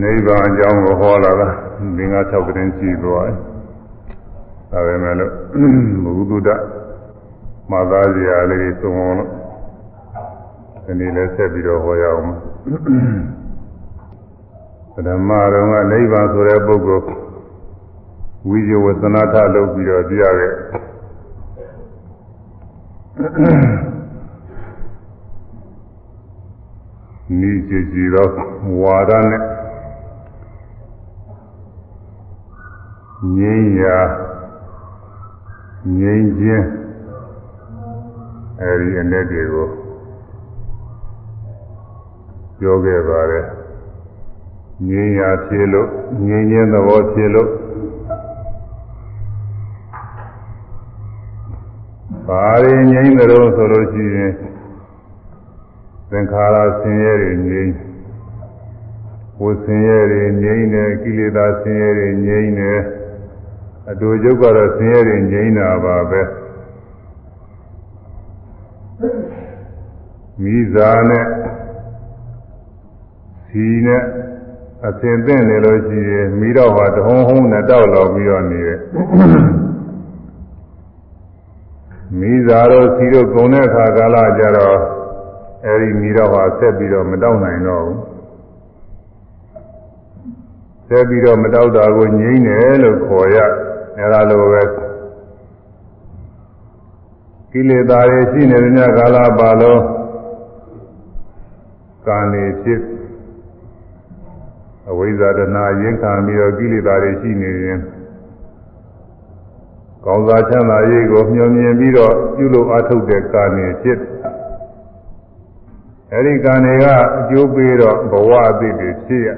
နိဗ္ဗာန်အကြောင်းကိုဟောလာတာသင်္ဃ6တင်းရှိသွားတယ်။ဒါပဲမဲ့လို့ဘုသူဒ္ဓမာသားစရာလေးသုံးအောင်လို့ဒီနေ့လည်းဆက်ပြီးတော့ဟောရအောင်။ဓမ္မတော်ကနိဗ္ဗာန်ဆိုတဲ့ပုဂ္ဂိုလ်ဝိဇဝသနာထလုပ်ပြီးတော့ပြရခဲ့နိစ္စကြည်သောဝါဒနဲ့ ငြိမ်းရာငြိမ်းခြင်းအဲဒီအ내တွေကိုပြောခဲ့ပါတယ်ငြိမ်းရာဖြစ်လို့ငြိမ်းခြင်းသဘောဖြစ်လို့ဘာရင်းငြိမ်းတယ်လို့ဆိုလို့ရှိရင်သင်္ခါရဆင်းရဲတွေငြိမ်းဝဆင်းရဲတွေငြိမ်းတယ်ကိလေသာဆင်းရဲတွေငြိမ်းတယ် အတူကျုပ်ကတော့ဆင်းရဲတွေငြိမ်းတာပါပဲမိသားနဲ့စီနဲ့အစင်သင့်နေလို့ရှိရင်မိတော့ဟာတဟုံးဟုံးနဲ့တောက်လောက်ပြီးတော့နေတယ်မိသားတို့စီတို့ဂုံတဲ့အခါကာလကြတော့အဲဒီမိတော့ဟာဆက်ပြီးတော့မတောက်နိုင်တော့ဘူးဆက်ပြီးတော့မတောက်တာကိုငြိမ့်တယ်လို့ခေါ်ရ အဲဒါလိုပဲကိလေသာတွေရှိနေတဲ့ညကာလပါလုံးကာနေဖြစ်အဝိဇ္ဇာတနာရင်ခံပြီးတော့ကိလေသာတွေရှိနေရင်ကောင်းစားချမ်းသာရေးကိုမျှော်မြင်ပြီးတော့ပြုလုပ်အားထုတ်တဲ့ကာနေဖြစ်အဲဒီကံတွေကအကျိုးပေးတော့ဘဝအသစ်တွေဖြစ်ရ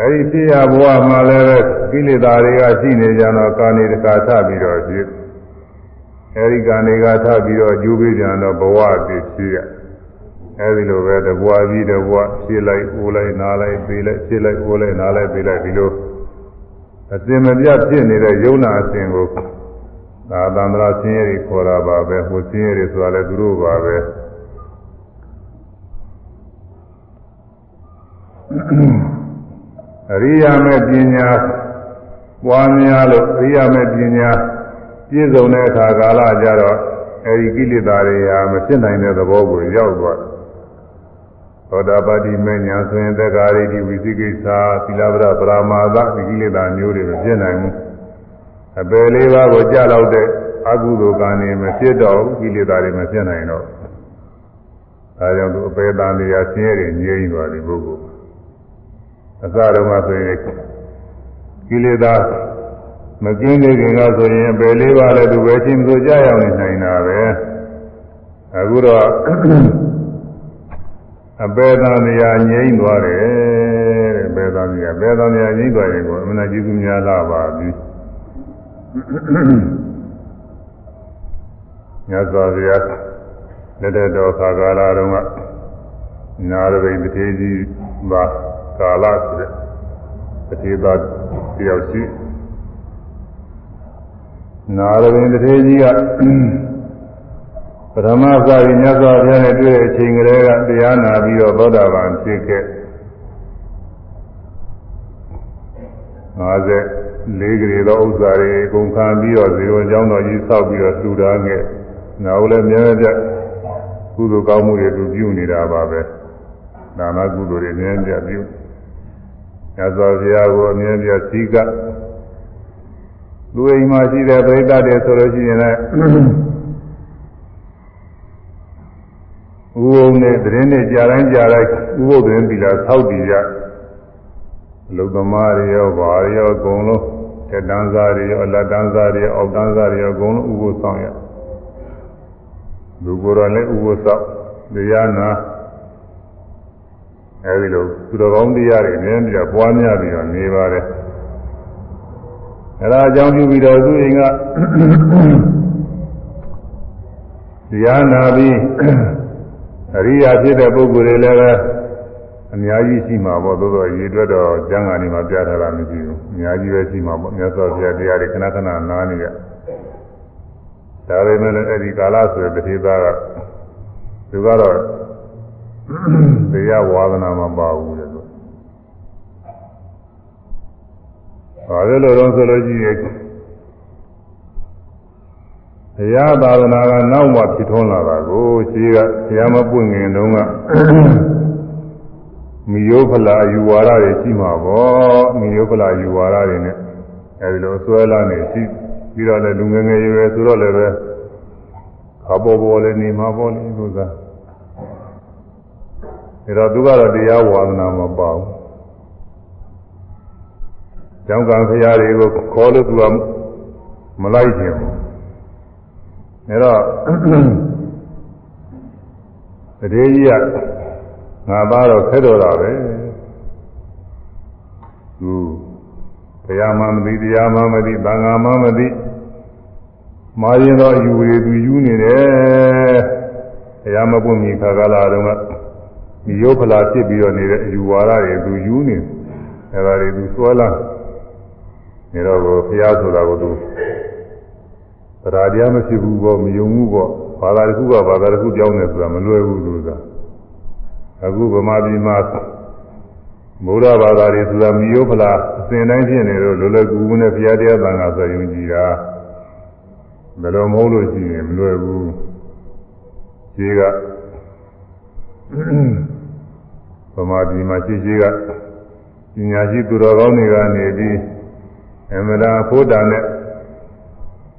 အဲဒီဖြစ်ရဘဝမှာလည်းကိလေသာတွေကရှိနေကြတော့ကံတွေတခါထပြီးတော့ဖြစ်အဲဒီကံတွေကထပြီးတော့အကျိုးပေးကြတော့ဘဝအသစ်ဖြစ်ရအဲဒီလိုပဲတဘွားပြီးတဘွားဖြစ်လိုက်အိုးလိုက်နားလိုက်ပေးလိုက်ဖြစ်လိုက်အိုးလိုက်နားလိုက်ပေးလိုက်ဒီလိုအစင်မပြတ်ဖြစ်နေတဲ့ယုံနာအစဉ်ကိုဒါသံဃာဆင်းရဲတွေခေါ်တာပါပဲဟိုဆင်းရဲတွေဆိုတာလည်းသူတို့ပါပဲအ ရိယာမေပညာပွားများလို့အရိယာမေပညာပြည့်စုံတဲ့အခါကာလကြတော့အဲဒီကိလေသာတွေဟာမဖြစ်နိုင်တဲ့သဘောကိုရောက်သွားသောတာပတိမေညာဆိုရင်သက္ကာရိတိဝိသိကိစ္စသီလဗရပရမာသဒီကိလေသာမျိုးတွေမဖြစ်နိုင်ဘူးအပယ်လေးပါးကိုကြားလောက်တဲ့အကုသိုလ်ကံတွေမဖြစ်တော့ဘူးကိလေသာတွေမဖြစ်နိုင်တော့ဒါကြောင့်သူအပယ်တန်တရားဆင်းရဲတွေငြိမ်းသွားတယ်ပုဂ္ဂိုလ် အစတုန်းကဆိုရင်ကိလေသာမကင်းသေးခင်ကဆိုရင်အပယ်လေးပါးလည်းသူပဲချင်းဆိုကြရောက်နေနိုင်တာပဲအခုတော့အပေသံတရားငြိမ့်သွားတယ်တဲ့ပေသံတရားပေသံတရားငြိမ့်သွားရင်ကိုအမှန်တရားကြီးများလာပါပြီမြတ်စွာဘုရားလက်တဲ့တော်ခါကာလတုန်းကနာရဝိတ္တေကြီးပါ ကာလဆိုတဲ့တတိသာတယောက်ရှိနာရဝိတ္တေကြီးကပထမစာရင်မြတ်စွာဘုရားနဲ့တွေ့တဲ့အချိန်ကလေးကတရားနာပြီးတော့သောတာပန်ဖြစ်ခဲ့50လေးကလေးသောဥစ္စာတွေအကုန်ခံပြီးတော့ဇေယျကျောင်းတော်ကြီးဆောက်ပြီးတော့လှူဒါန်းခဲ့နောက်လည်းမြဲမြဲကုသိုလ်ကောင်းမှုတွေသူပြုနေတာပါပဲဒါနကုသိုလ်တွေမြဲမြဲပြု မြတ်စွာဘုရားကိုအမြဲမြဲစည်းကလူအိမ်မှာရှိတဲ့ပရိသတ်တွေဆိုလို့ရှိရင်လည်းဥုံနဲ့သတင်းနဲ့ကြာတိုင်းကြာတိုင်းဥပုသ်သတင်းပြီလားသောက်တည်ကြလူသမားတွေရောဗာရောအကုန်လုံးတက်တန်းစားတွေရောအလတ်တန်းစားတွေရောအောက်တန်းစားတွေရောအကုန်လုံးဥပုသ်ဆောင်ရလူကိုယ်တော်လည်းဥပုသ်ဆောင်တရားနာ အဲဒီလိုသူတော်ကောင်းတရားတွေနည်းနည်းပွားများပြီးတော့နေပါတယ်အဲဒါအကြောင်းပြုပြီးတော့သူအိမ်ကတရားနာပြီးအရိယာဖြစ်တဲ့ပုဂ္ဂိုလ်တွေလည်းပဲအများကြီးရှိမှာပေါ့သို့သောရေအတွက်တော့ကျမ်းဂန်တွေမှာပြထားတာမရှိဘူးအများကြီးပဲရှိမှာပေါ့မြတ်စွာဘုရားတရားတွေခဏခဏနားနေကြဒါပေမဲ့လည်းအဲ့ဒီကာလဆိုတဲ့တတိသားကသူကတော့ တရားဝါဒနာမပါဘူးတဲ့လို့ဘာလို့လဲတော့ဆိုလို့ရှိရင်တရားသာသနာကနောက်မှဖြစ်ထွန်းလာတာကိုရှိကတရားမပွင့်ခင်တုန်းကမိယောဖလာယူဝါဒတွေရှိမှာပေါ့မိယောဖလာယူဝါဒတွေနဲ့အဲဒီလိုဆွဲလာနေရှိပြီးတော့လည်းလူငယ်ငယ်ရွယ်ဆိုတော့လည်းပဲခါပေါ်ပေါ်လည်းနေမှာပေါ့လေသူက အဲတော့သူကတော့တရားဝါဒနာမပါဘူးကျောင်းကံဖရာတွေကိုခေါ်လို့သူကမလိုက်ခြင်းဘူးအဲတော့တတိယကြီးကငါသားတော့ခက်တော်တာပဲသူတရားမှမသိတရားမှမသိသံဃာမှမသိမာရင်တော့ယူရသူယူနေတယ်တရားမပွင့်မီခါကာလတု န်းကဒီယောဖလာဖြစ်ပြီးတော့နေတဲ့အယူဝါဒတွေသူယူနေအဲဒါတွေသူစွဲလာနေတော့ကိုဘုရားဆိုတာကိုသူတရားတရားမဖြစ်ဘူးပေါ့မယုံဘူးပေါ့ဘာသာတစ်ခုကဘာသာတစ်ခုကြောင်းနေဆိုတာမလွယ်ဘူးသူကအခုဗမာပြည်မှာဘုရားဘာသာတွေဆိုတာမိယောဖလားအစဉ်တိုင်းဖြစ်နေတော့လောလောကူကူနဲ့ဘုရားတရားသံဃာဆိုယုံကြည်တာဘယ်လိုမဟုတ်လို့ရှိရင်မလွယ်ဘူးခြေက ဗမာပြည်မှာရှိရှိကပညာရှိသူတော်ကောင်းတွေကနေပြီးအမရာဖို့တာနဲ့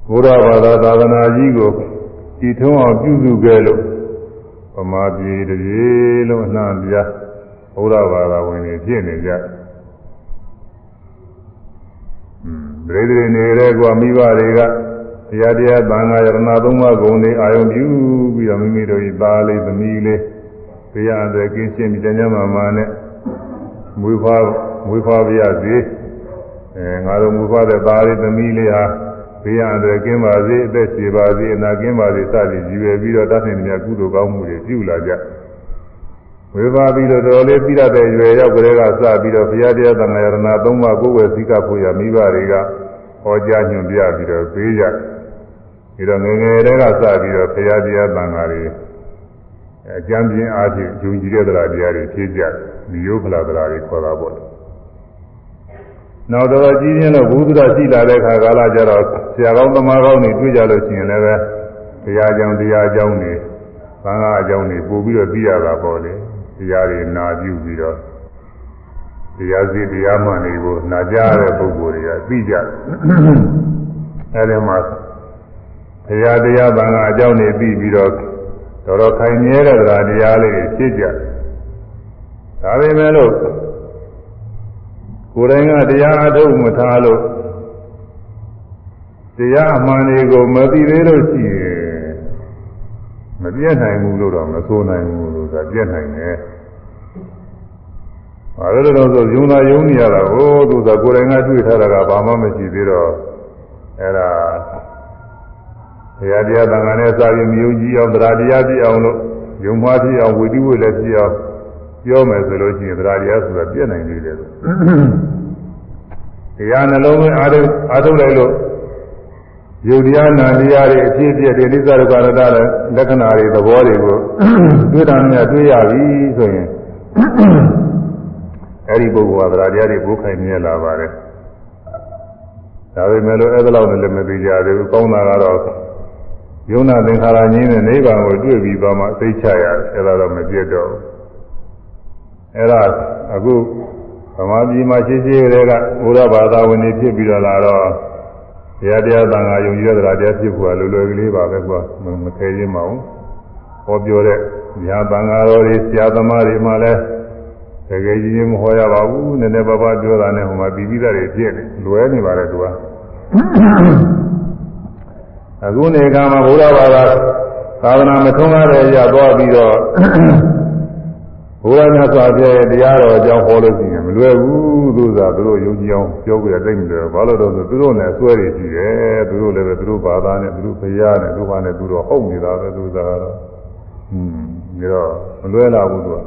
ဘုရားဘာသာသာသနာကြီးကိုတည်ထုံးအောင်ပြုစုခဲ့လို့ဗမာပြည်တည်းလုံးအနှံ့ပြဘုရားဘာသာဝင်တွေဖြစ်နေကြ။ဒိဋ္ဌိနေတဲ့ကွာမိဘတွေကတရားတရားသံဃာယရဏသုံးပါးဂုဏ်တွေအာယုံပြုပြီးတော့မိမိတို့ဤသားလေးသမီးလေး တရားအသွယ်ကင်းရှင်းပြီးကျမ်းမာမာနဲ့မွေးဖွားမွေးဖွားပြရစေ။အဲငါတို့မွေးဖွားတဲ့သားလေးသမီးလေးဟာဘေးရန်တွေကင်းပါစေအသက်ရှည်ပါစေအနာကင်းပါစေစသည်ကြီးပဲပြီးတော့တတ်နိုင်တဲ့ကုသိုလ်ကောင်းမှုတွေပြုလာကြဝေဘာပြီးတော့တော်လေးပြီးရတဲ့ရွယ်ရောက်ကလေးကစပြီးတော့ဘုရားတရားသံဃာယရဏသုံးပါးကိုယ်ဝယ်စည်းကဖို့ရမိဘတွေကဟောကြားညွှန်ပြပြီးတော့ပေးကြပြီးတော့ငယ်ငယ်တွေကစပြီးတော့ဘုရားတရားသံဃာတွေ အကျမ်းပြင်းအားဖြင့်ဂျုံကြည်တဲ့တရားတွေဖြည့်ကြမိယိုးဖလာတရားတွေခေါ်တာပေါ့နောက်တော့ကြီးချင်းလို့ဘုဒ္ဓရှိလာတဲ့ခါကာလကျတော့ဆရာကောင်းသမားကောင်းတွေတွေ့ကြလို့ရှိရင်လည်းပဲတရားကြောင့်တရားကြောင့်နေဘာသာအကြောင်းတွေပို့ပြီးတော့သိရတာပေါ့လေတရားတွေနာပြုပြီးတော့တရားစီတရားမှန်တွေကိုနာကြားတဲ့ပုဂ္ဂိုလ်တွေကသိကြတယ်အဲဒီမှာတရားတရားဘာသာအကြောင်းတွေသိပြီးတော့ တော်တော်ခိုင်မြဲတဲ့တရားလေးတွေဖြစ်ကြတယ်ဒါပေမဲ့လို့ကိုယ်တိုင်ကတရားအထုတ်မထားလို့တရားအမှန်တွေကိုမသိသေးလို့ရှိရင်မပြည့်နိုင်ဘူးလို့တော့မဆိုနိုင်ဘူးလို့ဆိုတာပြည့်နိုင်တယ်။ဘာလို့လဲတော့ဆိုယုံနာယုံနေရတာကိုသူကကိုယ်တိုင်ကတွေ့ထားတာကဘာမှမရှိသေးတော့အဲ့ဒါ တရားတရားသံဃာနဲ့စာရင်မြုံကြည့်အောင်တရားတရားပြည့်အောင်လို့ယုံမှားပြည့်အောင်ဝိတိဝိလည်းပြည့်အောင်ပြောမယ်ဆိုလို့ရှိရင်တရားတရားဆိုတာပြည့်နိုင်သေးတယ်လို့တရားနှလုံးသွင်းအားထုတ်အားထုတ်လိုက်လို့ယုတ်တရားနာတရားတွေအဖြစ်အပျက်တွေနိစ္စဒုက္ခရတလည်းလက္ခဏာတွေသဘောတွေကိုတွေ့တာနဲ့တွေ့ရပြီဆိုရင်အဲ့ဒီပုဂ္ဂိုလ်ကတရားတရားတွေဘုခိုင်နေလာပါတယ်ဒါပေမဲ့လို့အဲ့ဒါလောက်နဲ့လည်းမသိကြသေးဘူးကောင်းတာကတော့ ယုံနာသင်္ခါရငြင်းတဲ့နိဗ္ဗာန်ကိုတွေ့ပြီးသွားမှသိချရတယ်အဲ့ဒါတော့မပြတ်တော့ဘူးအဲ့ဒါအခုဗမာပြည်မှာရှိရှိတွေကဘုရားဘာသာဝင်တွေဖြစ်ပြီးတော့လာတော့တရားတရားသံဃာယုံကြည်ရတာတရားဖြစ်ဖို့ကလွယ်လွယ်ကလေးပါပဲကွာမခဲရင်းမအောင်ဟောပြောတဲ့ညာသံဃာတော်တွေဆရာသမားတွေမှလည်းတကယ်ကြီးမဟောရပါဘူးနည်းနည်းပါးပါးပြောတာနဲ့ဟိုမှာပြီးပြီးသားတွေဖြစ်နေလွယ်နေပါတယ်သူက အခုနေကမှာဘုရားဘာသာသာသနာမထုံးရတဲ့ရသွားပြီးတော့ဘုရားမြတ်စွာဘုရားရဲ့တရားတော်အကြောင်းဟောလို့ရှိရင်မလွယ်ဘူးသူကသူတို့ယုံကြည်အောင်ပြောကြရတိတ်မလွယ်ဘာလို့တော့ဆိုသူတို့နဲ့အစွဲတွေရှိတယ်သူတို့လည်းပဲသူတို့ဘာသာနဲ့သူတို့ဘုရားနဲ့သူကနဲ့သူတို့ဟုတ်နေတာပဲသူကတော့ဟွန်းဒါတော့မလွယ်လာဘူးသူက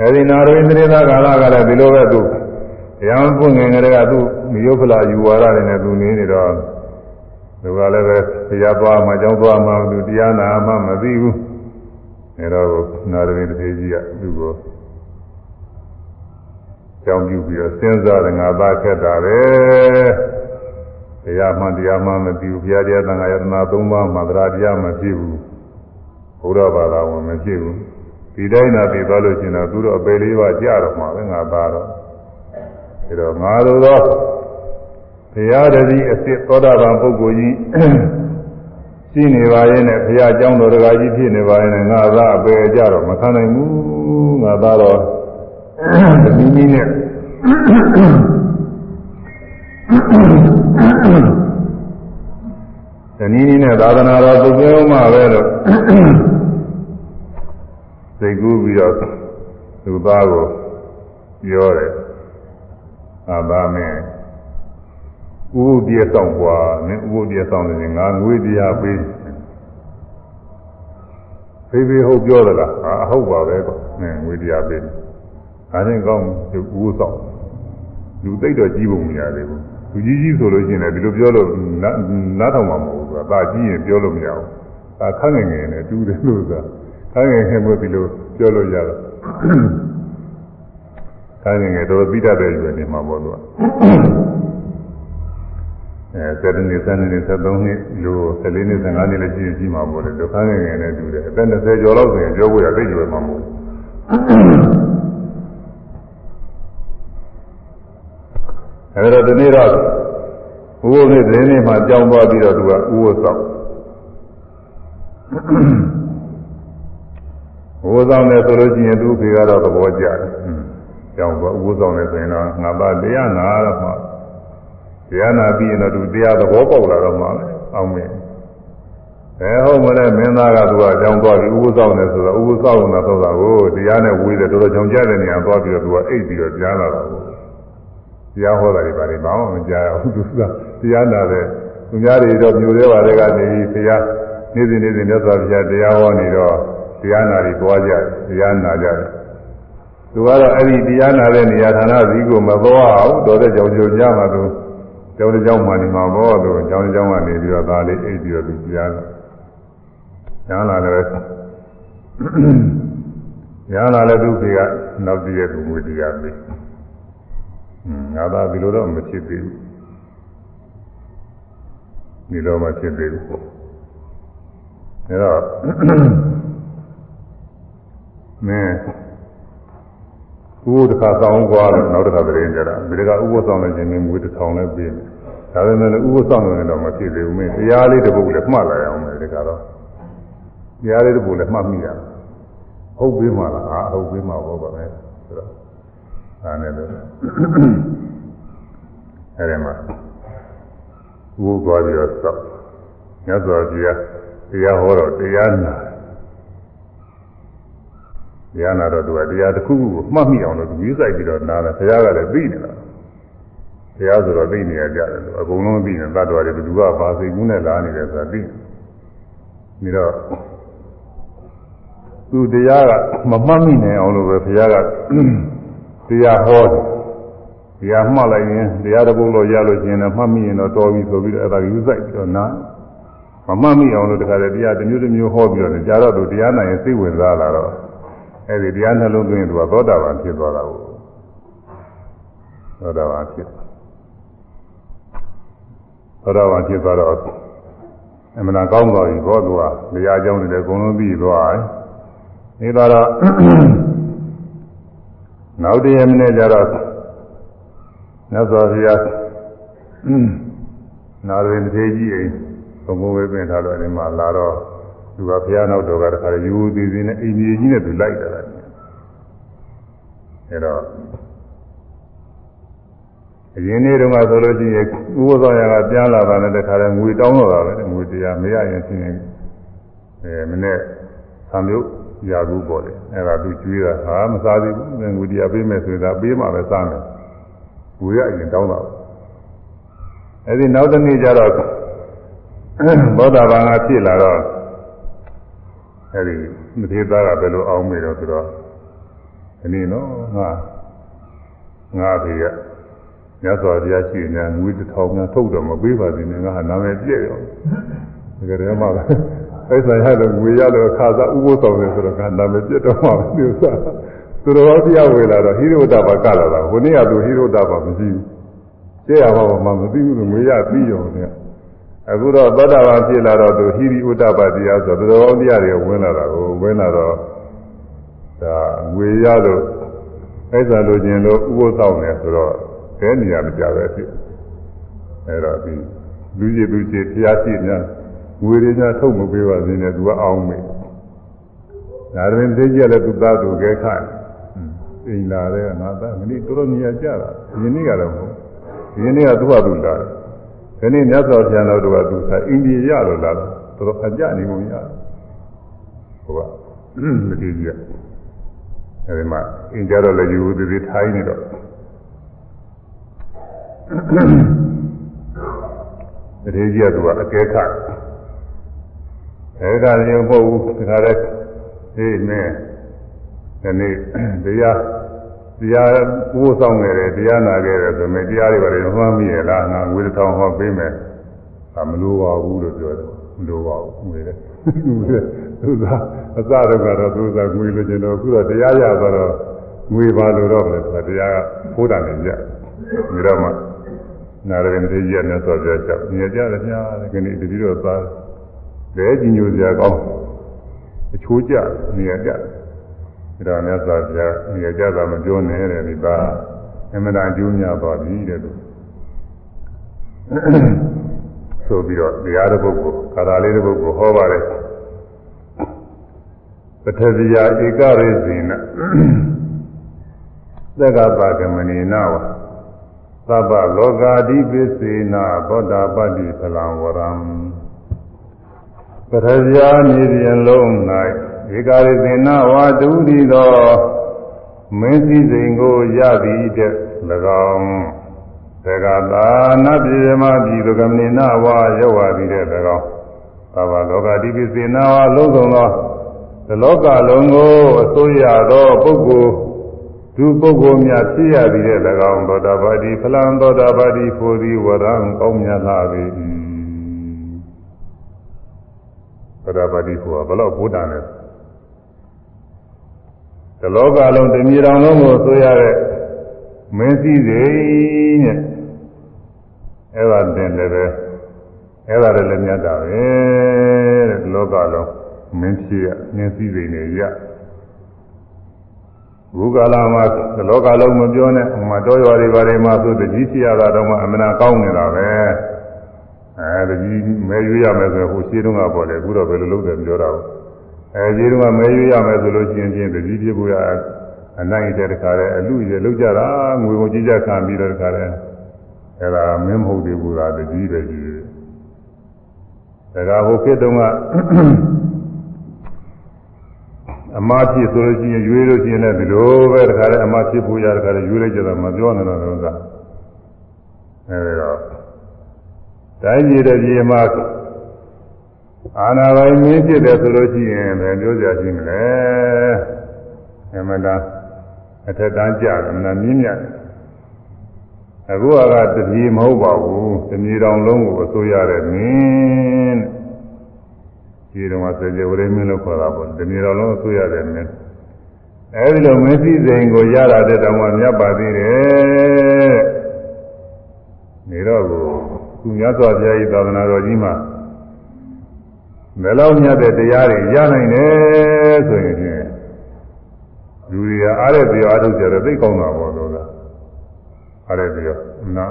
အဲဒီနာရဝိသရေသာကာလကလည်းဒီလိုပဲသူ တရားပွင့်ငင်ကလေးကသူမိယုဖလာယူဝါဒတွေနဲ့သူနေနေတော့သူကလည်းပဲတရားသွားမှအကြောင်းသွားမှသူတရားနာမှမသိဘူးအဲတော့နာရဝိတထေကြီးကသူ့ကိုကြောင်းပြုပြီးတော့စဉ်းစားတယ်ငါသားခက်တာပဲတရားမှန်တရားမှန်မသိဘူးဘုရားတရားသံဃာယတနာ၃ပါးမှတရားတရားမဖြစ်ဘူးဘုရားဘာသာဝင်မဖြစ်ဘူးဒီတိုင်းသာပြီးသွားလို့ရှိရင်တော့သူတို့အပေလေးပါကြတော့မှာပဲငါသားတော့ဒါ တော့ငါတို့တော့ဘုရားတည်းအစ်စ်သောတာပန်ပုဂ္ဂိုလ်ကြီးရှိနေပါရဲ့နဲ့ဘုရားအကြောင်းတော်တကားကြီးဖြစ်နေပါရဲ့နဲ့ငါသားအပေကြတော့မခံနိုင်ဘူးငါသားတော့မိမိနဲ့တနည်းနည်းနဲ့သာသနာတော်သူပြောမှပဲလို့စိတ်ကူးပြီးတော့သူသားကိုပြောတယ်။ အာသာမင်းဥပုပြေဆောင်กว่าမင်းဥပုပြေဆောင်တယ်ငါငွေတရားပေးဖေးဖေးဟုတ်ပြောသလားအာဟုတ်ပါပဲကွ။နင်းငွေတရားပေးတယ်။ဒါနဲ့ကောင်းသူဥပုဆောင်လူသိတော့ကြီးဖို့မရသေးဘူး။လူကြီးကြီးဆိုလို့ရှိရင်လည်းဒီလိုပြောလို့နားထောင်မှာမဟုတ်ဘူး။ဒါကြီးရင်ပြောလို့မရဘူး။ဒါခန့်ငယ်ငယ်နဲ့တူတယ်လို့ဆိုတာခန့်ငယ်ငယ်မို့ဒီလိုပြောလို့ရတော့ ခန့်ငယ်ငယ်တော့ပြီးတတ်တဲ့ရွယ်နေမှာပေါ့သူကအဲ7နှစ်7နှစ်73နှစ်လို့14နှစ်15နှစ်လည်းရှိရင်ရှိမှာပေါ့လေဒုက္ခငယ်ငယ်နဲ့တူတယ်အသက်20ကျော်လောက်ဆိုရင်ပြောဖို့ရသိကြွယ်မှာမဟုတ်ဘူးအဲဒါဒီနေ့တော့ဘုရားနေ့သတင်းနေ့မှာကြောင်းသွားပြီးတော့သူကဥဝတ်ဆောင်ဥဝတ်ဆောင်တယ်ဆိုလို့ရှိရင်သူဖေကတော့သဘောကျတယ်။ ကြောင်းသွားဥဝတ်ဆောင်တယ်ဆိုရင်တော့ငါသားတရားနာတော့မှတရားနာပြီးရင်တော့သူတရားသဘောပေါက်လာတော့မှအောင်မယ်။အဲဟုတ်မလဲမင်းသားကသူကကြောင်းသွားပြီးဥဝတ်ဆောင်တယ်ဆိုတော့ဥဝတ်ဆောင်တာဆိုတာကိုတရားနဲ့ဝေးတယ်တော်တော်ကြောင်ကြတဲ့နေရာသွားပြီးတော့သူကအိတ်ပြီးတော့ကြားလာတာကိုတရားဟောတာတွေပါလေဘာမှမကြားရဘူးသူကတရားနာတဲ့သူများတွေတော့မျိုးသေးပါတဲ့ကနေပြီးတရားနေ့စဉ်နေ့စဉ်မြတ်စွာဘုရားတရားဟောနေတော့တရားနာတွေတွားကြတယ်တရားနာကြတယ် သူကတော့အဲ့ဒီတရားနာတဲ့နေရာဌာနစည်းကိုမသွားအောင်တော်တဲ့ကြောင်ကြိုကြမှာသူကျောင်းတစ်ကျောင်းမှနေမှာပေါ့သူကျောင်းတစ်ကျောင်းကနေပြီးတော့ဒါလေးအိပ်ပြီးတော့သူတရားနာညာလာတယ်ညာလာလည်းသူကနောက်တည့်ရဲ့သူငွေတရားပေးငါသာဒီလိုတော့မဖြစ်သေးဘူးဒီလိုမှဖြစ်သေးဘူးအဲတော့မင်း ဥပဒကဆောင်ကွာလို့နောက်တစ်ခါတည်းကြတာဒီကဥပဆောင်လည်းခြင်းမင်းငွေတစ်ထောင်လည်းပေးတယ်ဒါပေမဲ့ဥပဆောင်တယ်တော့မဖြစ်သေးဘူးမင်းတရားလေးတစ်ပုဒ်လည်းမှတ်လာရအောင်မယ်ဒီကတော့တရားလေးတစ်ပုဒ်လည်းမှတ်မိရဟုတ်ပြီမလားအာဟုတ်ပြီမှာဟုတ်ပါမယ်ဆိုတော့ဒါနဲ့လို့အဲဒီမှာဝိုးသွားပြီးတော့စောက်မြတ်စွာဘုရားတရားဟောတော့တရားနာ တရားနာတော့သူကတရားတစ်ခုခုကိုမှတ်မိအောင်လို့သူယူဆိုင်ပြီးတော့နားတယ်ဘုရားကလည်းသိနေတာတရားဆိုတော့သိနေရကြတယ်သူအကုန်လုံးသိနေတတ်တော်တယ်ဘယ်သူကဘာစိတ်ကူးနဲ့လာနေတယ်ဆိုတာသိနေတော့သူတရားကမမှတ်မိနိုင်အောင်လို့ပဲဘုရားကတရားဟောတယ်တရားမှတ်လိုက်ရင်တရားတစ်ပုဒ်လို့ရလို့ရှိရင်လည်းမှတ်မိရင်တော့တော်ပြီဆိုပြီးတော့အဲ့ဒါယူဆိုင်ပြီးတော့နာမမှတ်မိအောင်လို့တခါတည်းတရားတစ်မျိုးတစ်မျိုးဟောပြီးတော့ကြာတော့သူတရားနိုင်ရင်စိတ်ဝင်စားလာတော့ အဲ့ဒီတရားနှလုံးသွင်းသူကသောတာပန်ဖြစ်သွားတာကိုသောတာပန်ဖြစ်သောတာပန်ဖြစ်သွားတော့အမှန်ကောင်းသွားပြီဘောသူကတရားကြောင်းတွေလည်းအကုန်လုံးပြီးသွားတယ်နေတော့နောက်တရမနေ့ကျတော့မြတ်စွာဘုရားနာရင်သေးကြီးအိမ်ဘုံဘုံပဲပြင်ထားတော့ဒီမှာလာတော့သူကဘုရားနောက်တော်ကတခါယူသေးသေးနဲ့အိမ်ကြီးကြီးနဲ့သူလိုက်တာလေ အဲတော့အရင်နေ့တုန်းကဆိုလို့ရှိရင်ဥပဒေဆောင်ရကပြန်လာတာနဲ့တခါတည်းငွေတောင်းတော့တာပဲငွေတရားမရရင်ချင်းအဲမနေ့သံမျိုးရာဘူးပေါ်တယ်အဲ့ဒါသူကျွေးတာဟာမစားသေးဘူးငွေတရားပေးမယ်ဆိုရင်ဒါပေးမှပဲစားမယ်ငွေရရင်တောင်းတာအဲ့ဒီနောက်တစ်နေ့ကျတော့ဘောဓဘာငါဖြစ်လာတော့အဲ့ဒီမထေသားကဘယ်လိုအောင်းမေတော့ဆိုတော့ ဒီနေ့နော်ငါငါဖေကညသောတရားရှိနေငွေတစ်ထောင်များထုတ်တော့မပေးပါသေးနဲ့ငါဟာနာမည်ပြည့်ရောတကယ်တည်းမှပဲအဲ့ဆိုရလို့ငွေရလို့ခါစားဥပုသ်ဆောင်တယ်ဆိုတော့ကနာမည်ပြတ်တော့မှာဒီဥစ္စာသူတော်တရားဝေလာတော့ဟိရိဝတ္တဘာကလာတာဟိုနေ့ကသူဟိရိဝတ္တဘာမရှိဘူးကျဲရပါမှမသိဘူးလို့ငွေရပြီးရောတဲ့အခုတော့သောတာပန်ဖြစ်လာတော့သူဟိရိဝတ္တဘာတရားဆိုသူတော်တရားတွေဝင်လာတာကိုဝင်လာတော့ ဒါငွေရလို့အဲ့ဒါလိုခြင်းလို့ဥပုသ်ဆောင်တယ်ဆိုတော့ဘယ်နေရာမကြပဲဖြစ်အဲ့တော့ဒီလူကြီးသူကြီးတရားရှိများငွေတွေများထုတ်မပေးပါစေနဲ့သူကအောင်းမေးဒါတွင်သိကြလည်းသူသားသူကဲခတ်အိမ်လာတဲ့ငါသားမနေ့တော်တော်နေရာကြတာဒီနေ့ကတော့မဟုတ်ဒီနေ့ကသူ့ဟာသူလာတယ်ဒီနေ့မြတ်စွာဘုရားတော်ကသူသာအိန္ဒိယရလို့လာတော့တော်တော်အကြနေကုန်ရဟိုကမတည်ကြ အဲဒီမှာအင်းကြတော့လည်းယူသေးသေးထိုင်းနေတော့တတိယကသူကအကဲခတ်အဲဒါလည်းမဟုတ်ဘူးတခါတည်းဟေးမင်းဒီနေ့တရားတရားကိုးဆောင်နေတယ်တရားနာခဲ့တယ်ဆိုရင်တရားတွေပါတယ်မှန်းမိရလားငါငွေတစ်ထောင်ဟောပေးမယ်အမလိုပါဘူးလို့ပြောတယ်မလိုပါဘူးငွေလေ သူကအစတော့ကတော့သူကငွေလိုချင်တော့အခုတော့တရားရသွားတော့ငွေပါလို့တော့ပဲဆိုတရားဖိုးတာနေကြဒီတော့မှနာရရင်တေကြီးနဲ့ဆိုပြချက်မြင်ကြတယ်ညာဒီနေ့တတိတော့သားလဲကြီးညိုစရာကောင်းအချိုးကျနေရကြဒါတော့မြတ်စွာဘုရားနေရကြတာမပြောနဲ့တဲ့ဒီသားအမှန်တန်အကျိုးများသွားပြီတဲ့သူ ဆိုပြီးတော့တရားတစ်ပုဒ်ကိုကာသာလေးတစ်ပုဒ်ကိုဟောပါတယ်ပထဇယဧကရေဇိနသက္ကပကမဏိနဝသဗ္ဗလောကာတိပိစေနာသောတာပတ္တိဖလံဝရံပထဇယမြေပြင်လုံး၌ဧကရေဇိနဝါတူဒီသောမင်းစည်းစိမ်ကိုရသည်တဲ့၎င်း သက္ကတာနပြေမပြည်သူကမဏိနဝါရောက်ဝသည်တဲ့၎င်းသဗ္ဗလောကာတိပိစေနာဝါလုံးစုံသောဒီလောကလုံးကိုအစိုးရသောပုဂ္ဂိုလ်သူပုဂ္ဂိုလ်များဖြစ်ရသည်တဲ့၎င်းသောတာပတိဖလံသောတာပတိဖို့သည်ဝရံကောင်းမြတ်လာပေ၏သောတာပတိဖို့ကဘလို့ဘုဒ္ဓံလဲဒီလောကလုံးတမြေတောင်လုံးကိုဆိုရတဲ့မင်းစည်းစိမ်နဲ့ အဲ့ဒါတင်လည်းပဲအဲ့ဒါလည်းမြတ်တာပဲတဲ့ဒီလောကလုံးမင်းဖြစ်ရမင်းစည်းစိမ်တွေရဘုကာလမှာဒီလောကလုံးမပြောနဲ့ဟိုမှာတောရွာတွေဘာတွေမှာဆိုတကြီးဖြစ်ရတာတော့မှအမှန်ကောင်းနေတာပဲအဲတကြီးမဲရွေးရမယ်ဆိုဟိုရှင်းတုန်းကပေါ်တယ်အခုတော့ဘယ်လိုလုပ်တယ်ပြောတာဘူးအဲဒီတုန်းကမဲရွေးရမယ်ဆိုလို့ရှိရင်ချင်းတကြီးဖြစ်ဖို့ရအနိုင်တဲ့တခါလဲအလူရလောက်ကြတာငွေကိုကြီးကြခံပြီးတော့တခါလဲ အဲဒါမင်းမဟုတ်သေးဘူးလားတကြီးပဲကြီးတယ်ဒါကဟိုခေတ်တုန်းကအမဖြစ်ဆိုလို့ရှိရင်ရွေးလို့ရှိရင်လည်းဒီလိုပဲတခါလဲအမဖြစ်ဖို့ရတခါလဲရွေးလိုက်ကြတာမပြောနဲ့တော့လို့ကအဲဒီတော့တိုင်းပြည်တဲ့ပြည်မှာအာနာပိုင်မင်းဖြစ်တယ်ဆိုလို့ရှိရင်ဘယ်ပြောကြရှိမလဲအမှန်တန်အထက်တန်းကြတယ်မနာမြင့်မြတ် အခုကတပြည်မဟုတ်ပါဘူးတပြည်တော်လုံးကိုအစိုးရတဲ့မင်းဒီတော့မှစေကြဝရိမင်းလို့ခေါ်တာပေါ့တပြည်တော်လုံးအစိုးရတဲ့မင်းအဲဒီလိုမင်းစည်းစိမ်ကိုရတာတဲ့တောင်မှမြတ်ပါသေးတယ်နေတော့ကိုသူမြတ်စွာဘုရားဤသာသနာတော်ကြီးမှာဘယ်လောက်မြတ်တဲ့တရားတွေရနိုင်တယ်ဆိုရင်လူတွေကအားရပြောအားထုတ်ကြတယ်သိကောင်းတာပေါ့လို့ လားအားရပြောနာ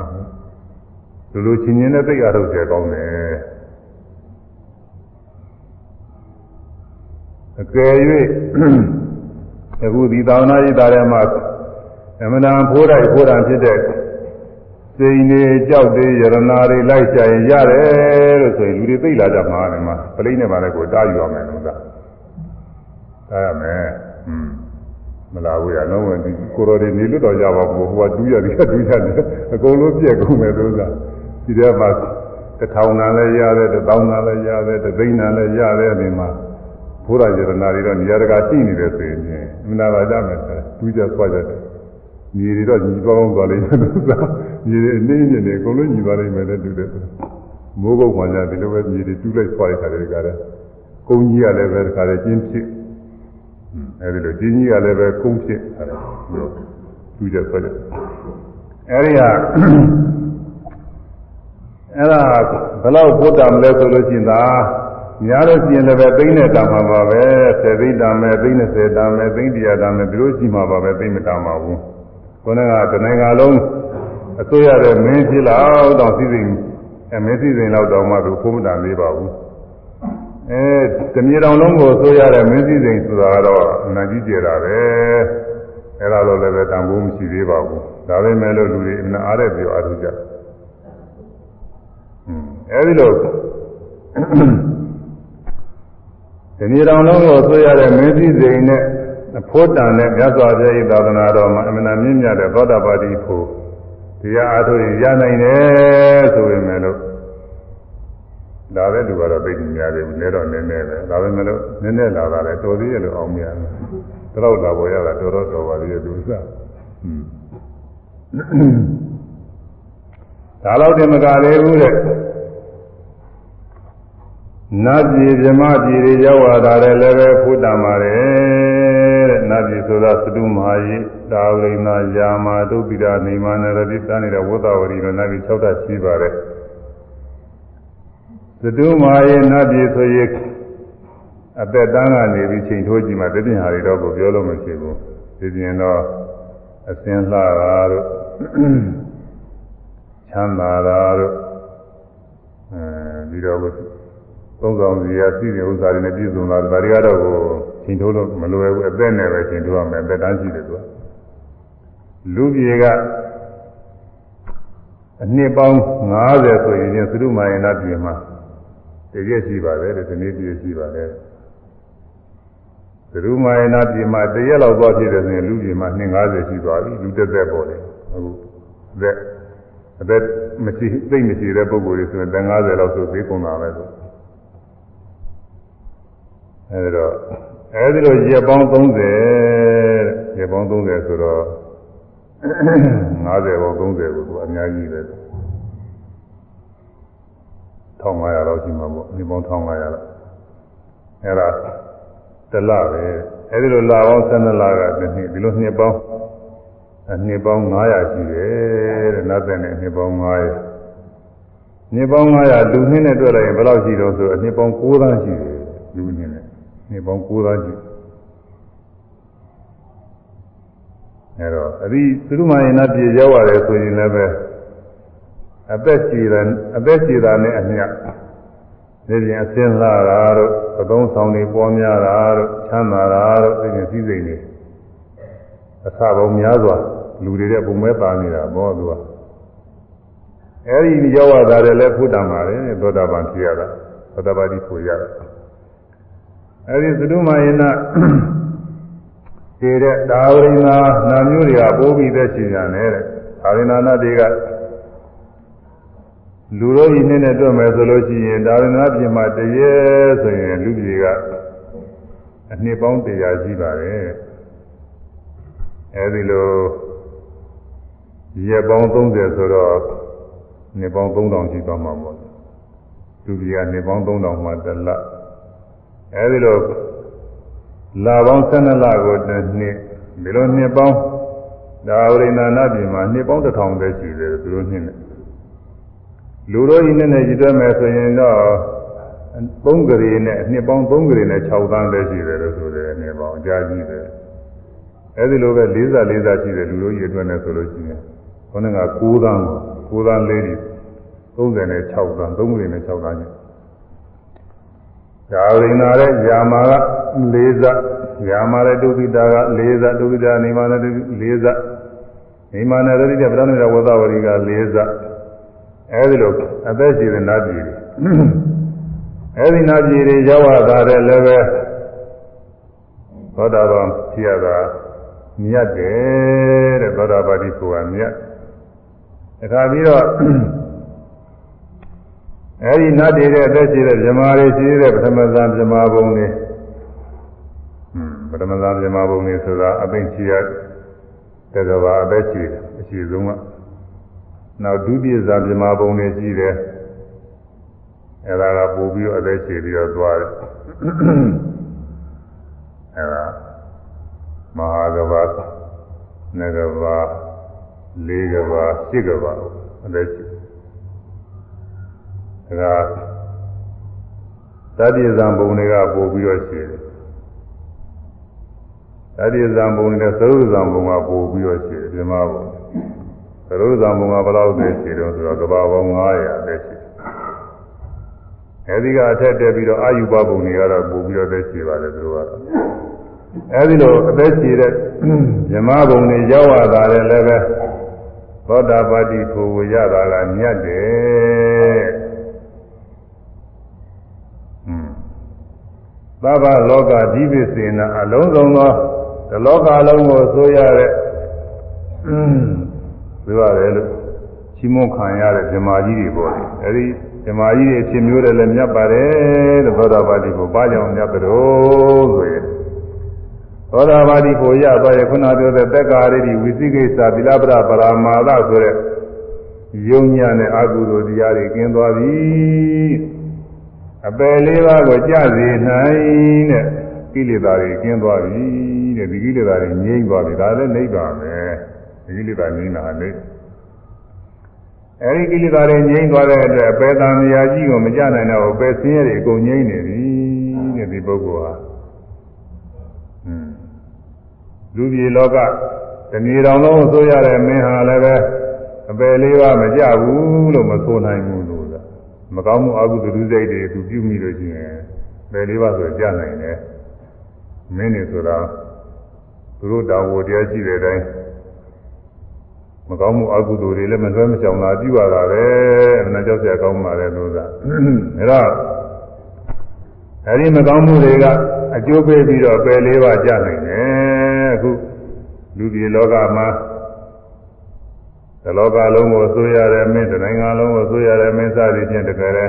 လူလူချင်းချင်းနဲ့သိအားထုတ်ကြကောင်းတယ်အကယ်၍အခုဒီသာဝနာရေးသားထဲမှာအမှန်တန်ဖိုးတိုက်ဖိုးတန်ဖြစ်တဲ့စိန်တွေကြောက်တွေယရနာတွေလိုက်ချင်ရတယ်လို့ဆိုရင်လူတွေသိလာကြမှာလေမှာပလိမ့်နဲ့ပါလဲကိုတားယူရမယ်လို့သာတားရမယ်อืม မလာဘူးရလုံးဝဒီကိုရော်တွေနေလွတ်တော်ကြပါဘူးဟိုကတူးရတယ်တူးရတယ်အကုန်လုံးပြက်ကုန်မယ်လို့သာဒီထဲမှာတစ်ထောင်နာလည်းရတယ်တစ်သောင်းနာလည်းရတယ်တစ်သိန်းနာလည်းရတယ်ဒီမှာဘုရားယရနာတွေတော့နေရာတကာရှိနေတယ်ဆိုရင်အမှန်တရားကြမယ်ဆိုတူးကြဆွားကြတယ်ညီတွေတော့ညီပေါင်းသွားလိမ့်မယ်လို့သာညီတွေအနေနဲ့နေအကုန်လုံးညီသွားလိမ့်မယ်တဲ့တူတယ်မိုးကုတ်မှကြဒီလိုပဲညီတွေတူးလိုက်ဆွားရတာတွေကလည်းကုန်းကြီးကလည်းပဲတခါလေကျင်းဖြစ် အဲဒီလိုကျင်းကြီးကလည်းပဲကုန်းဖြစ်အဲဒါသူကြဆွဲတယ်အဲဒီဟာအဲ့ဒါဘယ်လောက်ဘုဒ္ဓမလဲဆိုလို့ရှိရင်သာများလို့ရှိရင်လည်းပဲသိမ့်နဲ့တာမှာပါပဲ10သိမ့်တာမယ်သိမ့်20တာမယ်သိမ့်100တာမယ်ဒီလိုရှိမှာပါပဲသိမ့်မတာမှာဘူးခေါင်းကတဏှာလုံးအစိုးရတဲ့မင်းဖြစ်လောက်တော့စီစဉ်အဲမင်းစီစဉ်လောက်တော့မှသူဘုမတာလေးပါဘူး အဲတမြေတောင်လုံးကိုဆိုရတဲ့မင်းစည်းစိမ်ဆိုတာကတော့အနာကြီးကျတာပဲအဲ့ဒါတော့လည်းပဲတန်ဖိုးမရှိသေးပါဘူးဒါပေမဲ့လို့လူတွေအနာအားတဲ့ပြောအားထုတ်ကြอืมအဲဒီလိုတမြေတောင်လုံးကိုဆိုရတဲ့မင်းစည်းစိမ်နဲ့အဖို့တန်တဲ့မြတ်စွာဘုရား၏သာသနာတော်မှာအမှန်တမ်းမြင့်မြတ်တဲ့သောတာပတိဖို့တရားအားထုတ်ရင်ရနိုင်တယ်ဆိုရင်လ ည်းဒါပဲလူကတော့သိနေများတယ်နည်းတော့နည်းနည်းပဲဒါပဲမလို့နည်းနည်းလာတာလည်းတော်သေးရဲ့လို့အောင်များတယ်တော့လာပေါ်ရတာတော်တော်တော်ပါသေးရဲ့သူစဒါတော့တင်မကလေးဘူးတဲ့နတ်ပြည်ဗြမပြည်တွေရောက်လာတာလည်းပဲဖုတ္တမှာတယ်တဲ့နတ်ပြည်ဆိုတာသတုမဟာယိတာဝိနာယာမာဒုပိဒနေမနရတိတန်းနေတဲ့ဝတ္တဝရီတို့နတ်ပြည်6ဓာတ်ရှိပါတယ် သတုမာယေနတ်ပြည်ဆိုရင်အသက်တန်းကနေပြီးချိန်ထိုးကြည့်မှတပြင်းဟာတွေတော့ကိုပြောလို့မရှိဘူးဒီပြင်တော့အစင်လှတာတို့ချမ်းသာတာတို့အဲဒီတော့သုံးဆောင်စီရစီတဲ့ဥစ္စာတွေနဲ့ပြည့်စုံလာတယ်ဒါတွေကတော့ကိုချိန်ထိုးလို့မလွယ်ဘူးအသက်နဲ့ပဲချိန်ထိုးရမယ်အသက်တန်းရှိတယ်သူကလူပြေကအနှစ်ပေါင်း90ဆိုရင်သတုမာယေနတ်ပြည်မှာ တကယ်ရှိပါတယ်ဒီနေ့ပြည့်ရှိပါတယ်သရုမာယနာပြည်မှာတရက်လောက်သွားဖြစ်တယ်ဆိုရင်လူပြည်မှာ250ရှိသွားပြီလူတက်သက်ပေါ်တယ်အခုသက်အသက်မရှိသိမ့်မရှိတဲ့ပုဂ္ဂိုလ်တွေဆိုရင်50လောက်ဆိုသေးကုန်တာပဲဆိုအဲဒီတော့အဲဒီလိုရက်ပေါင်း30ရက်ပေါင်း30ဆိုတော့50ပေါင်း30ကိုသူအများကြီးပဲ 1500လောက်ရှိမှာပေါ့ဒီပေါင်း1500လောက်အဲ့ဒါတလပဲအဲ့ဒီလိုလာပေါင်း12လကတစ်နှစ်ဒီလိုနှစ်ပေါင်းနှစ်ပေါင်း900ရှိတယ်တဲ့နောက်တဲ့နှစ်ပေါင်း900နှစ်ပေါင်း900လူနှစ်နဲ့တွေ့လိုက်ရင်ဘယ်လောက်ရှိတော့ဆိုအနှစ်ပေါင်း9သန်းရှိတယ်လူနှစ်နဲ့နှစ်ပေါင်း9သန်းရှိအဲ့တော့အဒီသုရမယနာပြေရောက်ရတယ်ဆိုရင်လည်းပဲ အသက်ရှိတာအသက်ရှိတာနဲ့အမျှဒီပြင်အစင်းလာတာတို့အသုံးဆောင်တွေပေါ်များတာတို့ချမ်းသာတာတို့ဒီပြင်စည်းစိမ်တွေအစပေါင်းများစွာလူတွေတဲ့ပုံမဲ့ပါနေတာဘောသူကအဲဒီရောက်ရတာလည်းဖုတ္တမှာလေသောတာပန်ဖြစ်ရတာသောတာပတိဖြစ်ရတာအဲဒီသတုမယနာခြေတဲ့ဒါဝိနာနာမျိုးတွေကပိုးပြီးသက်ရှင်ရတယ်တဲ့ဒါဝိနာနာတွေက လူတို့ဤနဲ့နဲ့တွေ့မယ်ဆိုလို့ရှိရင်ဒါရဏပြင်မှာတရေဆိုရင်လူကြီးကအနှစ်ပေါင်း100ရှိပါတယ်အဲဒီလိုရက်ပေါင်း30ဆိုတော့နှစ်ပေါင်း3000ရှိသွားမှာပေါ့လူကြီးကနှစ်ပေါင်း3000မှတလအဲဒီလိုလာပေါင်း12လကိုတစ်နှစ်ဒီလိုနှစ်ပေါင်းဒါဝိနာနာပြင်မှာနှစ်ပေါင်း1000ပဲရှိတယ်သူတို့နှစ်နဲ့ လူတို့ဤနဲ့နဲ့ရည်တွဲမယ်ဆိုရင်တော့3ကလေးနဲ့နှစ်ပေါင်း3ကလေးနဲ့6သန်းပဲရှိတယ်လို့ဆိုတယ်နှစ်ပေါင်းအကြာကြီးတယ်အဲဒီလိုပဲ40 40ရှိတယ်လူတို့ရည်တွဲနေဆိုလို့ရှိရင်ခေါင်းက9သန်း9သန်းလေးတွေ36သန်း3ကလေးနဲ့6သန်းကြီးဒါဝိနာရဲ့ယာမာက4ဇယာမာရဲ့ဒုတိတာက4ဇဒုတိတာနေမာနဲ့4ဇနေမာနဲ့ဒုတိတာဗရဏဝသဝရီက4ဇ အဲဒီလိုအသက်ရှိတဲ့နတ်ပြည်တွေအဲဒီနတ်ပြည်တွေရောက်လာတဲ့လည်းပဲသောတာပန်ဖြစ်ရတာမြတ်တယ်တဲ့သောတာပတိဆိုတာမြတ်အခါပြီးတော့အဲဒီနတ်တွေတဲ့အသက်ရှိတဲ့ဇမားတွေရှိတဲ့ပထမဇန်ဇမားဘုံတွေပထမဇန်ဇမားဘုံတွေဆိုတာအသိချီရတဲ့ကဘာအသက်ရှိအရှိဆုံးက နောက်ဒုတိယဇာပြမပုံတွေရှိတယ်အဲဒါကပို့ပြီးတော့အသက်ရှည်ပြီးတော့သွားတယ်အဲဒါမဟာကဘာနဂဘာလေးကဘာစိကဘာအဲ့ဒါရှိဒါကတတိယဇံဘုံတွေကပို့ပြီးတော့ရှိတယ်တတိယဇံဘုံနဲ့သရုပ်ဇံဘုံကပို့ပြီးတော့ရှိတယ်ပြမဘုံ သရုပ်ဇံဘုံကဘယ်လောက်ပဲရှိတော့ဆိုတော့ကဘာပေါင်း900ပဲရှိအဲဒီကအထက်တက်ပြီးတော့အာယုဘဘုံတွေကတော့ပို့ပြီးတော့သက်ရှိပါတယ်သူတို့ကတော့အဲဒီလိုအသက်ရှိတဲ့ဇမဘုံတွေရောက်လာတာလည်းပဲသောတာပတိကိုဝရတာကမြတ်တယ်သဗ္ဗလောကဒီပစ္စေနာအလုံးစုံသောဒီလောကလုံးကိုဆိုရတဲ့ ပြောရတယ်လို့ချီးမွမ်းခံရတဲ့ဇမာကြီးတွေပေါ့လေအဲဒီဇမာကြီးတွေအဖြစ်မျိုးတွေလည်းမြတ်ပါတယ်လို့သောတာပတိကိုဘာကြောင့်မြတ်တော်ဆိုရင်သောတာပတိကိုရသွားရခုနပြောတဲ့သက်္ကာရိတိဝိသိကိစ္စသီလပရပရာမာသဆိုတဲ့ယုံညာနဲ့အကုသိုလ်တရားတွေကျင်းသွားပြီအပယ်လေးပါးကိုကြစေနိုင်တဲ့ကိလေသာတွေကျင်းသွားပြီတဲ့ဒီကိလေသာတွေငြိမ့်သွားပြီဒါလည်းနိဗ္ဗာန်ပဲဒီ ကိလေသာငြိမ့်တာလေအဲဒီကိလေသာတွေငြိမ့်သွားတဲ့အတွက်အပယ်တန်မြာကြီးကိုမကြနိုင်တော့အပယ်ဆင်းရဲတွေအကုန်ငြိမ့်နေပြီတဲ့ဒီပုဂ္ဂိုလ်ဟာอืมလူပြည်လောကတဏီတော်လုံးဆိုရတဲ့မင်းဟာလည်းပဲအပယ်လေးပါးမကြဘူးလို့မဆိုနိုင်ဘူးလို့မကောင်းမှုအကုသိုလ်ဒုစိတ်တွေသူပြုမိလို့ရှိရင်ပယ်လေးပါးဆိုကြနိုင်တယ်မင်းနေဆိုတာသူတို့တောင်းဝတရားရှိတဲ့အတိုင်း မကောင်းမှုအကုသိုလ်တွေလည်းမလွဲမချောင်တာပြုရတာပဲအမှန်ကြောက်စရာကောင်းပါလေလို့သာအဲတော့အဲဒီမကောင်းမှုတွေကအကျိုးပေးပြီးတော့ပယ်လေးပါကြနိုင်တယ်အခုလူပြည်လောကမှာဒီလောကလုံးကိုဆိုးရတယ်မင်းတိုင်းနိုင်ငံလုံးကိုဆိုးရတယ်မင်းစသည်ဖြင့်တကယ်လဲ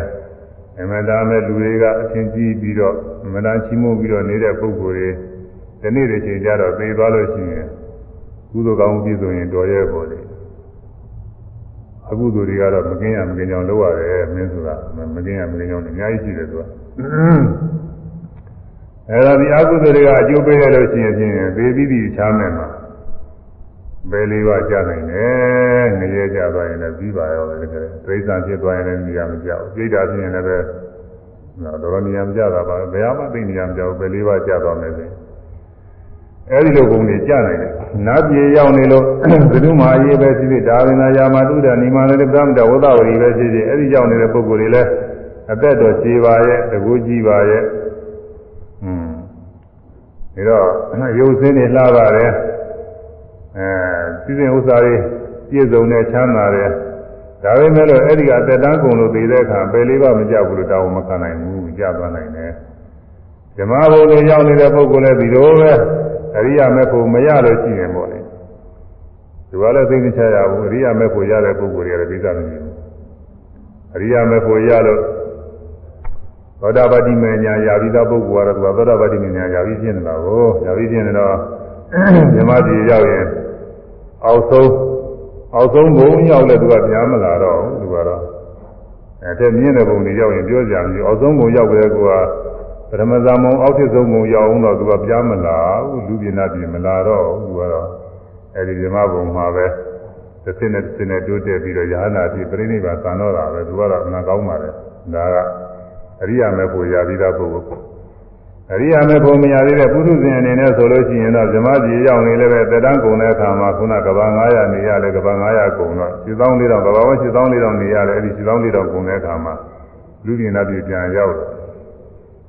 အမှန်တရားမဲ့လူတွေကအထင်ကြီးပြီးတော့အမှန်တရားချီးမွမ်းပြီးတော့နေတဲ့ပုဂ္ဂိုလ်တွေဒီနေ့ဒီချိန်ကျတော့သိသွားလို့ရှိရင်ကုသိုလ်ကောင်းမှုပြည့်စုံရင်တော်ရဲပေါ်တယ် အကုသိုလ်တွေကတော့မကင်းရမကင်းကြောင်လုပ်ရတယ်မင်းဆိုတာမကင်းရမကင်းကြောင်အများကြီးရှိတယ်သူကအဲဒါဒီအကုသိုလ်တွေကအကျိုးပေးရလို့ရှိရင်ဖြင့်သေပြီးပြီးချားမယ်မှာဘယ်လေးပါးကြနိုင်လဲငရဲကြသွားရင်လည်းပြီးပါရောပဲတကယ်ဒိဋ္ဌာဖြစ်သွားရင်လည်းနေရာမကြောက်ပြိဋ္ဌာဖြစ်ရင်လည်းပဲတော့တော်တော်နေရာမကြတာပါဘယ်မှသိနေရာမကြောက်ဘယ်လေးပါးကြသွားမယ်ဆို အဲဒီလိုပုံတွေကြနိုင်တယ်နတ်ပြည်ရောက်နေလို့ဘုသူမအရေးပဲဖြစ်ဖြစ်ဒါဝိနာယာမတုဒ္ဒနိမလည်းဗြဟ္မတဝသဝရီပဲဖြစ်ဖြစ်အဲဒီရောက်နေတဲ့ပုဂ္ဂိုလ်တွေလည်းအသက်တော်ရှည်ပါရဲ့တကူကြီးပါရဲ့อืมဒါတော့ရုပ်စင်းတွေလှပါတယ်အဲစီစဉ်ဥစ္စာတွေပြည့်စုံတဲ့ချမ်းသာတယ်ဒါပေမဲ့လို့အဲ့ဒီကအသက်တန်းကုန်လို့သိတဲ့အခါပယ်လေးပါမကြောက်ဘူးလို့တောင်းမခံနိုင်ဘူးကြာသွားနိုင်တယ်ဓမ္မဘုံတွေရောက်နေတဲ့ပုဂ္ဂိုလ်လည်းဒီလိုပဲ အရိယာမေဖို့မရလို့ရှိရင်ပေါ့လေဒီကလည်းသိသိချရဘူးအရိယာမေဖို့ရတဲ့ပုဂ္ဂိုလ်တွေကလည်းသိစားနေတယ်အရိယာမေဖို့ရလို့သောတာပတိမေညာယာပြီးသားပုဂ္ဂိုလ်ကတော့သူကသောတာပတိမေညာယာပြီးဖြစ်နေတာကိုယာပြီးဖြစ်နေတော့မြမပြည်ရောက်ရင်အောက်ဆုံးအောက်ဆုံးဘုံရောက်လဲသူကပြန်မလာတော့ဘူးသူကတော့အဲတဲ့မြင့်တဲ့ဘုံတွေရောက်ရင်ပြောကြမရှိအောက်ဆုံးဘုံရောက်ကြတဲ့ကော ပရမဇာမုံအောက်ထစ်ဆုံးဘုံရောက်အောင်တော့သူကပြန်မလာဘူးလူပြည်နာပြည်မလာတော့ဘူးသူကတော့အဲဒီမြမဘုံမှာပဲတစ်စင်းနဲ့တစ်စင်းနဲ့တိုးတက်ပြီးတော့ယာဟနာပြည်ပြိဋိဘံသံတော့တာပဲသူကတော့အနာကောင်းပါလေဒါကအရိယာမေဖို့ရပြီးသားပုဂ္ဂိုလ်အရိယာမေဖို့မရသေးတဲ့ပုထုဇဉ်အနေနဲ့ဆိုလို့ရှိရင်တော့ဇမကြီးရောက်နေလည်းပဲတက်တန်းကုန်တဲ့အခါမှာခုနကဘာ900နေရတယ်ကဘာ900ကုန်တော့7400ကဘာဝ7400နေရတယ်အဲ့ဒီ7400ကုန်တဲ့အခါမှာလူပြည်နာပြည်ပြန်ရောက်တယ်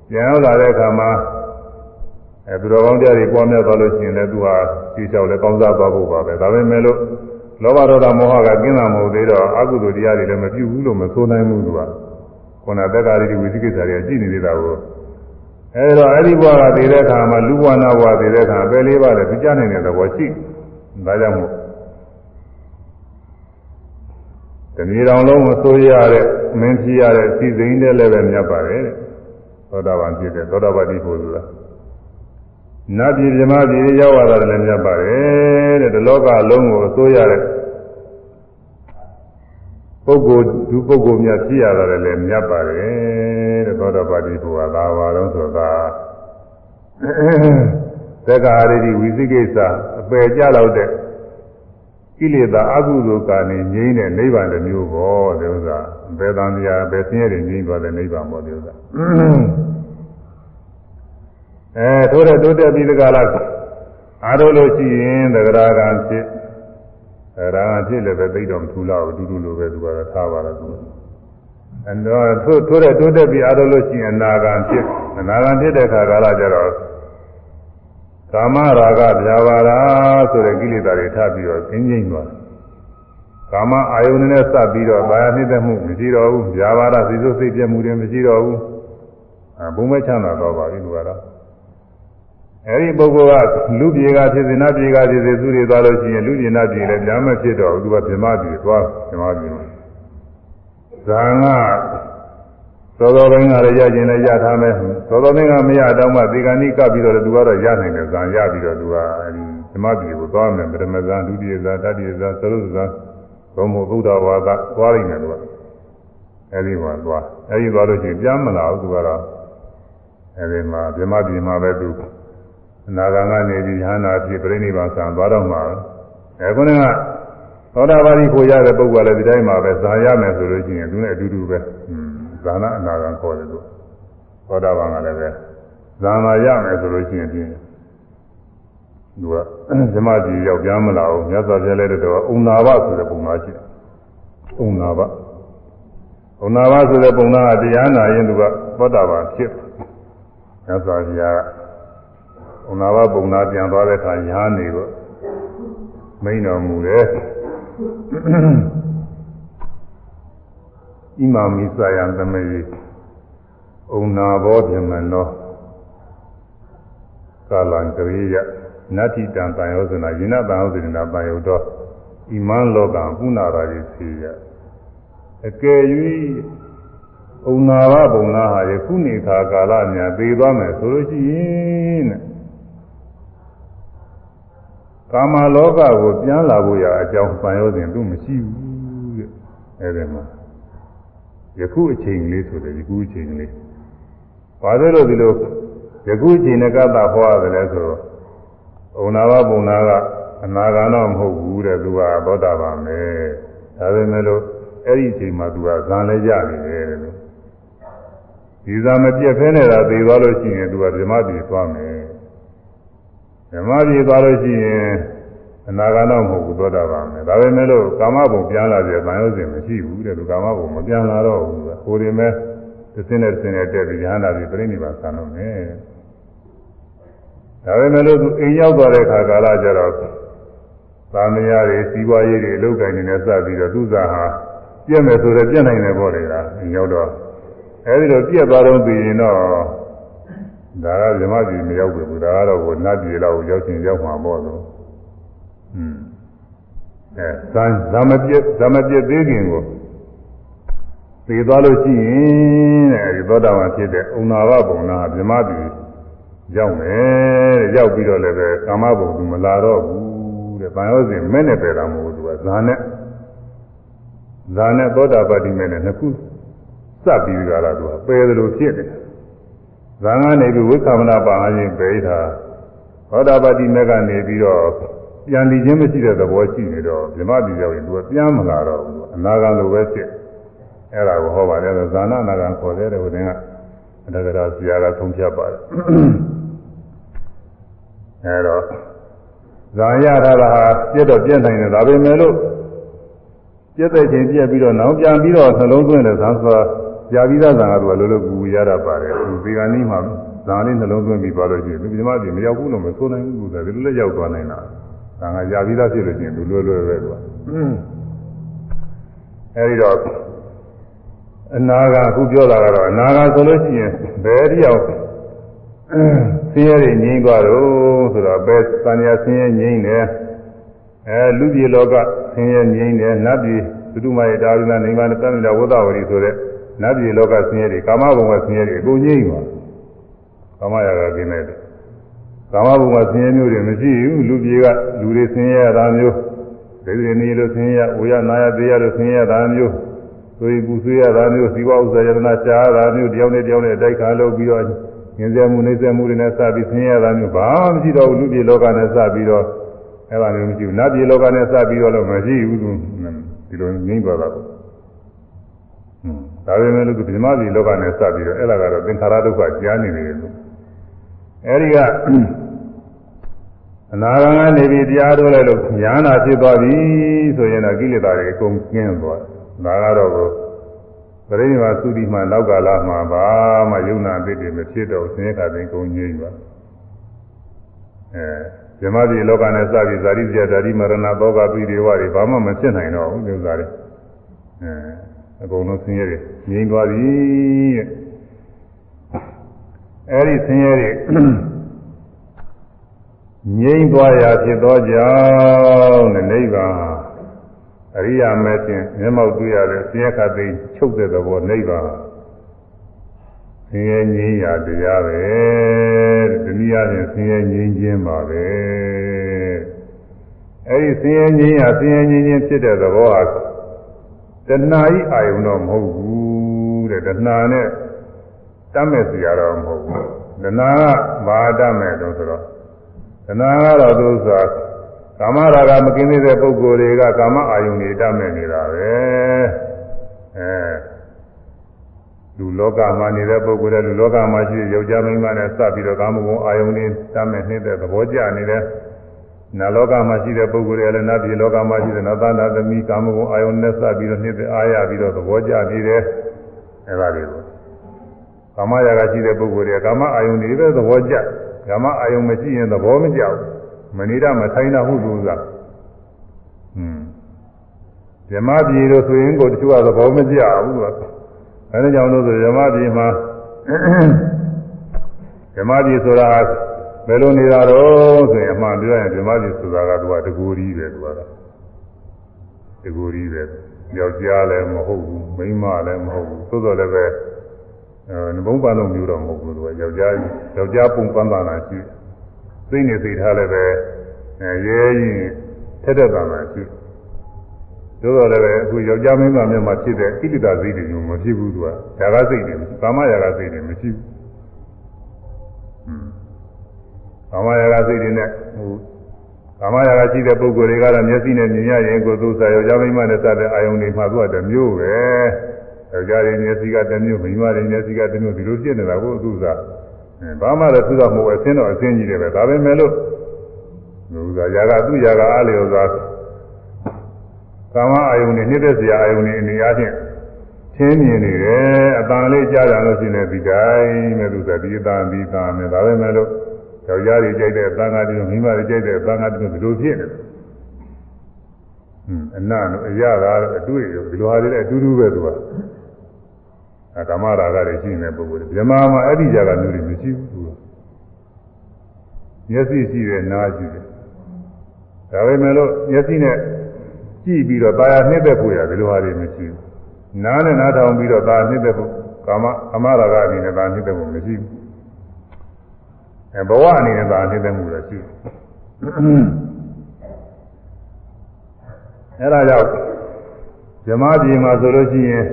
ပြန်ရောက်လာတဲ့အခါမှာအဲသူတော်ကောင်းကြတွေပွားများသွားလို့ရှိရင်လည်းသူဟာခြေလျှောက်လည်းကောင်းစားသွားဖို့ပါပဲဒါပေမဲ့လို့လောဘဒေါသမောဟကကင်းတာမဟုတ်သေးတော့အကုသိုလ်တရားတွေလည်းမပြုဘူးလို့မဆိုနိုင်ဘူးသူကခုနသက်္ကာရီဝိသိကိစ္စတွေကြည့်နေသေးတာကိုအဲဒါအဲ့ဒီဘဝကတည်တဲ့အခါမှာလူဘဝနာဘဝတည်တဲ့အခါပဲလေးပါလေပြကြနိုင်တဲ့သဘောရှိဒါကြောင့်မို့တဏီတော်လုံးမဆိုးရတဲ့မင်းဖြစ်ရတဲ့စီစိန်တဲ့လည်းပဲမြတ်ပါတယ်တဲ့ သောတာပန်ဖြစ်တဲ့သောတာပတိဖို့ဆိုတာနတ်ပြည်မြမပြည်ရောက်လာတာလည်းမြတ်ပါတယ်တဲ့ဒီလောကလုံးကိုအစိုးရတဲ့ပုဂ္ဂိုလ်ဒုပုဂ္ဂိုလ်များဖြစ်ရတာလည်းမြတ်ပါတယ်တဲ့သောတာပတိဘုရားသာပါတော့ဆိုတာသက္ကာရတိဝိသိကိစ္စအပယ်ကြတော့တဲ့ ကိလေသာအကုသိုလ်ကနေငြိမ်းတဲ့နိဗ္ဗာန်တစ်မျိုးပေါ့ဒီဥစ္စာဘယ်တန်တရားဘယ်ဆင်းရဲတွေငြိမ်းသွားတဲ့နိဗ္ဗာန်ပေါ့ဒီဥစ္စာအဲထိုးတဲ့တိုးတက်ပြီးတကလားအားထုတ်လို့ရှိရင်သဂရာကံဖြစ်သဂရာကံဖြစ်လည်းပဲသိတော့မထူလောက်ဘူးတူတူလိုပဲသူကတော့ထားပါတော့သူအဲတော့ထိုးထိုးတဲ့တိုးတက်ပြီးအားထုတ်လို့ရှိရင်အနာဂံဖြစ်အနာဂံဖြစ်တဲ့ခါကာလကျတော့ ကာမရာဂဗျာပါဒဆိုတဲ့ကိလေသာတွေထပ်ပြီးတော့ကျင်းကျင်းသွားတယ်ကာမအာယုန်နဲ့စပ်ပြီးတော့ဘာယာနှိမ့်သက်မှုမရှိတော့ဘူးဗျာပါဒစိစုစိတ်ပြမှုတွေမရှိတော့ဘူးအဲဘုံမဲ့ချမ်းသာတော့ပါပြီသူကတော့အဲဒီပုဂ္ဂိုလ်ကလူပြေကဖြစ်စေနတ်ပြေကဖြစ်စေသူတွေသွားလို့ရှိရင်လူပြေနတ်ပြေလည်းညာမဖြစ်တော့ဘူးသူကဗြဟ္မပြေသွားဗြဟ္မပြေမှာဇာငါ သောသောဘင်းကလည်းရကျင်လည်းရထားမယ်သောသောဘင်းကမရတော့မှဒီကဏိကပ်ပြီးတော့သူကတော့ရနိုင်တယ်ဇာရပြီးတော့သူကအဲဒီဗြဟ္မပြေကိုသွားမယ်ပထမဇာဒုတိယဇာတတိယဇာသရုပ်ဇာဘုံမို့ဘုဒ္ဓဘာသာသွားနိုင်တယ်သူကအဲဒီမှာသွားအဲဒီသွားလို့ရှိရင်ပြန်မလာဘူးသူကတော့အဲဒီမှာဗြဟ္မပြေမှာပဲသူအနာဂံကနေပြီးယဟနာဖြစ်ပြိဋိဘံဆံသွားတော့မှာအဲခုနကသောတာပတိကိုရတဲ့ပုဂ္ဂိုလ်လည်းဒီတိုင်းမှာပဲဇာရမယ်ဆိုလို့ရှိရင်သူနဲ့အတူတူပဲ ဇာနာအနာဂံခေါ်တယ်သူသောတာပန်ကလည်းပဲဇာနာရမယ်ဆိုလို့ရှိရင်ပြင်သူကဇမကြီးရောက်ပြန်မလာဘူးမြတ်စွာဘုရားလည်းတော့အုံနာဘဆိုတဲ့ပုံသားရှိတယ်အုံနာဘအုံနာဘဆိုတဲ့ပုံသားကတရားနာရင်သူကသောတာပန်ဖြစ်မြတ်စွာဘုရားကုံနာဘပုံနာပြန်သွားတဲ့အခါညာနေတော့မိန်တော်မူတယ် ဣမာမိသယံသမေဩနာဘောပြမနောကာလံကရိယနတ္တိတံတန်ယောဇနာယိနတံယောဇနာတန်ယောတော့ဣမံလောကံပုနာရာယေစီယအကယ်၍ဩနာဘပုံနာဟာယခုနေခါကာလများသိသွားမယ်ဆိုလို့ရှိရင်တဲ့ကာမလောကကိုပြန်လာဖို့ရအကြောင်းပန်ရောစဉ်သူမရှိဘူးတဲ့အဲဒီမှာ ယခုအချိန်လေးဆိုတယ်ယခုအချိန်လေးဘာလို့လို့ဒီလိုယခုအချိန်နဲ့ကတာဟောရတယ်လဲဆိုတော့ဩနာဘပုံနာကအနာဂါတော့မဟုတ်ဘူးတဲ့သူကသောတာပန်ပဲဒါပေမဲ့လို့အဲ့ဒီအချိန်မှာသူကဇံလည်းရနေတယ်လို့ဒီဇာမပြက်ဖဲနေတာသိသွားလို့ရှိရင်သူကဓမ္မတည်သွားမယ်ဓမ္မပြည်သွားလို့ရှိရင် အနာဂတ်တော့မဟုတ်ဘူးသောတာပန်ပဲဒါပေမဲ့လို့ကာမဘုံပြန်လာတဲ့ဗန်ရုပ်စဉ်မရှိဘူးတဲ့လူကာမဘုံမပြန်လာတော့ဘူးကကိုယ်ရင်မဲ့တစ်စင်းနဲ့တစ်စင်းနဲ့တက်ပြီးညာနာပြီးပြိဋိဘာဆံတော့မယ်ဒါပေမဲ့လို့သူအိမ်ရောက်သွားတဲ့ခါကာလကျတော့သာမယာတွေစီးပွားရေးတွေအလုပ်ကိုင်နေနဲ့စပြီးတော့သူစားဟာပြည့်မယ်ဆိုတော့ပြည့်နိုင်တယ်ပေါ့လေကအိမ်ရောက်တော့အဲဒီတော့ပြည့်သွားတော့ပြီးရင်တော့ဒါကဇမကြီးမရောက်ဘူးဒါကတော့ကိုနတ်ပြည်လောက်ရောက်ချင်းရောက်မှာပေါ့လို့ อืมအဲဇာဇာမပြည့်ဇာမပြည့်သေးခင်ကိုသိသွားလို့ရှိရင်တဲ့အဲဒီသောတာပန်ဖြစ်တဲ့ဥနာဘဘုံနာဇမပြည်ရောက်မယ်တဲ့ရောက်ပြီးတော့လည်းပဲကာမဘုံကမလာတော့ဘူးတဲ့ဗာယောစဉ်မဲ့နဲ့ပဲတာမဟုတ်ဘူးသူကဇာနဲ့ဇာနဲ့သောတာပတိမဲ့နဲ့နှစ်ခုစပ်ပြီးကြတာသူကပယ်တယ်လို့ဖြစ်တယ်ဇာငါနေပြီးဝိသမနာပါအရင်ပဲထားသောတာပတိမေကနေပြီးတော့ ပြန်လီခြင်းမရှိတဲ့သဘောရှိနေတော့မြမတိရောက်ရင်သူကပြန်မလာတော့ဘူးအနာဂံလိုပဲဖြစ်အဲ့ဒါကိုဟောပါတယ်ဇာနာအနာဂံခေါ်တဲ့ဟိုတင်ကအတကရာဆရာကသုံးဖြတ်ပါတယ်အဲ့တော့ဇာရထားတာဟာပြည့်တော့ပြည့်နိုင်တယ်ဒါပေမဲ့လို့ပြည့်တဲ့ချိန်ပြည့်ပြီးတော့နောက်ပြန်ပြီးတော့နှလုံးသွင်းတဲ့ဇာဆိုကြာပြီးသားဇာကသူကလောလောကူကူရတာပါတယ်သူဒီကနေ့မှဇာလေးနှလုံးသွင်းပြီးသွားလို့ရှိရင်သူဒီမှာဒီမရောက်ဘူးလို့မဆိုနိုင်ဘူးသူကဒီလိုလည်းရောက်သွားနိုင်တာ ဇာကကြာပြီးသားဖြစ်လို့ရှိရင်သူလွယ်လွယ်ပဲသူကအဲဒီတော့အနာဂါအခုပြောတာကတော့အနာဂါဆိုလို့ရှိရင်ဘယ်တယောက်ဆင်းရဲတွေငြိမ်းသွားတော့ဆိုတော့ဘယ်တန်ရာဆင်းရဲငြိမ်းတယ်အဲလူပြည်လောကဆင်းရဲငြိမ်းတယ်နတ်ပြည်သုတမယေတာရုဏနိဗ္ဗာန်တန်မြတ်ဝဒဝရီဆိုတဲ့နတ်ပြည်လောကဆင်းရဲတွေကာမဘုံကဆင်းရဲတွေအကုန်ငြိမ်းသွားကာမရာဂကင်းတဲ့ ကာမဘုံကဆင်းရဲမျိုးတွေမရှိဘူးလူပြည်ကလူတွေဆင်းရဲတာမျိုးဒိဋ္ဌိနေလို့ဆင်းရဲဝေယနာယသေးရလို့ဆင်းရဲတာမျိုးဆိုရင်ပူဆွေးရတာမျိုးစီဝဥစ္စာယတနာရှားရတာမျိုးတယောက်နဲ့တယောက်နဲ့တိုက်ခါလုပ်ပြီးတော့ငင်းဆဲမှုနှိမ့်ဆဲမှုတွေနဲ့စပြီးဆင်းရဲတာမျိုးဘာမှမရှိတော့ဘူးလူပြေလောကနဲ့စပြီးတော့အဲ့ဒါမျိုးမရှိဘူးနတ်ပြေလောကနဲ့စပြီးတော့လည်းမရှိဘူးသူဒီလိုငြိမ့်သွားတာပေါ့ဒါပေမဲ့လို့ဒီဓမ္မပြည်လောကနဲ့စပြီးတော့အဲ့ဒါကတော့သင်္ခါရဒုက္ခကြားနေတယ်လို့ အဲ့ဒီကအနာဂံကနေပြီးတရားထုတ်လိုက်လို့ဉာဏ်နာဖြစ်သွားပြီဆိုရင်တော့ကိလေသာတွေအကုန်ကျင်းသွားဒါကတော့ကိုပရိနိဗ္ဗာန်သုတိမှနောက်ကာလမှာပါမှယုံနာအစ်တွေမဖြစ်တော့ဆင်းရဲတာတွေကုန်ငြိမ့်သွားအဲဇမတိလောကနဲ့စပြီးဇာတိပြဇာတိမရဏသောကပိရိဝတွေဘာမှမဖြစ်နိုင်တော့ဘူးဒီဥစ္စာတွေအဲအကုန်လုံးဆင်းရဲတွေငြိမ့်သွားပြီတဲ့ အဲဒီဆင်းရဲတွေငြိမ့်သွားရာဖြစ်သောကြောင့်နိဗ္ဗာန်အရိယာမဲဖြင့်မျက်မှောက်တွေ့ရတဲ့ဆင်းရဲခတ်သိမ်းချုပ်တဲ့သဘောနိဗ္ဗာန်ဆင်းရဲငြိမ်းရာတရားပဲဒီနည်းအားဖြင့်ဆင်းရဲငြိမ်းခြင်းပါပဲအဲဒီဆင်းရဲငြိမ်းရာဆင်းရဲငြိမ်းခြင်းဖြစ်တဲ့သဘောဟာတဏှာဤအာယုံတော့မဟုတ်ဘူးတဲ့တဏှာနဲ့ တတ်မဲ့စီရတော့မဟုတ်ဘူးတဏှာကဘာတတ်မဲ့တော့ဆိုတော့တဏှာကတော့သူဆိုကာမရာဂမကင်းသေးတဲ့ပုဂ္ဂိုလ်တွေကကာမအာယုန်တွေတတ်မဲ့နေတာပဲအဲလူလောကမှာနေတဲ့ပုဂ္ဂိုလ်တွေလူလောကမှာရှိတဲ့ယောက်ျားမိန်းမနဲ့စပ်ပြီးတော့ကာမဂုဏ်အာယုန်တွေတတ်မဲ့နေတဲ့သဘောကျနေတယ်နာလောကမှာရှိတဲ့ပုဂ္ဂိုလ်တွေလည်းနတ်ပြည်လောကမှာရှိတဲ့နတ်သားနတ်သမီးကာမဂုဏ်အာယုန်နဲ့စပ်ပြီးတော့နေတဲ့အာရပြီးတော့သဘောကျနေတယ်အဲဒါတွေကို ကာမရာဂရှိတဲ့ပုဂ္ဂိုလ်တွေကကာမအာယုန်တွေပဲသဘောကျကာမအာယုန်မရှိရင်သဘောမကျဘူးမနေတာမထိုင်တာဟုတ်သူကอืมဓမ္မပြည်လို့ဆိုရင်ကိုတချို့ကသဘောမကျဘူးကအဲဒါကြောင့်လို့ဆိုဓမ္မပြည်မှာဓမ္မပြည်ဆိုတာဘယ်လိုနေတာတော့ဆိုရင်အမှန်ပြောရင်ဓမ္မပြည်ဆိုတာကသူကတကူကြီးပဲသူကတော့တကူကြီးပဲယောက်ျားလည်းမဟုတ်ဘူးမိန်းမလည်းမဟုတ်ဘူးသို့တော်လည်းပဲ နဘုံပါလုံးမျိုးတော့မဟုတ်ဘူးသူကယောက်ျားယောက်ျားပုံပန်းတာလားရှိသိနေသိထားလည်းပဲအဲရဲရင်ထက်တဲ့တာလားရှိသို့တော်လည်းပဲအခုယောက်ျားမင်းသားမျက်မှဖြစ်တဲ့ဣတိတာစိတ်တွေမျိုးမဖြစ်ဘူးသူကဒါကစိတ်တွေကာမရာဂစိတ်တွေမရှိဘူးကာမရာဂစိတ်တွေနဲ့ဟိုကာမရာဂရှိတဲ့ပုဂ္ဂိုလ်တွေကတော့မျက်စိနဲ့မြင်ရရင်ကိုယ်သူစားယောက်ျားမင်းမနဲ့စတဲ့အာယုန်တွေမှာသူကတမျိုးပဲ ယောက်ျားတွေမျက်စိကတမျိုးမိန်းမတွေမျက်စိကတမျိုးဒီလိုဖြစ်နေတာကိုသူစားဘာမှလည်းသူတော့မဟုတ်အစင်းတော့အစင်းကြီးတယ်ပဲဒါပဲမဲ့လို့လူသားຢာကသူ့ຢာကအားလျော်စွာကာမအာယုန်နဲ့နှိမ့်သက်စရာအာယုန်နဲ့အနေအားဖြင့်သင်မြင်နေတယ်အတန်လေးကြားကြလို့ရှိနေဒီတိုင်းမဲ့သူစားဒီအတန်ဒီအတန်နဲ့ဒါပဲမဲ့လို့ယောက်ျားတွေကြိုက်တဲ့အတန်ကတည်းကမိန်းမတွေကြိုက်တဲ့အတန်ကတည်းကဒီလိုဖြစ်နေတယ်ဟွန်းအနတို့အရသာအတွေ့ရောဒီလိုဟာတွေလည်းအတူတူပဲသူက အကမရာဂတွေရှိနေတဲ့ပုဂ္ဂိုလ်တွေမြမမှာအဲ့ဒီကြတာမျိုးတွေမရှိဘူးသူကမျက်စိရှိတယ်နားရှိတယ်ဒါပေမဲ့လို့မျက်စိနဲ့ကြည့်ပြီးတော့ตาရနှစ်သက်ဖို့ရတယ်လိုဟာတွေမရှိဘူးနားနဲ့နားထောင်ပြီးတော့ตาနှစ်သက်ဖို့ကာမအမရာဂအနေနဲ့ตาနှစ်သက်ဖို့မရှိဘူးအဲဘဝအနေနဲ့ตาနှစ်သက်မှုလည်းရှိတယ်အဲဒါကြောင့်ဇမပြေမှာဆိုလို့ရှိရင်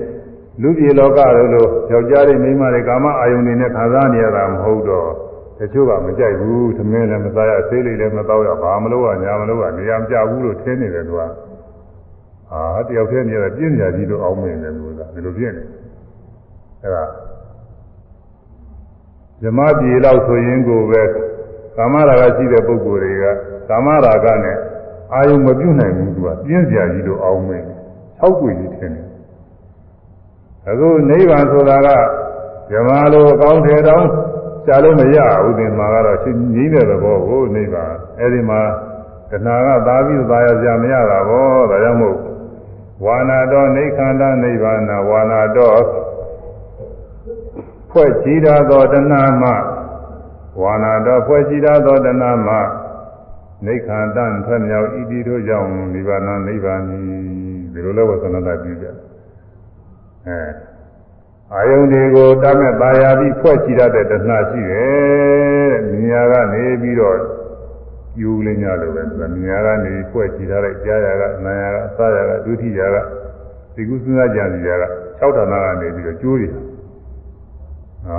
လူပြည်လောကတို့လိုယောက်ျားတွေမိန်းမတွေကာမအာယုန်တွေနဲ့ခံစားနေရတာမဟုတ်တော့တချို့ကမကြိုက်ဘူးသမင်းလည်းမစားရဆေးလေးလည်းမတော့ရဘာမလို့ကညာမလို့ကနေရာမကြဘူးလို့ထင်နေတယ်သူကအာတယောက်တည်းနေရပြင်းပြကြီးလို့အောင်းမင်းတယ်သူကဒီလိုပြင်းနေအဲ့ဒါဇမပြေလောက်ဆိုရင်ကိုပဲကာမရာဂရှိတဲ့ပုဂ္ဂိုလ်တွေကကာမရာဂနဲ့အာယုံမပြုတ်နိုင်ဘူးသူကပြင်းပြကြီးလို့အောင်းမင်း၆ကွေကြီးထင်တယ် အခုနိဗ္ဗာန်ဆိုတာကဇမားလိုအကောင်းထေတောင်းရှားလို့မရဘူးဒီမှာကတော့ချင်းငြိမ့်တဲ့သဘောကိုနိဗ္ဗာန်အဲဒီမှာတဏှာကသာပြီးသာရစရာမရတာဘောဒါကြောင့်မို့ဝါနာတော်နေခန္ဓာနိဗ္ဗာန်ဝါနာတော်ဖွဲ့ကြည်တာသောတဏှာမှဝါနာတော်ဖွဲ့ကြည်တာသောတဏှာမှနေခန္ဓာထွက်မြောက်ဤတိတို့ကြောင့်နိဗ္ဗာန်နိဗ္ဗာန်ဒီလိုလဲဝသနတာပြုကြ အဲအာယုန်တွေကိုတတ်မဲ့ပါရပြီးဖွဲ့ချရတဲ့တဏှာရှိတယ်တဲ့မြညာကနေပြီးတော့ယူလင်းကြလို့ပဲသူကမြညာကနေဖွဲ့ချထားတဲ့ကြားရကအနာရကအစာရကဒုတိယကဒီကုသနာကြံစီကြက6ဌာနကနေပြီးတော့ကျိုးနေတာ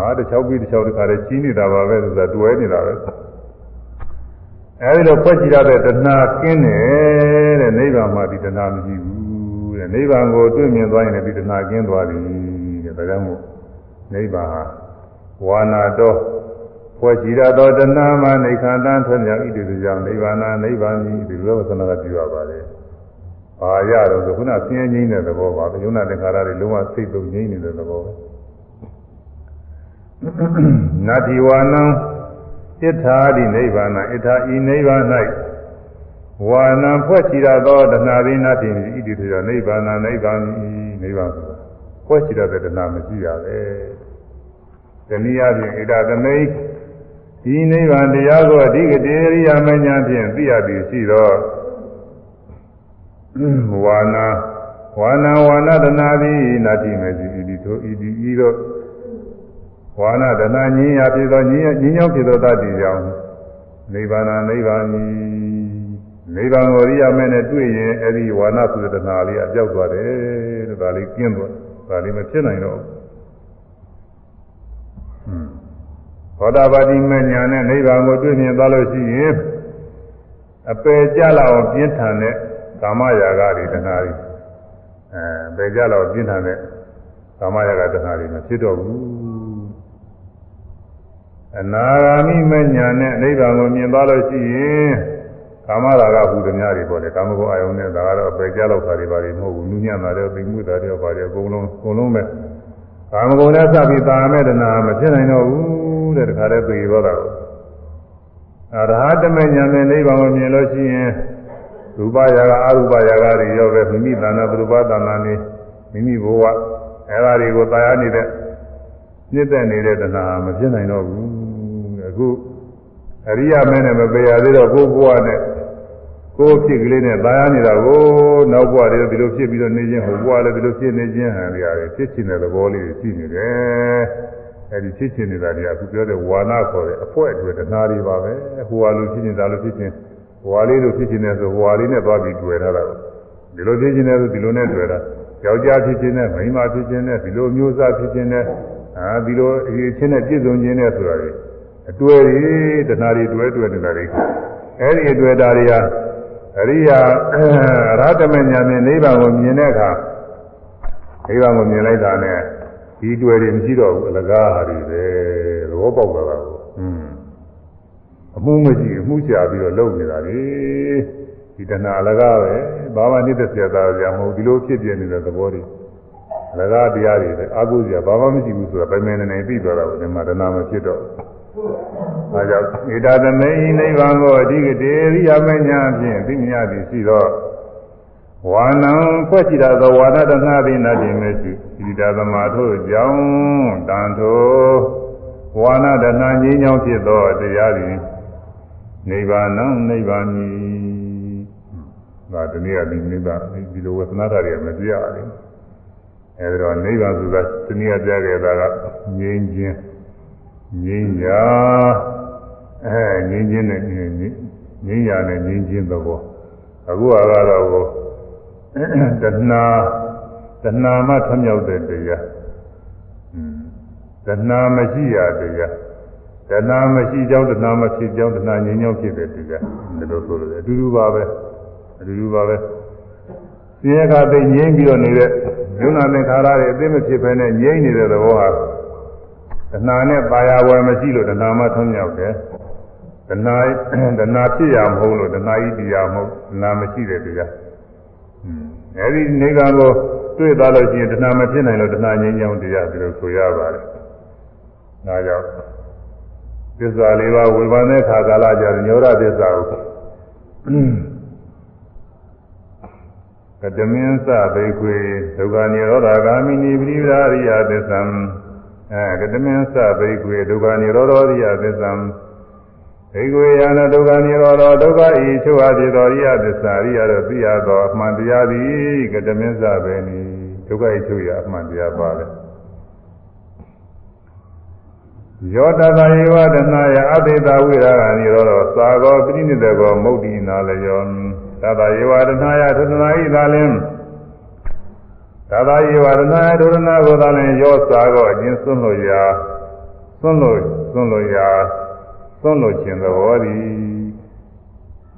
ဟာတစ်ချောက်ပြီးတစ်ချောက်တစ်ခါတည်းကြီးနေတာပါပဲဆိုတာတွဲနေတာပဲအဲဒီလိုဖွက်ကြည့်ရတဲ့တဏှာကင်းတယ်တဲ့နိဗ္ဗာန်မှာဒီတဏှာမရှိဘူးတဲ့ နိဗ္ဗာန်ကိုတွေ့မြင်သွားရင်လည်းဒီတဏှာကင်းသွားပြီတဲ့ဒါကြောင့်မို့နိဗ္ဗာန်ဟာဝါနာတော်ဖွက်ကြည့်ရသောတဏှာမှာနေခန္ဓာထွက်မြောက်ဣတိသူကြောင့်နိဗ္ဗာန်နိဗ္ဗာန်ကြီးဒီလိုသနာကပြုရပါတယ်။ဘာရတော့ဆိုခုနဆင်းရဲငြိမ်းတဲ့သဘောပါ။ယုံနာသင်္ခါရတွေလုံးဝစိတ်သုံးငြိမ်းနေတဲ့သဘောပဲ။နတ္တိဝါနံဣထာဒီနိဗ္ဗာန်ဣထာဤနိဗ္ဗာန်၌ ဝါနံဖွဲ့ချီရသောတဏှာသည်နတ္တိဣတိသူကြောင့်နိဗ္ဗာန်နိဗ္ဗာန်နိဗ္ဗာန်ဆိုတာဖွဲ့ချီရတဲ့တဏှာမရှိရပဲ။တနည်းအားဖြင့်ဣဒသမိတ်ဒီနိဗ္ဗာန်တရားကိုအဓိကတေရိယာမညာဖြင့်သိရသည်ရှိသောဝါနာဝါနာဝါနာတနာသည်နာတိမေစီဤသို့ဤဒီဤသောဝါနာတနာညင်းရဖြစ်သောညင်းညင်းကြောင့်ဖြစ်သောတတ်တည်ကြောင့်နိဗ္ဗာန်နိဗ္ဗာန်ဤ နိဗ္ဗာန်ကိုရိယာမဲနဲ့တွေ့ရင်အဲ့ဒီဝါနာဆိုတဲ့တနာလေးအပြောက်သွားတယ်တဲ့ဒါလေးကျင်းသွားဒါလေးမဖြစ်နိုင်တော့ဘူးသောတာပတိမညာနဲ့နိဗ္ဗာန်ကိုတွေ့မြင်သွားလို့ရှိရင်အပယ်ကြလောက်ပြင်းထန်တဲ့ကာမရာဂတွေတဏှာတွေအဲပယ်ကြလောက်ပြင်းထန်တဲ့ကာမရာဂတဏှာတွေမဖြစ်တော့ဘူးအနာဂါမိမညာနဲ့နိဗ္ဗာန်ကိုမြင်သွားလို့ရှိရင် ကာမရာဂဟူသည်များတွေပေါ့လေကာမဂုဏ်အာယုန်နဲ့ဒါကတော့ပယ်ကြလောက်တာတွေပါတွေမဟုတ်ဘူးနူးညံ့တာတွေသိမှုတာတွေပါတွေအကုန်လုံးအကုန်လုံးပဲကာမဂုဏ်နဲ့စပြီးတာမဲ့တဏှာမဖြစ်နိုင်တော့ဘူးတဲ့တခါတည်းသိရောတာကိုအရဟတမညာနဲ့နိဗ္ဗာန်ကိုမြင်လို့ရှိရင်ရူပယာကအရူပယာကတွေရောပဲမိမိတဏ္ဍပရူပတဏ္ဍနေမိမိဘဝအဲဒါတွေကိုတာယာနေတဲ့မြင့်တဲ့နေတဲ့တဏှာမဖြစ်နိုင်တော့ဘူးအခုအရိယာမင်းနဲ့မပေရသေးတော့ကိုယ်ဘဝနဲ့ ကိုယ်ဖြစ်ကလေးနဲ့တာယာနေတာကိုနောက်ဘဝတွေဒီလိုဖြစ်ပြီးတော့နေခြင်းဟိုဘဝလည်းဒီလိုဖြစ်နေခြင်းဟန်ကြရတယ်ဖြစ်ချင်တဲ့သဘောလေးရှိနေတယ်အဲဒီဖြစ်ချင်နေတာတွေကအခုပြောတဲ့ဝါနာခေါ်တဲ့အဖွဲအတွေ့တဏှာတွေပါပဲဟိုဟာလိုဖြစ်နေတာလိုဖြစ်ခြင်းဟိုဟာလေးလိုဖြစ်ခြင်းနဲ့ဆိုဟိုဟာလေးနဲ့သွားပြီးတွေ့ထားတာဒီလိုဖြစ်ခြင်းနဲ့ဆိုဒီလိုနဲ့တွေ့တာယောက်ျားဖြစ်ခြင်းနဲ့မိန်းမဖြစ်ခြင်းနဲ့ဒီလိုမျိုးစားဖြစ်ခြင်းနဲ့အာဒီလိုအရေးချင်းနဲ့ပြည့်စုံခြင်းနဲ့ဆိုတာတွေအတွေ့တွေတဏှာတွေတွေ့တွေ့နေတာတွေအဲဒီအတွေ့တာတွေဟာ အရိယာရဟတမညာနဲ့နိဗ္ဗာန်ကိုမြင်တဲ့အခါနိဗ္ဗာန်ကိုမြင်လိုက်တာနဲ့ဒီတွေ့တွေမရှိတော့ဘူးအလကားဟာတွေပဲသဘောပေါက်သွားတာကိုอืมအမှုမရှိအမှုရှာပြီးတော့လုပ်နေတာလေဒီတဏှာအလကားပဲဘာမှနှိမ့်သက်စရာသားကြမဟုတ်ဒီလိုဖြစ်ပြနေတဲ့သဘောတွေ အလကားတရားတွေလည်းအာဟုစရာဘာမှမရှိဘူးဆိုတာပိုင်ပိုင်နေနေပြီးသွားတာကိုဒီမှာတဏှာမဖြစ်တော့အဲကြောင့်ဣဒသမေနိဗ္ဗာန်ကိုအဓိကတေရိယာမညာဖြင့်သိမြသည်ရှိသောဝါနံဖွဲ့ကြည့်တာသောဝါဒတနာပိနတိမေစုဣဒသမာထို့ကြောင့်တန်ထိုဝါနတနာငြိမ်းချောင်းဖြစ်သောတရားသည်နိဗ္ဗာန်နိဗ္ဗာန်ဤဒါတနည်းအားဖြင့်နိဗ္ဗာန်ဒီလိုဝေသနာတာတွေမပြရဘူး အဲဒီတော့နိဗ္ဗာန်ဆိုတာတနည်းအားပြခဲ့တာကငြိမ်းခြင်းငြိမ်းရာအဲငြိမ်းခြင်းနဲ့ငြိမ်းရာနဲ့ငြိမ်းခြင်းသဘောအခုကတော့ကိုတဏှာတဏှာမှထမြောက်တဲ့တရားတဏှာမရှိရတရားတဏှာမရှိကြောင်းတဏှာမဖြစ်ကြောင်းတဏှာငြိမ်းချောင်းဖြစ်တဲ့တရားဒီလိုဆိုလို့အတူတူပါပဲအတူတူပါပဲဆင်းရဲခါသိငြိမ်းပြီးတော့နေတဲ့ ယုံနာသင်္ခါရတွေအသိမဖြစ်ဘဲနဲ့ငြိမ်းနေတဲ့သဘောဟာတဏှာနဲ့ပါရဝယ်မရှိလို့တဏှာမှထုံးမြောက်တယ်တဏှာတဏှာဖြစ်ရမဟုတ်လို့တဏှာဤတရားမဟုတ်တဏှာမရှိတဲ့တရားအဲဒီနေကံကိုတွေ့သွားလို့ရှိရင်တဏှာမဖြစ်နိုင်လို့တဏှာငြိမ်းချောင်းတရားဒီလိုဆိုရပါတယ်ဒါကြောင့်သစ္စာလေးပါးဝေဘာနဲ့ခါကာလကြညောရသစ္စာကို ကတမင်းစဘိခွေဒုက္ခនិရောဓဂာမိနိပရိဒါရိယသစ္ဆံအဲကတမင်းစဘိကွေဒုက္ခនិရောဓရိယသစ္စာဘိကွေယနာဒုက္ခនិရောဓဒုက္ခဤချုပ်အပ်ဖြစ်သောရိယသစ္စာရိယတို့သိရသောအမှန်တရားသည်ကတမင်းစပဲနိဒုက္ခဤချုပ်ရအမှန်တရားပါလေယောတတယေဝတနာယအတေတဝိရာဂနိရောဓသာဂောပိနိတကောမုတ်တိနာလယော တတယေဝတနာယသတနာဤသာလင်သာသာယေဝရဏဒုရဏကိုသာလည်းရောစားတော့အချင်းစွန့်လို့ရာစွန့်လို့စွန့်လို့ရာစွန့်လို့ခြင်းသဘောသည်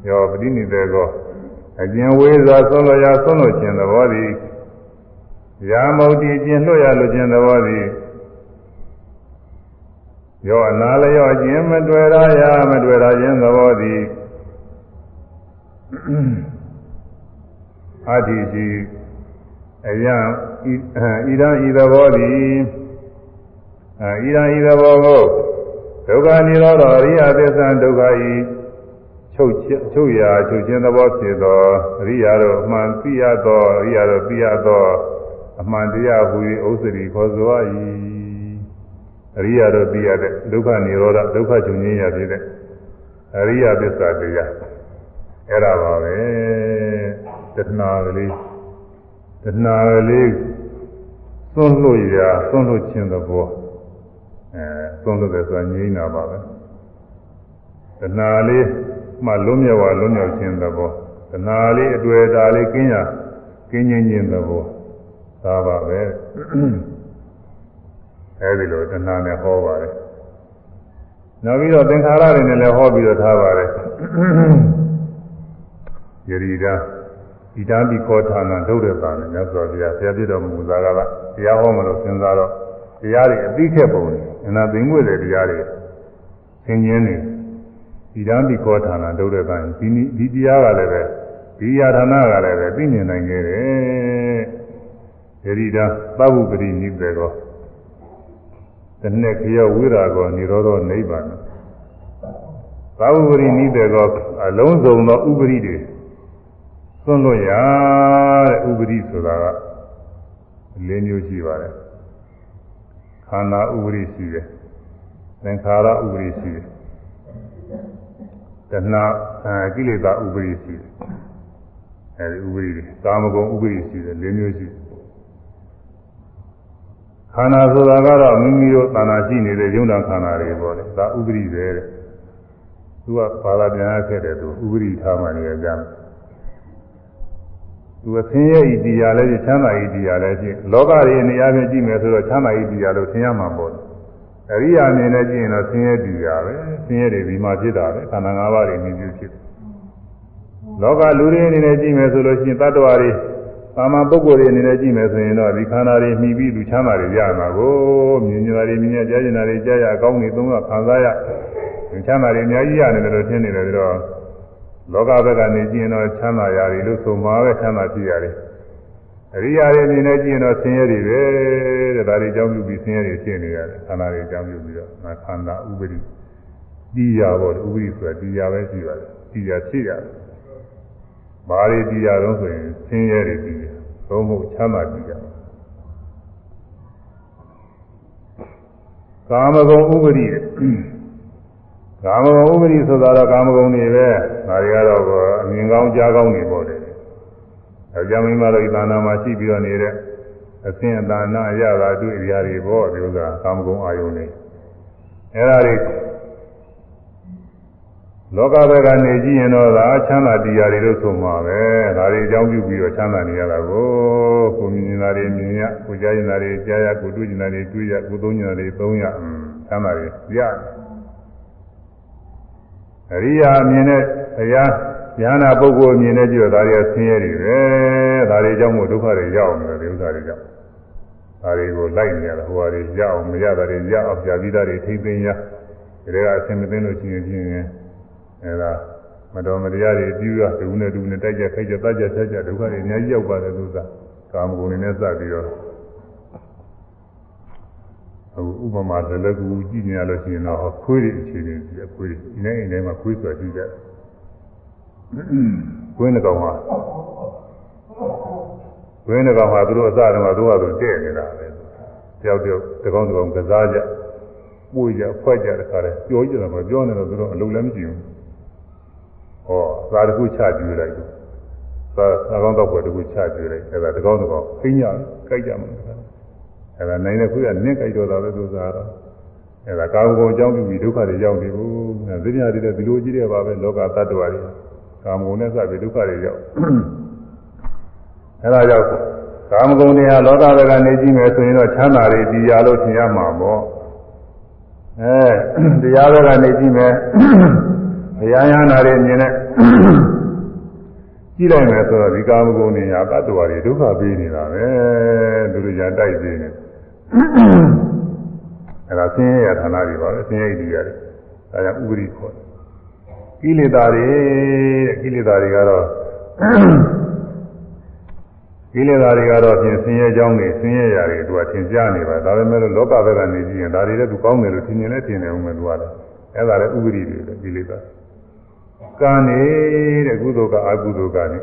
ရောပဋိနိဒေကောအကျင်ဝေးစွာစွန့်လို့ရာစွန့်လို့ခြင်းသဘောသည်ရာမုတ်တိကျင်လွတ်ရလို့ခြင်းသဘောသည်ရောအနာလျော့ခြင်းမတွေ့ရရာမတွေ့ရခြင်းသဘောသည် အာတိရှိအယံဤရန်ဤသဘောသည်ဤရန်ဤသဘောကိုဒုက္ခនិရောဓအရိယသစ္စာဒုက္ခဤချုပ်ချုပ်ရာချုပ်ခြင်းသဘောဖြစ်သောအရိယာတို့အမှန်သိရသောအရိယာတို့သိရသောအမှန်တရားဟူ၍ဥစ္စရိခေါ်ဆို၏အရိယာတို့သိရတဲ့ဒုက္ခនិရောဓဒုက္ခချုပ်ခြင်းရဖြစ်တဲ့အရိယသစ္စာတရား အဲ့ဒါပါပဲတဏှာကလေးတဏှာကလေးသွန်းလို့ရာသွန်းလို့ခြင်းသဘောအဲသွန်းလို့တယ်ဆိုတာငြိမ်းတာပါပဲတဏှာလေးမှလွတ်မြောက်ဝလွတ်မြောက်ခြင်းသဘောတဏှာလေးအတွေ့အတာလေးကင်းရကင်းငြိမ်းခြင်းသဘောဒါပါပဲအဲဒီလိုတဏှာနဲ့ဟောပါတယ်နောက်ပြီးတော့သင်္ခါရတွေနဲ့လည်းဟောပြီးတော့ထားပါတယ် ယရိဒါဣဒံပိခောဌာနဒုဒ္ဒတာနဲ့မြတ်စွာဘုရားဆရာပြတော်မူသားကတရားဟောမလို့စဉ်းစားတော့တရားတွေအသိခက်ပုံနေအနာသိငွေ့တဲ့တရားတွေသင်ခြင်းနေဣဒံပိခောဌာနဒုဒ္ဒတာဒီဒီတရားကလည်းပဲဒီယာဌာနကလည်းပဲသိမြင်နိုင်ခဲ့တယ်ယရိဒါသဗ္ဗုပတိနိသေကောတနေ့ခရဝိရာကောនិရောဓနိဗ္ဗာန်သဗ္ဗုပတိနိသေကောအလုံးစုံသောဥပရိတွေ သွန်းလို့ရတဲ့ဥပရိဆိုတာက၄မျိုးရှိပါတယ်ခန္ဓာဥပရိရှိတယ်သင်္ခါရဥပရိရှိတယ်တဏှာကိလေသာဥပရိရှိတယ်အဲဒီဥပရိတွေကာမဂုဏ်ဥပရိရှိတယ်၄မျိုးရှိတယ်ခန္ဓာဆိုတာကတော့မိမိတို့သဏ္ဍာန်ရှိနေတဲ့ယုံနာခန္ဓာတွေပေါ့လေဒါဥပရိပဲတဲ့သူကဘာသာပြန်ရခဲ့တယ်သူဥပရိထားမှနေကြတယ် သူအသင်ရဲ့ဤတရားလည်းချမ်းသာဤတရားလည်းဖြစ်လောကကြီးနေရာချင်းကြည့်မယ်ဆိုတော့ချမ်းသာဤတရားလို့ထင်ရမှာပေါ့အရိယာအနေနဲ့ကြည့်ရင်တော့ဆင်းရဲတရားပဲဆင်းရဲတွေဒီမှာဖြစ်တာပဲခန္ဓာ၅ပါးတွေမြင်ပြုဖြစ်လောကလူတွေအနေနဲ့ကြည့်မယ်ဆိုလို့ရှိရင်တ attva တွေသာမန်ပုဂ္ဂိုလ်တွေအနေနဲ့ကြည့်မယ်ဆိုရင်တော့ဒီခန္ဓာတွေမှီပြီးသူချမ်းသာတွေရမှာကိုမြင်ကြတာတွေမြင်ရကြားကြတာတွေကြားရအကောင်းတွေသုံးရခံစားရချမ်းသာတွေအများကြီးရတယ်လို့ထင်နေတယ်ပြီးတော့ လောကဘက်ကနေကြည့်ရင်တော့ချမ်းသာရတယ်လို့ဆိုမှာပဲချမ်းသာဖြစ်ရတယ်အရိယာတွေအနေနဲ့ကြည့်ရင်တော့ဆင်းရဲတွေပဲတဲ့ဒါတွေအကြောင်းပြုပြီးဆင်းရဲတွေဖြစ်နေရတယ်ခန္ဓာတွေအကြောင်းပြုပြီးတော့ခန္ဓာဥပဒိတရားပေါ့ဥပဒိဆိုတာတရားပဲရှိပါတယ်တရားဖြစ်ရတယ်ဘာတွေတရားတော့ဆိုရင်ဆင်းရဲတွေပြီးတယ်သို့မဟုတ်ချမ်းသာပြီးတယ်ကာမဂုဏ်ဥပဒိကာမဂုဏ်ဥပရိဆိုတာတော့ကာမဂုဏ်တွေပဲ ဒါတွေကတော့အမြင်ကောင်းကြားကောင်းတွေပေါ့လေ။အကြမ်းမင်းမတို့ဤသာနာမှာရှိပြီးတော့နေတဲ့အသင်အသာနာအရသာတွေ့အရာတွေပေါ့ဒီဥစ္စာကာမဂုဏ်အာယုန်တွေ။အဲဒါတွေလောကဘက်ကနေကြည့်ရင်တော့ဒါချမ်းသာတရားတွေလို့ဆိုမှာပဲ။ဒါတွေအကြောင်းပြုပြီးတော့ချမ်းသာနေရတာကိုကိုမြင်နေတာတွေမြင်ရကိုကြားနေတာတွေကြားရကိုတွေ့နေတာတွေတွေ့ရကိုသုံးနေတာတွေသုံးရချမ်းသာတွေရတယ်။အရိယာမြင်တဲ့ တရားဉာဏပုဂ္ဂိုလ်မြင်တဲ့ကြည့်တော့ဒါတွေကဆင်းရဲတွေပဲဒါတွေကြောင့်မို့ဒုက္ခတွေရောက်နေတယ်ဒီဥစ္စာတွေကြောင့်ဒါတွေကိုလိုက်နေရတာဟိုဟာတွေရအောင်မရတာတွေရအောင်ကြာပြီးသားတွေထိမ့်သိမ်းရဒါကအဆင်မသိလို့ရှိရင်ဖြင့်အဲဒါမတော်မတရားတွေပြုရဒုနဲ့ဒုနဲ့တိုက်ကြခိုက်ကြတတ်ကြဆက်ကြဒုက္ခတွေအများကြီးရောက်ပါတယ်သူကကာမဂုဏ်တွေနဲ့စပြီးတော့ဥပမာလည်းလည်းကူကြည့်နေရလို့ရှိရင်တော့ခွေးတွေအခြေအနေကြီးခွေးတွေဒီနေ့အိမ်ထဲမှာခွေးဆိုတာရှိတယ် ခွေးနှကောင်ဟာခွေးနှကောင်ဟာသူတို့အစတုန်းကသူကသူတဲ့နေတာပဲတယောက်တယောက်တကောင်တကောင်ကစားကြပွေကြဖွဲ့ကြတခါလဲပြောကြတယ်မပြောနေတော့သူတို့အလုံးလည်းမရှိဘူးဟောသာတစ်ခုချကြည့်လိုက်သာသကောင်တော့ပွဲတစ်ခုချကြည့်လိုက်အဲဒါတကောင်တကောင်ခိညာကြိုက်ကြမှာအဲဒါနိုင်တဲ့ခွေးကနင့်ကြိုက်တော့တာပဲသူစားတော့အဲဒါကာမဂုဏ်အကြောင်းပြုပြီးဒုက္ခတွေရောက်နေဘူး။သိညာတွေလည်းဒီလိုကြီးတယ်ပါပဲလောကသတ္တဝါတွေ ကာမဂုဏ်နဲ့စပြီးဒုက္ခတွေရောက်။အဲဒါကြောင့်ကာမဂုဏ်တွေဟာလောကဘက်ကနေကြည့်မယ်ဆိုရင်တော့ချမ်းသာတွေတရားလို့ထင်ရမှာပေါ့အဲတရားဘက်ကနေကြည့်မယ်တရားရဟနာတွေမြင်တဲ့ကြည့်လိုက်မယ်ဆိုတော့ဒီကာမဂုဏ်တွေဟာတတ္တဝါတွေဒုက္ခပေးနေတာပဲသူတို့ညာတိုက်ပေးနေအဲဒါဆင်းရဲရဌာနတွေပါပဲဆင်းရဲတွေရတယ်ဒါကြောင့်ဥပရိခေါ် ကိလေသာတွေတဲ့ကိလေသာတွေကတော့ကိလေသာတွေကတော့ဖြင့်ဆင်းရဲကြောင်းတွေဆင်းရဲရာတွေသူကသင်ကြားနေပါဒါပေမဲ့လောကဘက်ကနေကြည့်ရင်ဒါတွေလည်းသူကောင်းတယ်လို့ထင်ရင်လည်းထင်တယ်ဦးမယ်သူကလည်းအဲ့ဒါလည်းဥပရိတွေပဲကိလေသာကံနေတဲ့ကုသိုလ်ကအကုသိုလ်ကနေ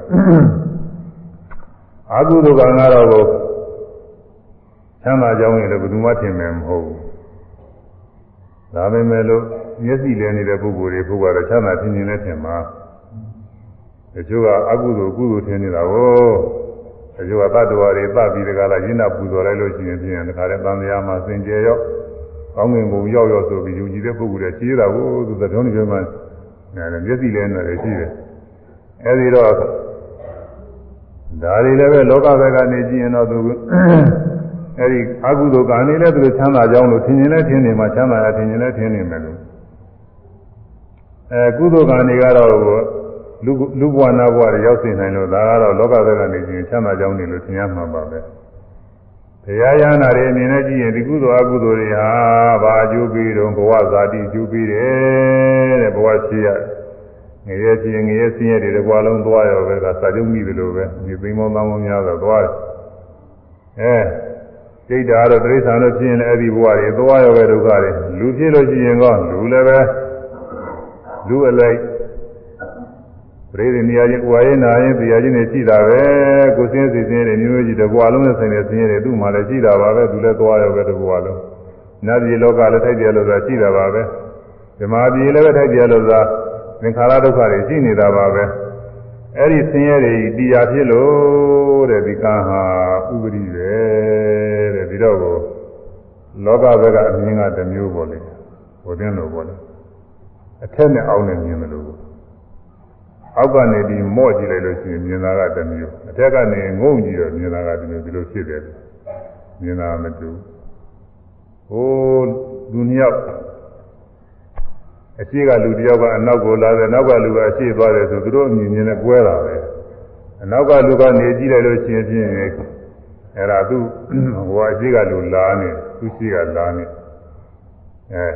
အကုသိုလ်ကံကတော့ကိုချမ်းသာကြောင်းရင်လည်းဘယ်သူမှထင်မယ်မဟုတ်ဘူးဒါပေမဲ့လို့ မျက်စိလဲနေတဲ့ပုဂ္ဂိုလ်တွေပုဂ္ဂိုလ်ကတော့ချမ်းသာထင်ရင်လည်းထင်မှာတချို့ကအကုသိုလ်ကုသိုလ်ထင်နေတာကိုတချို့ကတတ္တဝါတွေပတ်ပြီးတကားလားရင်းနာပူဇော်လိုက်လို့ရှိရင်ပြင်တခါတည်းတန်တရားမှာစင်ကြယ်ရောကောင်းငင်ဘုံရောက်ရောက်ဆိုပြီးယူကြည်တဲ့ပုဂ္ဂိုလ်တွေရှိတာကိုသူသတော်နေပြမှအဲမျက်စိလဲနေတယ်ရှိတယ်အဲဒီတော့ဒါတွေလည်းပဲလောကဘက်ကနေကြည့်ရင်တော့သူအဲဒီအကုသိုလ်ကနေလည်းသူချမ်းသာကြောင်းလို့ထင်ရင်လည်းထင်နေမှာချမ်းသာရထင်ရင်လည်းထင်နေမယ်လို့ အဲကုသိုလ်ကနေကတော့လူလူဘဝနာဘဝတွေရောက်စေနိုင်လို့ဒါကတော့လောကဘက်ကနေကြည့်ရင်ချမ်းသာကြောင်းနေလို့ထင်ရမှာပါပဲတရားရဟနာတွေအမြင်နဲ့ကြည့်ရင်ဒီကုသိုလ်အကုသိုလ်တွေဟာဘာအကျိုးပေးတော့ဘဝဇာတိအကျိုးပေးတယ်တဲ့ဘဝရှိရငရဲချင်းငရဲဆင်းရဲတွေတကွာလုံးသွားရောပဲကစာချုပ်မိတယ်လို့ပဲဒီသိမ်းမောင်းသောင်းမောင်းများတော့သွားတယ်အဲစိတ်ဓာတ်တော့တိရစ္ဆာန်တို့ဖြစ်ရင်လည်းအဲ့ဒီဘဝတွေသွားရောပဲဒုက္ခတွေလူဖြစ်လို့ရှိရင်ကောလူလည်းပဲ လူအလိုက်ပရိသေနေရာချင်းကိုယ်ရင်းနာရင်တရားချင်းတွေရှိတာပဲကိုယ်စင်းစီစင်းတွေမျိုးမျိုးကြီးတကွာလုံးနဲ့ဆိုင်တဲ့စင်းတွေသူ့မှာလည်းရှိတာပါပဲသူလည်းသွားရောပဲတကွာလုံးနတ်ပြည်လောကလည်းထိုက်တယ်လို့ဆိုတာရှိတာပါပဲဓမ္မပြည်လည်းပဲထိုက်တယ်လို့ဆိုတာသင်္ခါရဒုက္ခတွေရှိနေတာပါပဲအဲ့ဒီဆင်းရဲတွေတရားဖြစ်လို့တဲ့ဒီကံဟာဥပရိပဲတဲ့ဒီတော့ကိုလောကဘက်ကအမြင်ကတစ်မျိုးပေါ်လေဟိုတင်းလို့ပေါ်လေ အထက်နဲ့အောက်နဲ့မြင်တယ်လို့အောက်ကနေပြီးမော့ကြည့်လိုက်လို့ရှိရင်မြင်တာကတစ်မျိုးအထက်ကနေငုံကြည့်တော့မြင်တာကတစ်မျိုးဒီလိုဖြစ်တယ်မြင်တာမတူဟိုလူနှစ်ယောက်အရှိကလူတယောက်ကအနောက်ကိုလာတယ်နောက်ကလူကအရှိသွားတယ်ဆိုသူတို့အမြင်မြင်နဲ့ကွဲတာပဲအနောက်ကလူကနေကြည့်လိုက်လို့ရှိရင်ဖြင့်အဲ့ဒါသူဟိုအရှိကလူလာနေသူရှိကလာနေအဲ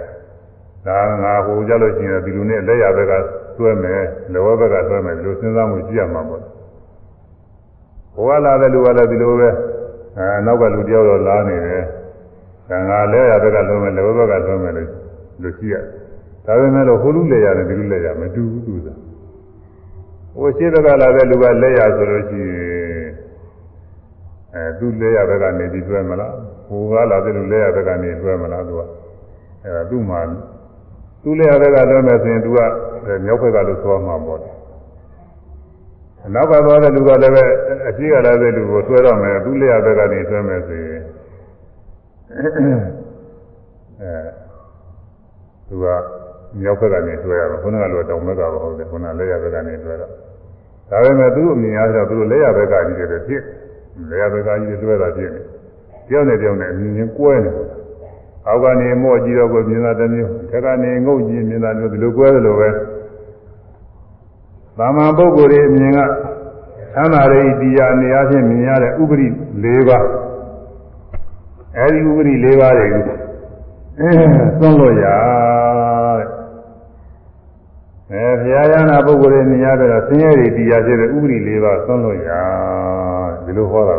ဒါငါဟိုကြလို့ရှိရင်ဒီလူနဲ့လက်ရဘက်ကတွဲမယ်လောဘဘက်ကတွဲမယ်ဒီလိုစဉ်းစားမှုကြည့်ရမှာပေါ့ဟိုကလာတဲ့လူကလည်းဒီလိုပဲအဲနောက်ကလူတယောက်တော့လာနေတယ်ငါလက်ရဘက်ကတွဲမယ်လောဘဘက်ကတွဲမယ်လို့လို့ရှိရတယ်ဒါပေမဲ့လို့ဟိုလူလက်ရတယ်ဒီလူလက်ရမတူဘူးသူကဟိုရှိဘက်ကလာတဲ့လူကလက်ရဆိုလို့ရှိရင်အဲသူလက်ရဘက်ကနေပြီးတွဲမလားဟိုကလာတဲ့လူလက်ရဘက်ကနေတွဲမလားသူကအဲဒါသူ့မှာ သူလက်ရဘက်ကတွဲမယ်ဆိုရင်သူကမြောက်ဘက်ကလို့ဆိုမှာပေါ့အနောက်ကသွားတဲ့လူကလည်းပဲအရှိကလာတဲ့လူကိုဆွဲတော့မယ်သူလက်ရဘက်ကနေတွဲမယ်ဆိုရင်အဲသူကမြောက်ဘက်ကနေတွေ့ရတော့ခုနကလိုတောင်ဘက်ကပဲဟုတ်တယ်ခုနလက်ရဘက်ကနေတွေ့တော့ဒါပေမဲ့သူ့အမြင်အားဖြင့်သူတို့လက်ရဘက်ကကြီးတယ်ဖြစ်လက်ရဘက်ကကြီးတွေ့တာဖြစ်နေတယောက်နဲ့တယောက်နဲ့အမြင်ချင်းကွဲနေတယ် အောက်ကနေမော့ကြည့်တော့ကိုမြင်တာတစ်မျိုးထက်ကနေငုတ်ကြည့်မြင်တာမျိုးဒီလိုကွဲတယ်လို့ပဲသာမန်ပုဂ္ဂိုလ်ရဲ့အမြင်ကသံသာရိတရားနေရာချင်းမြင်ရတဲ့ဥပရိ၄ပါးအဲဒီဥပရိ၄ပါးတွေကိုအဲသွန်းလို့ရအဲဘုရားရဟနာပုဂ္ဂိုလ်ရဲ့နေရာတော့ဆင်းရဲတွေတရားဖြစ်တဲ့ဥပရိ၄ပါးသွန်းလို့ရဒီလိုဟောတာ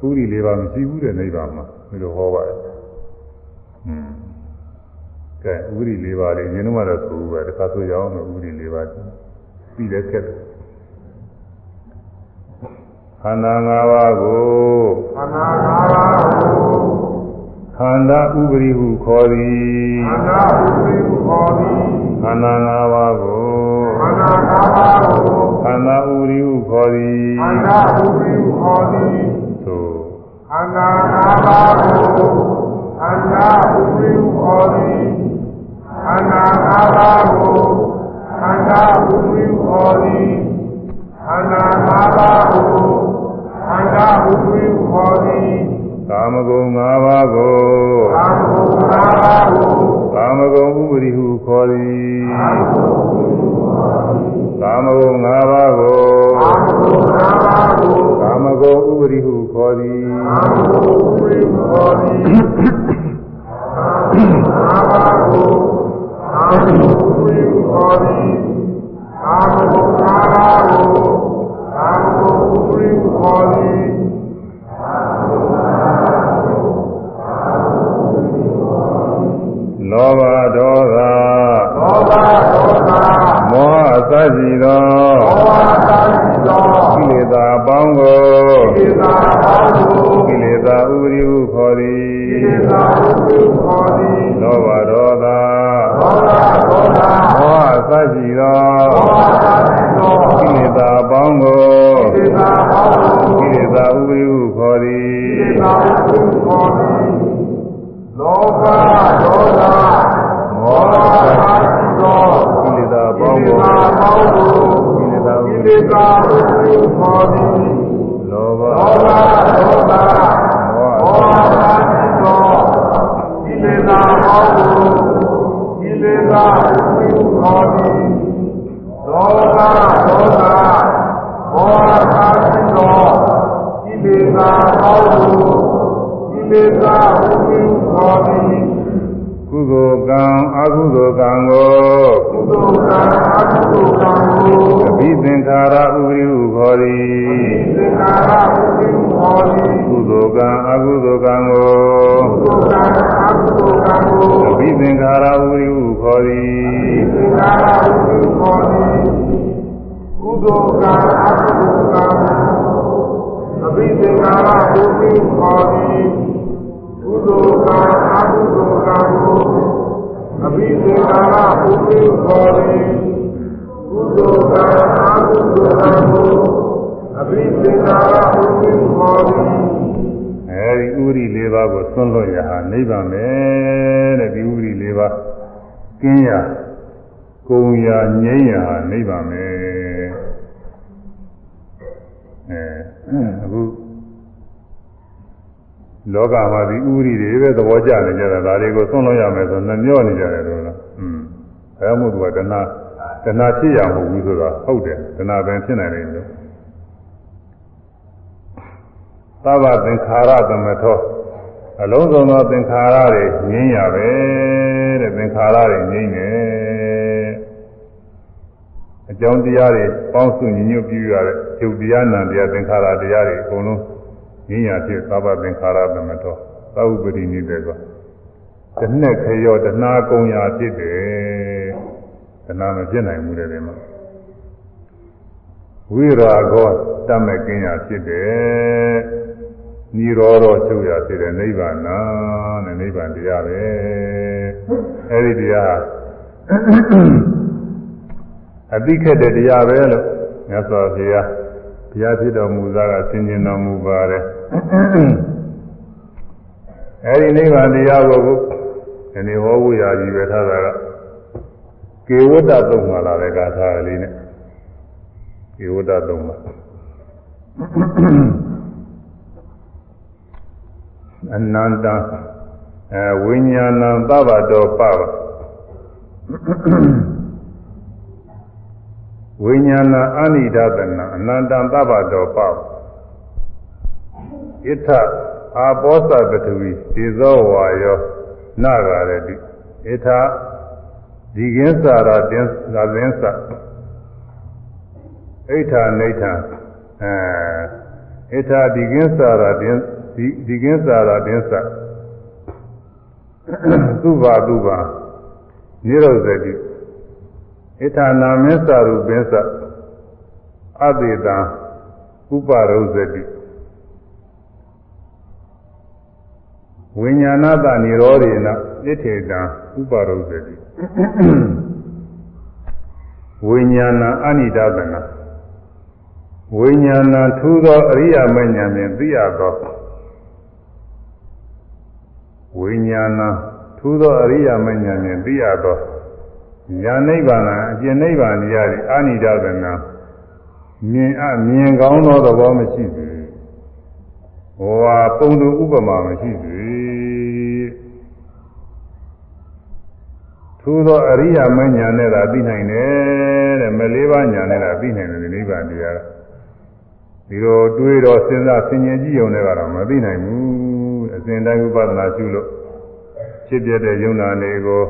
ကိုဥပရိ၄ပါးမရှိဘူးတဲ့နိဗ္ဗာန်မှာဒီလိုဟောပါတယ် อืมကဲဥပရိ၄ပါးလေးရင်းနှမတော့ဆိုပဲတခါဆိုရအောင်လို့ဥပရိ၄ပါးပြီးတဲ့ကဲခန္ဓာ၅ပါးကိုခန္ဓာ၅ပါးကိုခန္ဓာဥပရိဟုခေါ်သည်ခန္ဓာဥပရိဟုခေါ်သည်ခန္ဓာ၅ပါးကိုခန္ဓာ၅ပါးကိုခန္ဓာဥပရိဟုခေါ်သည်ခန္ဓာဥပရိဟုခေါ်သည်သို့ခန္ဓာ၅ပါးကို ခန္ဓာဥပရိဟုခေါ်သည်ခန္ဓာ၅ပါးကိုခန္ဓာဥပရိဟုခေါ်သည်ခန္ဓာ၅ပါးကိုခန္ဓာဥပရိဟုခေါ်မဂုဏ်၅ပါးကိုကာမဂုဏ်၅ပါးကိုကာမဂုဏ်ဥပရိဟုခေါ်သည်ကာမဂုဏ်၅ပါးကိုကာမဂုဏ်၅ပါး ကိုကာမဂုဏ်ဥပရိဟုခေါ်သည်ကာမဂုဏ်ဝိခောတိကာမဂုဏ်၅ပါးကိုကာမဂုဏ်ဝိခောတိကာမဂုဏ်၅ပါးကိုကာမဂုဏ်ဝိခောတိလောဘဒေါသသောဘာသောတာ မောဟအစရှိသောသောဘာသာရှိသောကိလေသာအပေါင်းကိုကိလေသာပေါင်းကိုကိလေသာဥပရိဟုခေါ်သည်ကိလေသာဝိခောတိလောဘဒေါသသောဘာသောတာမောဟအစရှိသောသောဘာသာရှိသောကိလေသာအပေါင်းကိုကိလေသာပေါင်းကိုကိလေသာဥပရိဟုခေါ်သည်ကိလေသာဝိခောတိလော ကျနေကြတာဒါတွေကိုသွန်းလွတ်ရမယ်ဆိုနှမျောနေကြတယ်လို့လားอืมဘယ်မှုသူကတဏှာတဏှာဖြစ်ရမဟုတ်ဘူးဆိုတာဟုတ်တယ်တဏှာပင်ဖြစ်နိုင်တယ်လို့သဗ္ဗသင်္ခါရသမထောအလုံးစုံသောသင်္ခါရတွေငြိမ်းရပဲတဲ့သင်္ခါရတွေငြိမ်းတယ်အကြောင်းတရားတွေပေါင်းစုညီညွတ်ပြီးရတဲ့ယုတ်တရားနံတရားသင်္ခါရတရားတွေအကုန်လုံးငြိမ်းရဖြစ်သဗ္ဗသင်္ခါရသမထော သဗ္ဗပတိနေတဲ့ကတနှစ်ခရောတဏှာကုံရာဖြစ်တယ်တဏှာမဖြစ်နိုင်ဘူးတဲ့ဒီမှာဝိရာဂောတတ်မဲ့ကင်းရာဖြစ်တယ်နိရောဓချုပ်ရာဖြစ်တယ်နိဗ္ဗာန်နဲ့နိဗ္ဗာန်တရားပဲအဲဒီတရားအသိခက်တဲ့တရားပဲလို့မြတ်စွာဘုရားဘုရားဖြစ်တော်မူသားကဆင်ခြင်တော်မူပါတယ် အဲဒီနိဗ္ဗာန်တရားကိုဒီနေ့ဟောဖို့ရာကြီးပဲထားတာကကေဝတ္တသုံးမှာလာတဲ့ဂါထာလေးနဲ့ကေဝတ္တသုံးမှာအနန္တအဲဝိညာဏံသဗ္ဗတောပပဝိညာဏအနိဒသနာအနန္တံသဗ္ဗတောပပဣထ အာပောသပထဝီသေဇောဝါယောနာဂရတိဣထဒီကင်းစာရတင်သာသင်းစဣဋ္ဌာနေဋ္ဌာအဲဣဋ္ဌာဒီကင်းစာရတင်ဒီဒီကင်းစာရတင်စသုဘာသုဘာနိရောဇတိဣဋ္ဌာနာမင်းစာရူပင်းစအတေတံဥပရုဇတိ ဝိညာဏတနိရောဓေနဣထေတံဥပရုဇတိဝိညာဏအနိဒသနာဝိညာဏထူသောအရိယာမဉ္ဇဉ်ဖြင့်သိရသောဝိညာဏထူသောအရိယာမဉ္ဇဉ်ဖြင့်သိရသောညာနိဗ္ဗာန်အကျဉ်နိဗ္ဗာန်တရားသည်အနိဒသနာမြင်အမြင်ကောင်းသောသဘောမရှိဘူး ဟောဟာပုံသူဥပမာမရှိသေးသို့သောအရိယာမညာနဲ့သာသိနိုင်တယ်တဲ့မလေးပါးညာနဲ့သာသိနိုင်တယ်နိဗ္ဗာန်တရားဒီလိုတွေးတော့စဉ်းစားဆင်ញင်ကြည့်ုံနဲ့ကတော့မသိနိုင်ဘူးအစဉ်တိုင်းဥပဒနာရှုလို့ဖြစ်ပြတဲ့ယုံနာတွေကို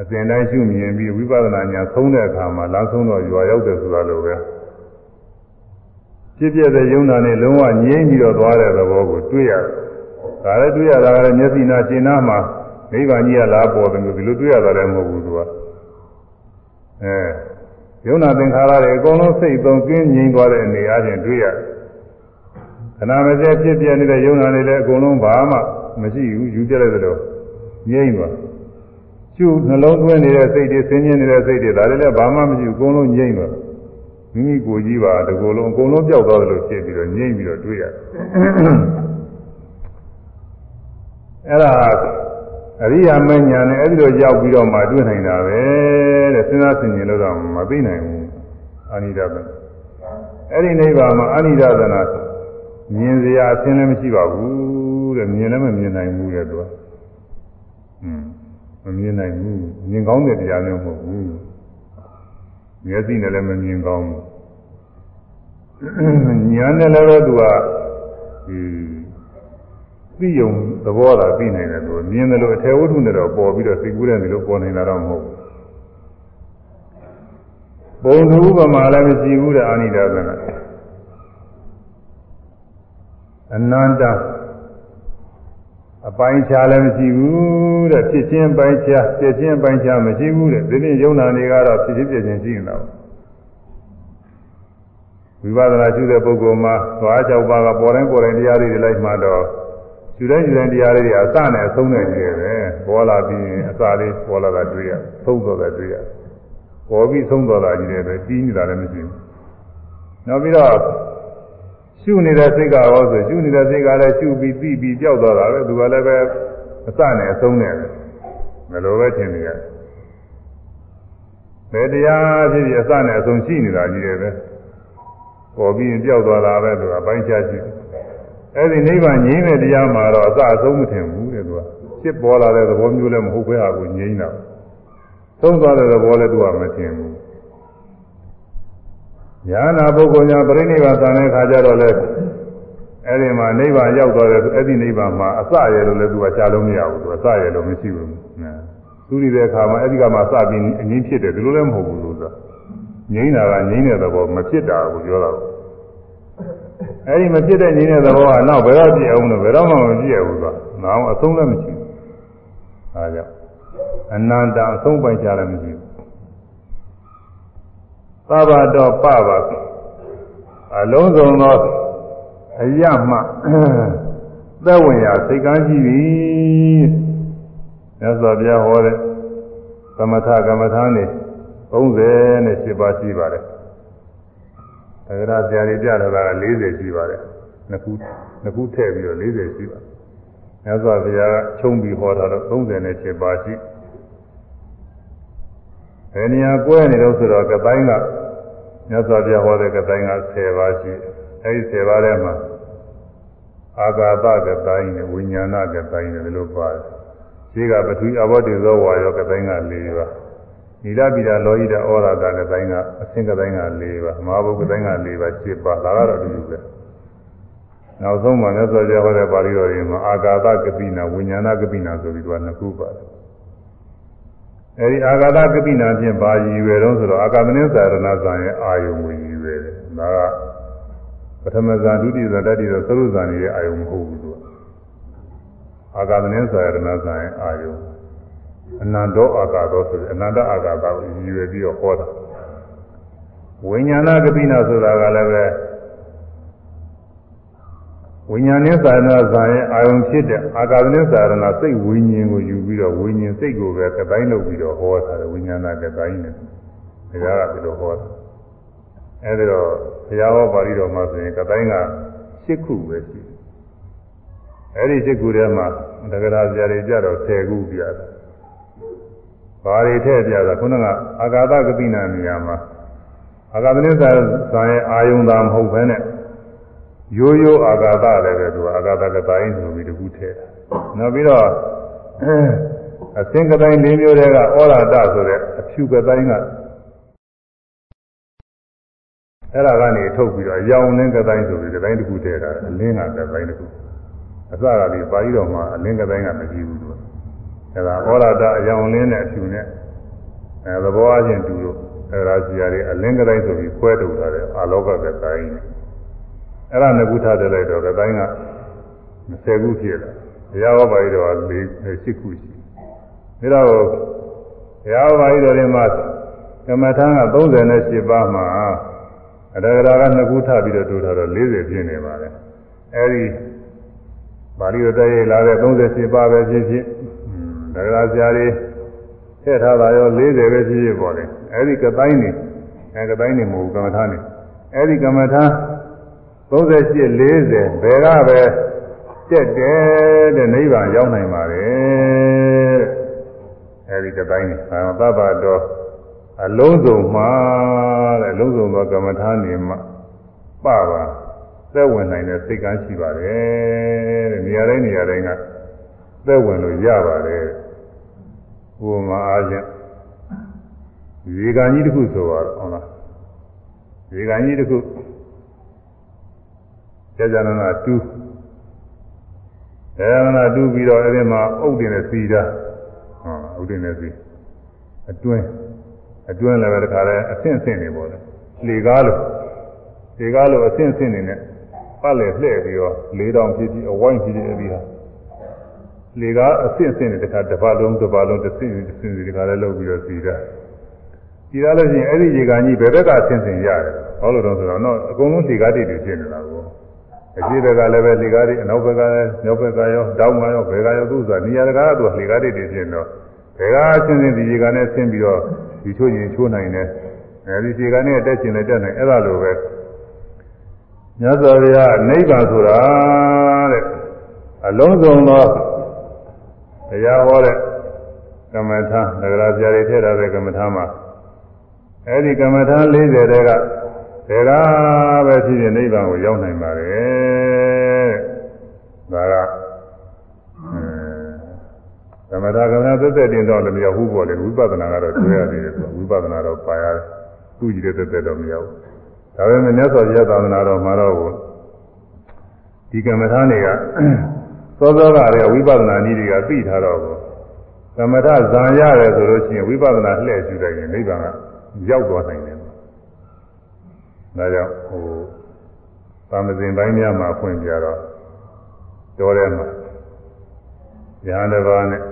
အစဉ်တိုင်းရှုမြင်ပြီးဝိပဿနာညာဆုံးတဲ့အခါမှာလမ်းဆုံးတော့ရွာရောက်တယ်ဆိုတာလိုပဲ ဖြစ်ပြတဲ့ယုံနာနဲ့လုံးဝငြိမ့်ပြီးတော့သွားတဲ့သဘောကိုတွေ့ရတယ်။ဒါလည်းတွေ့ရတာကလည်းမျက်စိနာရှင်းနာမှာနိဗ္ဗာန်ကြီးကလာပေါ်တယ်လို့ဒီလိုတွေ့ရတာလည်းမဟုတ်ဘူးသူကအဲယုံနာသင်္ခါရတွေအကုန်လုံးစိတ်သုံးကင်းငြိမ်သွားတဲ့အနေအားဖြင့်တွေ့ရတယ်ခဏမစဲဖြစ်ပြနေတဲ့ယုံနာတွေလည်းအကုန်လုံးဘာမှမရှိဘူးယူပြလိုက်သလိုငြိမ်သွားကျုနှလုံးသွင်းနေတဲ့စိတ်တွေဆင်းရဲနေတဲ့စိတ်တွေဒါတွေလည်းဘာမှမရှိဘူးအကုန်လုံးငြိမ်သွား မိမိကိုယ်ကြီးပါတကူလုံးအကုန်လုံးပျောက်သွားတယ်လို့ဖြစ်ပြီးတော့ငြိမ်ပြီးတော့တွေ့ရတယ်အဲ့ဒါအရိယာမညာနဲ့အဲ့ဒီလိုရောက်ပြီးတော့မှတွေ့နိုင်တာပဲတဲ့စဉ်းစားဆင်ခြင်လို့တော့မသိနိုင်ဘူးအာနိဒသနာအဲ့ဒီနိဗ္ဗာန်မှာအာနိဒသနာမြင်စရာအရှင်းလည်းမရှိပါဘူးတဲ့မြင်လည်းမမြင်နိုင်ဘူးတဲ့သူကอืมမမြင်နိုင်ဘူးမြင်ကောင်းတဲ့တရားမျိုးမဟုတ်ဘူး မျက်စိနဲ့လည်းမမြင်ကောင်းဘူးညာနဲ့လည်းသူကဒီသိယုံသဘောသာသိနိုင်တယ်သူမြင်တယ်လို့အထေဝတ္ထုနဲ့တော့ပေါ်ပြီးတော့သိကူးတယ်လို့ပေါ်နေတာတော့မဟုတ်ဘူးပုံသူဥပမာလည်းမရှိဘူးတဲ့အာနိဒသနာအနန္တ အပိုင်းခြားလည်းမရှိဘူးတဲ့ဖြစ်ချင်းပိုင်းခြားပြည့်ချင်းပိုင်းခြားမရှိဘူးတဲ့ဒီနေ့ယုံနာတွေကတော့ဖြစ်ချင်းပြည့်ချင်းရှိနေတာဝိပဿနာရှိတဲ့ပုဂ္ဂိုလ်မှာသွား၆ပါးကပေါ်တိုင်းပေါ်တိုင်းတရားတွေလိုက်မှတော့ယူတိုင်းယူတိုင်းတရားလေးတွေအစနဲ့အဆုံးနဲ့ကြည့်ရတယ်ပေါ်လာပြီးရင်အစလေးပေါ်လာတာတွေ့ရသုံးတော့တာတွေ့ရပေါ်ပြီးသုံးတော့တာကြီးတယ်ပဲပြီးနေတာလည်းမရှိဘူးနောက်ပြီးတော့ ရှုနေတဲ့စိတ်ကရောဆိုရှုနေတဲ့စိတ်ကလည်းရှုပြီးပြီးပြီးကြောက်သွားတာပဲသူကလည်းပဲအစနဲ့အဆုံးနဲ့ပဲမလိုပဲထင်နေရတယ်ဘယ်တရားဖြစ်ဖြစ်အစနဲ့အဆုံးရှိနေတာကြီးတယ်ပဲပေါ်ပြီးရင်ကြောက်သွားတာပဲသူကပိုင်းခြားရှိတယ်အဲ့ဒီနိဗ္ဗာန်ငြိမ်းတဲ့တရားမှာတော့အစအဆုံးမထင်ဘူးတဲ့သူကဖြစ်ပေါ်လာတဲ့သဘောမျိုးလည်းမဟုတ်ဘဲဟာကိုငြိမ်းတာသုံးသွားတဲ့သဘောလည်းသူကမထင်ဘူး ညာနာပုဂ္ဂိုလ်ညာပြိဋိဘသံတဲ့ခါကျတော့လေအဲ့ဒီမှာနိဗ္ဗာန်ရောက်သွားတဲ့အဲ့ဒီနိဗ္ဗာန်မှာအစရလို့လည်းသူကကြားလို့မရဘူးသူအစရလို့မရှိဘူးနော်သူရတဲ့အခါမှာအဲ့ဒီကမှစပြီးအငြင်းဖြစ်တယ်ဒီလိုလည်းမဟုတ်ဘူးလို့ဆိုတာငြိမ်းတာကငြိမ်းတဲ့သဘောမဖြစ်တာကိုပြောတာကိုအဲဒီမဖြစ်တဲ့ငြိမ်းတဲ့သဘောကနောက်ဘယ်တော့ပြည့်အောင်လို့ဘယ်တော့မှမပြည့်ဘူးကွာ။နောက်အဆုံးလည်းမရှိဘူး။ဒါကြောင့်အနန္တအဆုံးပိုင်ကြလည်းမရှိဘူး။ သဗ္ဗတော်ပပအလုံးစုံသောအရမှသက်ဝင်ရာစိတ်ကန်းရှိပြီ။မြတ်စွာဘုရားဟောတဲ့သမထကမ္မထာနေ38ပါးရှိပါတယ်။သက္ကရာဆရာကြီးပြလာတာက40ရှိပါတယ်နှစ်ခုနှစ်ခုထည့်ပြီးတော့40ရှိပါတယ်မြတ်စွာဘုရားကခြုံပြီးဟောတာတော့37ပါးရှိ ဘယ်နေရာကွဲနေတော့ဆိုတော့ကတိုင်းကမြတ်စွာဘုရားဟောတဲ့ကတိုင်းက10ပါးရှိအဲဒီ10ပါးထဲမှာအာဂါသကတိုင်းနဲ့ဝိညာဏကတိုင်းနဲ့လို့ပါတယ်ရှိကပထဝီအဘောတိသောဝါယောကတိုင်းက4ပါးနိလပိတာလောဟိတဩရာဒကတိုင်းကအသင်္ကတိုင်းက၄ပါးမဟာဘုကတိုင်းက၄ပါး၈ပါးဒါကတော့အတူတူပဲနောက်ဆုံးမှာမြတ်စွာဘုရားဟောတဲ့ပါဠိတော်တွေမှာအာဂါသကပိနာဝိညာဏကပိနာဆိုပြီးတော့နှစ်ခုပါတယ် အဲဒီအာဂါသကပိနာဖြင့်ပါရည်ရွယ်တော့ဆိုတော့အာဂမနင်းသာရဏဇံရဲ့အာယုံကိုရည်ရွယ်တယ်ဒါကပထမဇာဒုတိယဇာတတိယသရုဇာနေရဲ့အာယုံမဟုတ်ဘူးသူကအာဂမနင်းသာရဏဇံရဲ့အာယုံအနန္တောအာကာသောဆိုပြီးအနန္တအာကာသကိုရည်ရွယ်ပြီးတော့ဟောတာဝိညာဏကပိနာဆိုတာကလည်းပဲ ဝိညာဉ်နဲ့သာရဏဇာရဲ့အာယုံဖြစ်တဲ့အာကာသနဲ့သာရဏစိတ်ဝိညာဉ်ကိုယူပြီးတော့ဝိညာဉ်စိတ်ကိုပဲကတိုင်းလုပ်ပြီးတော့ဟောတာဝိညာဏကတိုင်းနဲ့ဒါကဒီလိုဟောတာအဲဒီတော့ဘုရားဟောပါဠိတော်မှာဆိုရင်ကတိုင်းက၈ခုပဲရှိတယ်အဲဒီ၈ခုထဲမှာတက္ကရာဆရာတွေကြတော့10ခုပြတယ်ဘာတွေထည့်ပြတာခုနကအာဂါသကပိနာနေရာမှာအာဂါသနိသဇာရဲ့အာယုံသာမဟုတ်ဘဲနဲ့ ရိုးရိုးအာဂါသလည်းပဲသူအာဂါသကတိုင်းဆိုပြီးတခုထည့်တာနောက်ပြီးတော့အစင်ကတိုင်း၄မျိုးတည်းကဩရာဒဆိုတဲ့အဖြူကတိုင်းကအဲ့ဒါကနေထုတ်ပြီးတော့အယောင်လင်းကတိုင်းဆိုပြီးကတိုင်းတစ်ခုထည့်တာအလင်းကကတိုင်းတစ်ခုအစကလေးပါဠိတော်မှာအလင်းကတိုင်းကမရှိဘူးသူအဲ့ဒါဩရာဒအယောင်လင်းနဲ့အဖြူနဲ့အဲသဘောအချင်းတူလို့အဲ့ဒါစီရတယ်အလင်းကတိုင်းဆိုပြီးခွဲထုတ်ထားတယ်အာလောကကတိုင်း အဲ့ဒါငကုထားတယ်လိုက်တော့ကတိုင်းက20ခုဖြစ်လာတရားဟောပါဠိတော်က4 8ခုရှိဒါတော့တရားဟောပါဠိတော်တွေမှာကမ္မထာက38ပါးမှာအတဂရာက2ခုထပ်ပြီးတော့တိုးထားတော့40ပြည့်နေပါလေအဲဒီပါဠိတော်တည်းလာတဲ့38ပါးပဲဖြစ်ဖြစ်တဂရာဆရာတွေထည့်ထားတာရော40ပဲဖြစ်ဖြစ်ပေါ့လေအဲဒီကတိုင်းနေအဲကတိုင်းနေမဟုတ်ကမ္မထာနေအဲဒီကမ္မထာ 38 40ဘယ်ကပဲတက်တယ်တဲ့နိဗ္ဗာန်ရောက်နိုင်ပါတယ်တဲ့အဲဒီကတိုင်းနေဘာသဗ္ဗတော်အလုံးစုံမှာတဲ့အလုံးစုံသောကမ္မထာနေမှာပပါသက်ဝင်နိုင်တဲ့စိတ်ကမ်းရှိပါတယ်တဲ့နေရာတိုင်းနေရာတိုင်းကသက်ဝင်လို့ရပါတယ်ဘုမာအားဖြင့်ရေကန်ကြီးတစ်ခုဆိုတော့ဟုတ်လားရေကန်ကြီးတစ်ခု ကြာကြာနာနာတူးအဲနာတူးပြီးတော့အဲဒီမှာအုတ်တင်နဲ့စီတာဟုတ်အုတ်တင်နဲ့စီအတွင်းအတွင်းလည်းပဲတခါလဲအဆင့်အဆင့်နေပေါ့လေလေကားလို့လေကားလို့အဆင့်အဆင့်နေနဲ့ပတ်လေလှည့်ပြီးတော့လေးတောင်ဖြစ်ပြီးအဝိုင်းဖြစ်ပြီးအဲဒီဟာလေကားအဆင့်အဆင့်နေတခါတစ်ပတ်လုံးတစ်ပတ်လုံးတစ်ဆင့်တစ်ဆင့်ဒီတခါလဲလုပ်ပြီးတော့စီတာစီတာလို့ရှိရင်အဲ့ဒီရေကန်ကြီးဘယ်ဘက်ကအဆင့်ဆင့်ရတယ်ဟောလို့တော့ဆိုတော့တော့အကုန်လုံးလေကားတိတွေဖြစ်နေတာကို အရှိဘက်ကလည်းပဲလေကားတွေအနောက်ဘက်ကလည်းမြောက်ဘက်ကရောတောင်ကရောဘယ်ကရောသူ့ဆိုတာနေရာတကားကသူလေကားတွေတွေဖြစ်နေတော့ဘယ်ကအဆင့်ဆင့်ဒီရေကန်နဲ့ဆင်းပြီးတော့ဒီချိုးရင်ချိုးနိုင်တယ်အဲဒီရေကန်နဲ့တက်ချင်တယ်တက်နိုင်အဲ့ဒါလိုပဲမြတ်စွာဘုရားနိဗ္ဗာန်ဆိုတာတဲ့အလုံးစုံသောတရားဟောတဲ့ကမ္မထာနဂရာဆရာတွေထည့်ထားတဲ့ကမ္မထာမှာအဲဒီကမ္မထာ40တဲက ဘယ်ကပဲဖြစ်ဖြစ်နိဗ္ဗာန်ကိုရောက်နိုင်ပါတယ်ဒါကသမထကမ္မသက်သက်တင်တော့လည်းမရောက်ဘူးပေါ့လေဝိပဿနာကတော့တွေ့ရသေးတယ်ဆိုဝိပဿနာတော့ပါရတယ်သူ့ကြည့်တဲ့သက်သက်တော့မရောက်ဘူးဒါပေမဲ့မြတ်စွာဘုရားသာသနာတော်မှာတော့ဒီကမ္မထာတွေကသောသောကတွေဝိပဿနာနည်းတွေကသိထားတော့ကိုကမ္မထဇံရတယ်ဆိုလို့ရှိရင်ဝိပဿနာလှည့်ကျူလိုက်ရင်နိဗ္ဗာန်ကရောက်သွားနိုင်တယ် ဒါကြောင့်ဟိုသာမဇင်ပိုင်းများမှာဖွင့်ပြတော့တော်ထဲမှာဉာဏ်တစ်ပါးနဲ့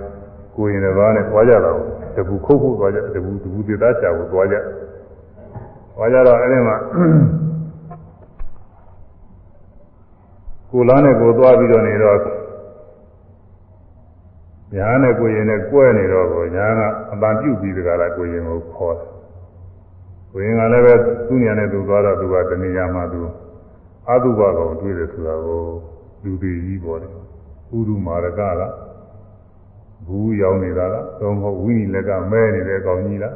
ကိုယ်ရင်တစ်ပါးနဲ့သွားကြတော့တပူခုတ်ခုတ်သွားကြတပူတပူသေသားချာကိုသွားကြသွားကြတော့အဲ့ဒီမှာကိုလားနဲ့ကိုသွားပြီးတော့နေတော့ညာနဲ့ကိုရင်နဲ့ကွဲနေတော့ကိုညာကအပန်ပြုတ်ပြီးတကလားကိုရင်ကိုခေါ်တယ် ကိုရင်ကလည်းပဲသူ့ညာနဲ့သူသွားတော့သူကတဏှာမှသူအတုဘကောင်တွေ့တယ်ဆိုတာကိုလူတွေကြီးပေါ်တယ်ဥဒုမာရကကဘူးရောက်နေတာလားသုံးဖို့ဝိနိလက်ကမဲနေတဲ့ကောင်ကြီးလား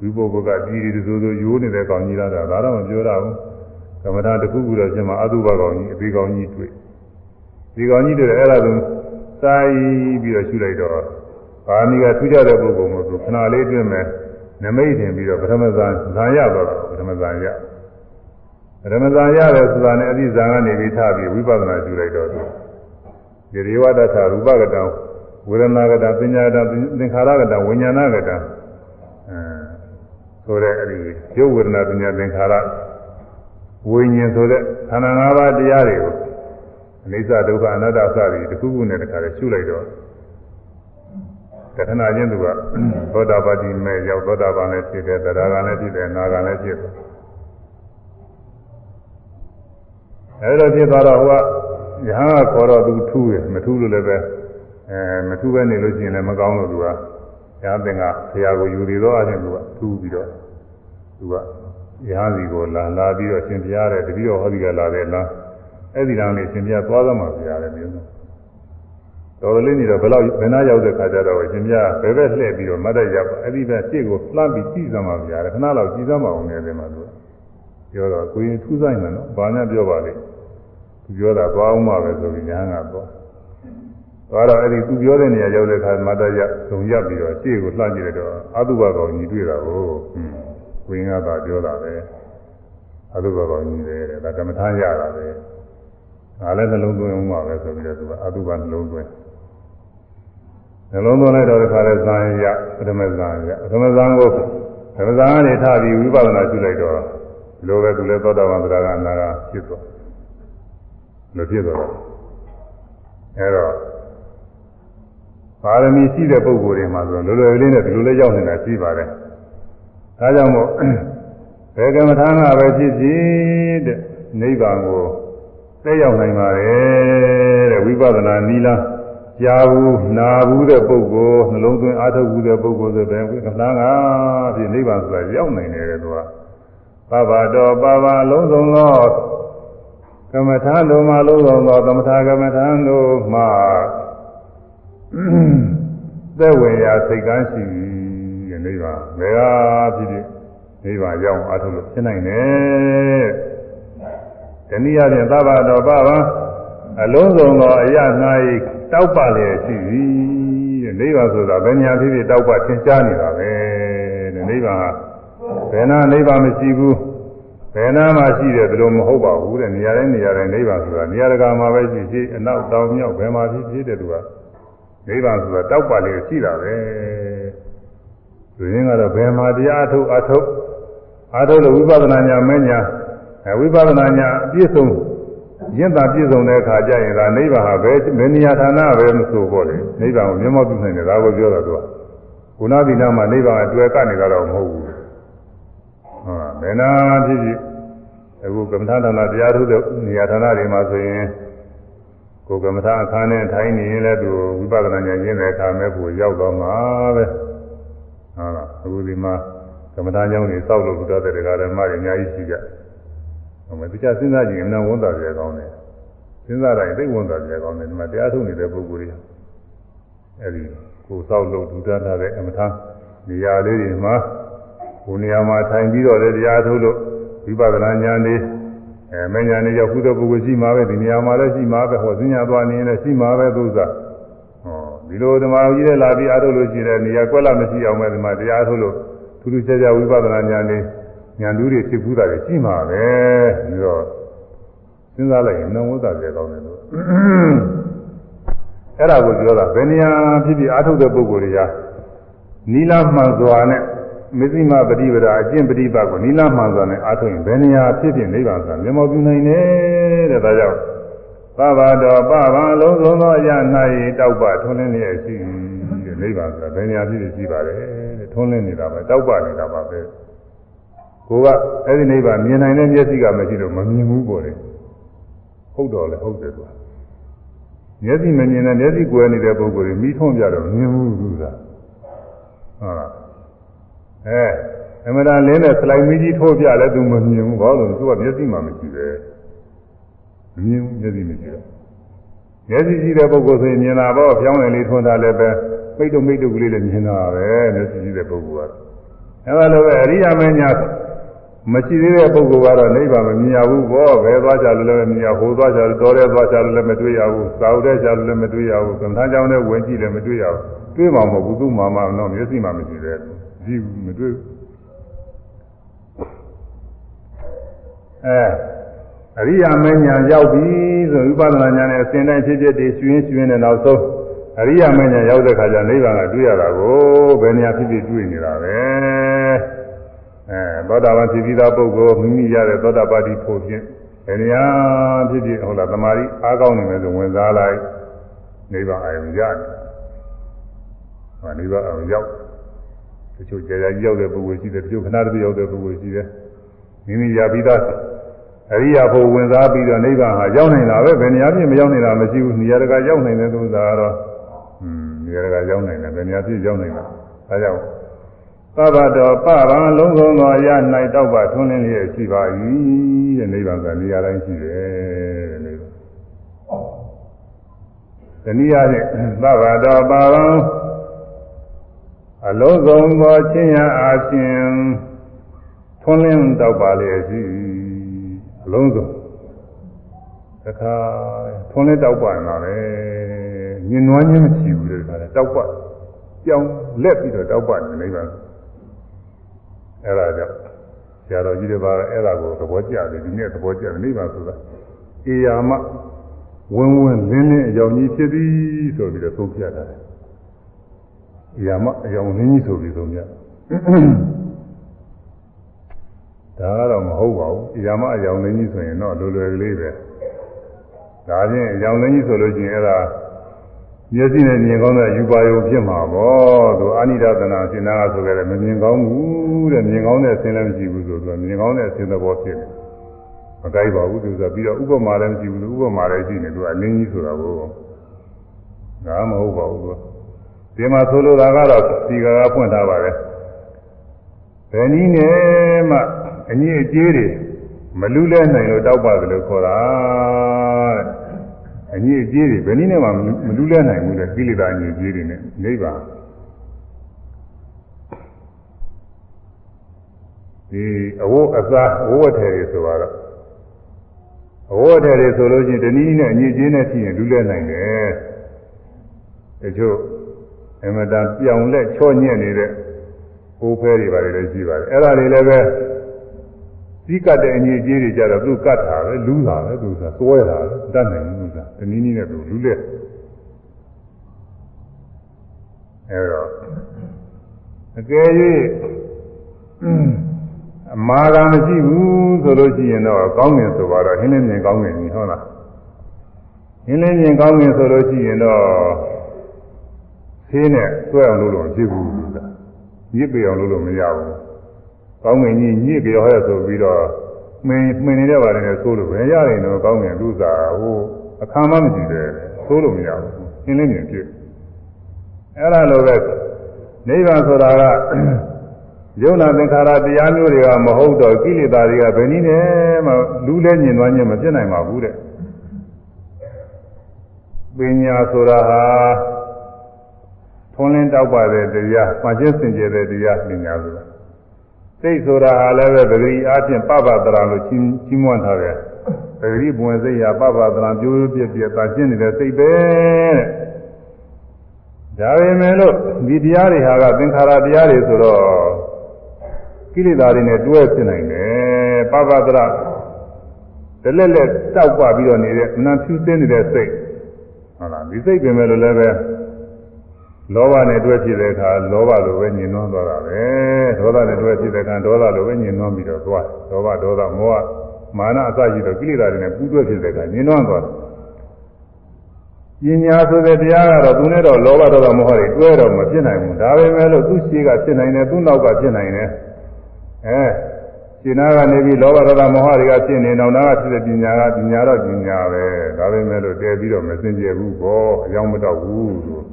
ဝိပုဂ္ဂကကြီးတွေစိုးစိုးရိုးနေတဲ့ကောင်ကြီးလားဒါတော့မပြောရဘူးကမ္မထာတစ်ခုခုတော့ရှင်မအတုဘကောင်ကြီးအသေးကောင်ကြီးတွေ့ဒီကောင်ကြီးတွေ့အဲ့ဒါသူစာရေးပြီးတော့ရှုလိုက်တော့ဘာမီကထူးခြားတဲ့ပုဂ္ဂိုလ်မျိုးသူခဏလေးတွင်းမဲ့ နမိတ်တင်ပြီးတော့ပထမဇန်ဇာရတော့ပထမဇန်ရပထမဇန်ရတယ်ဆိုတာနဲ့အတိဇာကနေပြီးထားပြီးဝိပဿနာရှုလိုက်တော့ဒီရေဝတ္တရူပကတံဝေဒနာကတပညာကတသင်္ခါရကတဝိညာဏကတအဲဆိုတဲ့အဲဒီရုပ်ဝေဒနာပညာသင်္ခါရဝိညာဉ်ဆိုတဲ့ခန္ဓာ၅ပါးတရားတွေကိုအနိစ္စဒုက္ခအနတ္တအစတွေတစ်ခုခုနဲ့တစ်ခါတည်းရှုလိုက်တော့ တခဏချင်းသူကသောတာပတိမဲ့ရောက်သောတာပန်လည်းဖြစ်တယ်တရားကလည်းဖြစ်တယ်နာကလည်းဖြစ်တယ်အဲဒါဖြစ်သွားတော့ဟိုကယဟန်ကခေါ်တော့သူထူးတယ်မထူးလို့လည်းပဲအဲမထူးပဲနေလို့ရှိရင်လည်းမကောင်းလို့သူကယဟန်သင်္ကဆရာကိုယူသေးတော့အချင်းသူကထူးပြီးတော့သူကယဟန်စီကိုလာလာပြီးတော့ရှင်ပြရတယ်တပည့်တော်ဟောဒီကလာတယ်လားအဲ့ဒီလောင်းလေးရှင်ပြသွားသမှာပြရတယ်မျိုး တော်တော်လေးနေတော့ဘယ်လောက်ဘယ်နာရောက်တဲ့ခါကျတော့ရှင်ပြဘယ်ဘက်လှည့်ပြီးတော့မတ်တက်ရောက်အဲ့ဒီဘက်ရှေ့ကိုလှမ်းပြီးကြည့်သမှာပြရတယ်ခဏလောက်ကြည့်သမှာအောင်နေတယ်မှာသူပြောတော့ကိုရင်ထူးဆိုင်မယ်နော်ဘာနဲ့ပြောပါလိမ့်သူပြောတာသွားအောင်ပါပဲဆိုပြီးညာကတော့သွားတော့အဲ့ဒီသူပြောတဲ့နေရာရောက်တဲ့အခါမတရဆုံရပြီးတော့ရှေ့ကိုလှမ်းကြည့်လိုက်တော့အတုဘကောင်ကြီးတွေ့တာကိုဝင်းကသာပြောတာပဲအတုဘကောင်ကြီးပဲတဲ့ဒါကမ္မထာရတာပဲငါလည်းနှလုံးသွင်းအောင်ပါပဲဆိုပြီးတော့သူကအတုဘနှလုံးသွင်း နှလုံးသွင်းလိုက်တော့ဒီခါလဲဇာရပထမဇာရပထမဇာကိုပထမဇာကနေထပြီးဝိပဿနာရှုလိုက်တော့လိုပဲသူလည်းသောတာပန်သရကအနာကဖြစ်သွားလို့ဖြစ်သွားတော့အဲတော့ပါရမီရှိတဲ့ပုဂ္ဂိုလ်တွေမှာဆိုလွယ်လွယ်လေးနဲ့ဒီလိုလေးရောက်နေတာရှိပါတယ်။ဒါကြောင့်မို့ဘယ်ကမ္မထာကပဲဖြစ်ဖြစ်တဲ့နိဗ္ဗာန်ကိုသိရောက်နိုင်ပါတယ်တဲ့ဝိပဿနာနီလာ ကြားဘူးနာဘူးတဲ့ပုဂ္ဂိုလ်နှလုံးသွင်းအားထုတ်ဘူးတဲ့ပုဂ္ဂိုလ်ဆိုတဲ့ကမ္မထာကဖြစ်နိဗ္ဗာန်ဆိုတာရောက်နိုင်တယ်တဲ့သူကပပတော်ပပလုံးစုံသောကမ္မထာတို့မှာလုံးစုံသောသမထကမ္မထာတို့မှာသက်ဝင်ရာစိတ်ကန်းရှိတဲ့နိဗ္ဗာန်ဘယ်ဟာဖြစ်ဖြစ်နိဗ္ဗာန်ရောက်အားထုတ်လို့ဖြစ်နိုင်တယ်။တနည်းအားဖြင့်သဗ္ဗတော်ပပအလုံးစုံသောအရ၌ တောက်ပလျက်ရှိသည်တဲ့နိဗ္ဗာန်ဆိုတာဘယ်ညာဖြစ်ဖြစ်တောက်ပသင်ရှားနေတာပဲတဲ့နိဗ္ဗာန်ကဘယ်နာနိဗ္ဗာန်မရှိဘူးဘယ်နာမှရှိတယ်ဘယ်လိုမဟုတ်ပါဘူးတဲ့နေရာတိုင်းနေရာတိုင်းနိဗ္ဗာန်ဆိုတာနေရာတကာမှာပဲရှိရှိအနောက်တောင်မြောက်ဘယ်မှာဖြစ်ဖြစ်တဲ့သူကနိဗ္ဗာန်ဆိုတာတောက်ပါလေရှိတာပဲသူရင်းကတော့ဘယ်မှာတရားအထုတ်အထုတ်အထုတ်လို့ဝိပဿနာညာမညာအဲဝိပဿနာညာအပြည့်စုံ ရင့်တာပြည့်စုံတဲ့အခါကျရင်ဒါနိဗ္ဗာန်ဟာဘယ်ဘယ်နေရာဌာနပဲမဆိုပေါ့လေနိဗ္ဗာန်ကိုမျက်မှောက်ပြုနိုင်တယ်ဒါကိုပြောတာသူကကုဏတိနာမှာနိဗ္ဗာန်အတွေ့ကနေကတော့မဟုတ်ဘူးဟုတ်ဘယ်နာဖြစ်ဖြစ်အခုကမ္မထာဌာနတရားထုတ်တဲ့နေရာဌာနတွေမှာဆိုရင်ကိုယ်ကမ္မထာအခါနဲ့ထိုင်နေရင်လည်းသူဝိပဿနာဉာဏ်ရင်းတဲ့အခါမဲ့ကိုရောက်တော့မှာပဲဟုတ်လားအခုဒီမှာကမ္မထာကျောင်းတွေစောက်လို့ဘုရားတဲ့တရားဓမ္မတွေအများကြီးရှိကြ ဟိုမှာတရားစဉ်းစားကြည့်ရင်လည်းဝန်တာကြကောင်းတယ်စဉ်းစားတိုင်းသိဝန်တာကြကောင်းတယ်ဒီမှာတရားထုတ်နေတဲ့ပုဂ္ဂိုလ်တွေအဲဒီကိုစောက်လို့ဒုဒ္ဒနာတဲ့အမထာနေရာလေးတွေမှာကိုနေရာမှာထိုင်ပြီးတော့လည်းတရားထုတ်လို့ဝိပဿနာဉာဏ်တွေအဲမညာနေရောက်ခုသောပုဂ္ဂိုလ်ရှိမှာပဲဒီနေရာမှာလည်းရှိမှာပဲဟောစဉ္ညာသွားနေရင်လည်းရှိမှာပဲသုဇာဟောဒီလိုဓမ္မကြီးတဲ့လာပြီးအားထုတ်လို့ရှိတဲ့နေရာကွက်လာမရှိအောင်ပဲဒီမှာတရားထုတ်လို့ထူးထူးခြားခြားဝိပဿနာဉာဏ်တွေ ဉာဏ်တူးတွေဖြစ်ဘူးတာတွေရှိမှာပဲပြီးတော့စဉ်းစားလိုက်ရင်နှုံဝသပြေကောင်းတယ်လို့အဲ့ဒါကိုပြောတာဘယ်နေရာဖြစ်ဖြစ်အားထုတ်တဲ့ပုဂ္ဂိုလ်တွေကနီလာမှန်စွာနဲ့မသိမပฏิပဒါအကျင့်ပฏิပတ်ကိုနိလမှန်စွာနဲ့အားထုတ်ရင်ဘယ်နေရာဖြစ်ဖြစ်နိဗ္ဗာန်ဆိုတာမျက်မှောက်ပြုနိုင်တယ်တဲ့ဒါကြောင့်သဗ္ဗတော်ပဗံလုံးစုံသောအရာ၌တောက်ပထွန်းလင်းလျက်ရှိတဲ့နိဗ္ဗာန်ဆိုတာဘယ်နေရာဖြစ်ဖြစ်ရှိပါတယ်တဲ့ထွန်းလင်းနေတာပဲတောက်ပနေတာပါပဲ ကိုကအဲ့ဒီနိဗ္ဗာန်မြင်နိုင်တဲ့မျက်စိကမရှိလို့မမြင်ဘူးပေါ့လေဟုတ်တော့လေဟုတ်တယ်ကွာမျက်စိမမြင်တဲ့မျက်စိကွယ်နေတဲ့ပုဂ္ဂိုလ်တွေမိထုံးပြတော့မြင်ဘူးသူကဟုတ်လားအဲအမှန်တန်လင်းတဲ့စလိုက်မီးကြီးထိုးပြလဲသူမမြင်ဘူးဘာလို့လဲသူကမျက်စိမှမရှိပဲမမြင်ဘူးမျက်စိမရှိတော့မျက်စိရှိတဲ့ပုဂ္ဂိုလ်ဆိုရင်မြင်တာပေါ့ဖြောင်းတယ်လေးထွန်းတာလည်းပဲမိတ်တုမိတ်တုကလေးလည်းမြင်တာပဲမျက်စိရှိတဲ့ပုဂ္ဂိုလ်ကအဲဒါလိုပဲအရိယာမင်းညာ မရှိသေးတဲ့ပုဂ္ဂိုလ်ကတော့နိဗ္ဗာန်မမြင်ရဘူးဘောဘယ်သွားကြလို့လည်းမမြင်ရဟိုသွားကြလို့တော်တဲ့သွားကြလို့လည်းမတွေ့ရဘူးသာဝတဲ့ကြလို့လည်းမတွေ့ရဘူးကံထားကြောင်းနဲ့ဝင်ကြည့်လည်းမတွေ့ရဘူးတွေ့မှာမဟုတ်ဘူးသူ့မှာမှတော့မျက်စိမှမရှိသေးဘူးကြည့်ဘူးမတွေ့ဘူးအဲအရိယာမဉ္ဇဏ်ရောက်ပြီဆိုဝိပဿနာဉာဏ်နဲ့အစဉ်တိုင်းဖြစ်ဖြစ်တည်ရှင်ရှင်နဲ့နောက်ဆုံးအရိယာမဉ္ဇဏ်ရောက်တဲ့ခါကျနိဗ္ဗာန်ကတွေ့ရတာကိုဘယ်နေရာဖြစ်ဖြစ်တွေ့နေတာပဲ အဲသောတာပန်ဖြစ်ပြီးသားပုဂ္ဂိုလ်မိမိရတဲ့သောတာပတိဖို့ဖြင့်ဘယ်နေရာဖြစ်ဖြစ်ဟုတ်လားတမာရီအားကောင်းနေမယ်ဆိုဝင်စားလိုက်နိဗ္ဗာန်အယုံရတယ်ဟောနိဗ္ဗာန်အယုံရောက်တချို့ကြာကြာကြီးရောက်တဲ့ပုဂ္ဂိုလ်ရှိတယ်တချို့ခဏတည်းရောက်တဲ့ပုဂ္ဂိုလ်ရှိတယ်မိမိရပြီးသားအရိယာဘုံဝင်စားပြီးတော့နိဗ္ဗာန်ဟာရောက်နိုင်တာပဲဘယ်နေရာပြည့်မရောက်နိုင်တာမရှိဘူးနေရာတကာရောက်နိုင်တဲ့သုသာကတော့อืมနေရာတကာရောက်နိုင်တယ်ဘယ်နေရာပြည့်ရောက်နိုင်တာဒါကြောင့် သဗ္ဗတော်ပဗံလုံးစုံသောအရာ၌တောက်ပါထွန်းလင်းလျက်ရှိပါ၏တဲ့နိဗ္ဗာန်ကနေရာတိုင်းရှိတယ်တဲ့နိဗ္ဗာန်တနည်းအားဖြင့်သဗ္ဗတော်ပဗံအလုံးစုံသောချင်းရအားဖြင့်ထွန်းလင်းတောက်ပါလျက်ရှိအလုံးစုံတတခါထွန်းလဲတောက်ပါနေတာပဲညင်နွားချင်းမရှိဘူးလေတခါလဲတောက်ပါကြောင်လက်ပြီးတော့တောက်ပါနေနေပါ အဲ့ဒါကြောင့်ဆရာတော်ကြီးတွေပါအဲ့ဒါကိုသဘောကျတယ်ဒီနေ့သဘောကျတယ်နေပါဆိုတာအေယာမဝင်းဝင်းလင်းလင်းအကြောင်းကြီးဖြစ်သည်ဆိုပြီးတော့သုံးပြတာတယ်အေယာမအကြောင်းလင်းကြီးဆိုပြီးသုံးပြဒါကတော့မဟုတ်ပါဘူးအေယာမအကြောင်းလင်းကြီးဆိုရင်တော့လွယ်လွယ်ကလေးပဲဒါချင်းအကြောင်းလင်းကြီးဆိုလို့ရှိရင်အဲ့ဒါ မျက်စိနဲ့မြင်ကောင်းတဲ့ယူပါယုံဖြစ်မှာပေါ့သူအာနိဒသနာရှင်နာကဆိုကြတယ်မမြင်ကောင်းဘူးတဲ့မြင်ကောင်းတဲ့အဆင်းလည်းမရှိဘူးဆိုတော့မြင်ကောင်းတဲ့အဆင်းသဘောဖြစ်တယ်မကိုက်ပါဘူးသူဆိုပြီးတော့ဥပမာလည်းမရှိဘူးဥပမာလည်းရှိနေသူကအလင်းကြီးဆိုတာကိုဒါမဟုတ်ပါဘူးသူဒီမှာဆိုလိုတာကတော့ဒီကကဖွင့်ထားပါတယ်ဘယ်နည်းနဲ့မှအညစ်အကြေးတွေမလူလဲနိုင်လို့တောက်ပါတယ်လို့ခေါ်တာတဲ့ အညစ်အကြေးတွေဘယ်နည်းနဲ့မှမလူလဲနိုင်ဘူးလေကိလေသာအညစ်အကြေးတွေနဲ့နိဗ္ဗာန်ဒီအဝတ်အစားအဝတ်ထည်တွေဆိုတော့အဝတ်ထည်တွေဆိုလို့ရှိရင်တနည်းနဲ့အညစ်အကြေးနဲ့ဖြစ်ရင်လူလဲနိုင်တယ်တချို့အမတန်ပြောင်လက်ချော့ညက်နေတဲ့ကိုယ်ဖဲတွေပါတယ်လည်းရှိပါတယ်အဲ့ဒါတွေလည်းပဲ စီးကတ်တဲ့အညစ်အကြေးတွေကြတော့သူကတ်တာပဲလူးတာပဲသူကသွဲတာပဲတတ်နိုင်ဘူးသူကတနည်းနည်းနဲ့သူလူးလက်အဲ့တော့အကယ်၍အမာကမရှိဘူးဆိုလို့ရှိရင်တော့ကောင်းငင်ဆိုပါတော့ဟင်းလင်းမြင်ကောင်းငင်ကြီးဟုတ်လားဟင်းလင်းမြင်ကောင်းငင်ဆိုလို့ရှိရင်တော့သေးနဲ့ဆွဲအောင်လုပ်လို့မဖြစ်ဘူးကညစ်ပေအောင်လုပ်လို့မရဘူး ကောင်းငင်ကြီးညစ်ကြောရဲဆိုပြီးတော့မင်းမင်းနေတဲ့ပါတယ်နဲ့ဆိုးလို့ပဲရတယ်တော့ကောင်းငင်လူစားဟိုအခါမှမရှိတယ်ဆိုးလို့မရဘူးဟင်းလင်းမြင်ဖြစ်အဲ့ဒါလိုပဲနိဗ္ဗာန်ဆိုတာကယုံနာသင်္ခါရတရားမျိုးတွေကမဟုတ်တော့ကိလေသာတွေကဘယ်နည်းနဲ့မှလူလဲညင်သွားခြင်းမဖြစ်နိုင်ပါဘူးတဲ့ပညာဆိုတာဟာထွန်းလင်းတောက်ပါတဲ့တရားမှချင်းစင်ကြယ်တဲ့တရားပညာဆိုတာ စိတ်ဆိုတာဟာလည်းပဲပဂရိအားဖြင့်ပပတရာလို့ချင်းချင်းမွန်းထားတယ်ပဂရိဘဝင်စိတ်ဟာပပတရာပြိုးပြည့်ပြည့်သာရှင်းနေတဲ့စိတ်ပဲတဲ့ဒါပေမဲ့လို့ဒီတရားတွေဟာကသင်္ခါရတရားတွေဆိုတော့ကိလေသာတွေနဲ့တွဲဖြစ်နိုင်တယ်ပပတရာတလက်လက်တောက်ပပြီးတော့နေတဲ့အနံဖြူစင်းနေတဲ့စိတ်ဟုတ်လားဒီစိတ်ပင်မဲ့လို့လည်းပဲ လောဘနဲ့တွဲဖြစ်တဲ့အခါလောဘလိုပဲညင်နှွမ်းသွားတာပဲဒေါသနဲ့တွဲဖြစ်တဲ့အခါဒေါသလိုပဲညင်နှွမ်းပြီးတော့သွားလောဘဒေါသမောဟမာနအစရှိတော့ကိလေသာတွေနဲ့ပူးတွဲဖြစ်တဲ့အခါညင်နှွမ်းသွားတယ်ပညာဆိုတဲ့တရားကတော့သူနဲ့တော့လောဘဒေါသမောဟတွေတွဲတော့မဖြစ်နိုင်ဘူးဒါပေမဲ့လို့သူ့ရှိကဖြစ်နိုင်တယ်သူ့နောက်ကဖြစ်နိုင်တယ်အဲရှင်နာကနေပြီးလောဘဒေါသမောဟတွေကဖြစ်နေတော့နာကဖြစ်တဲ့ပညာကပညာတော့ပညာပဲဒါပေမဲ့လို့တည်ပြီးတော့မစင်ကြယ်ဘူးပေါ့အကြောင်းမတော့ဘူးလို့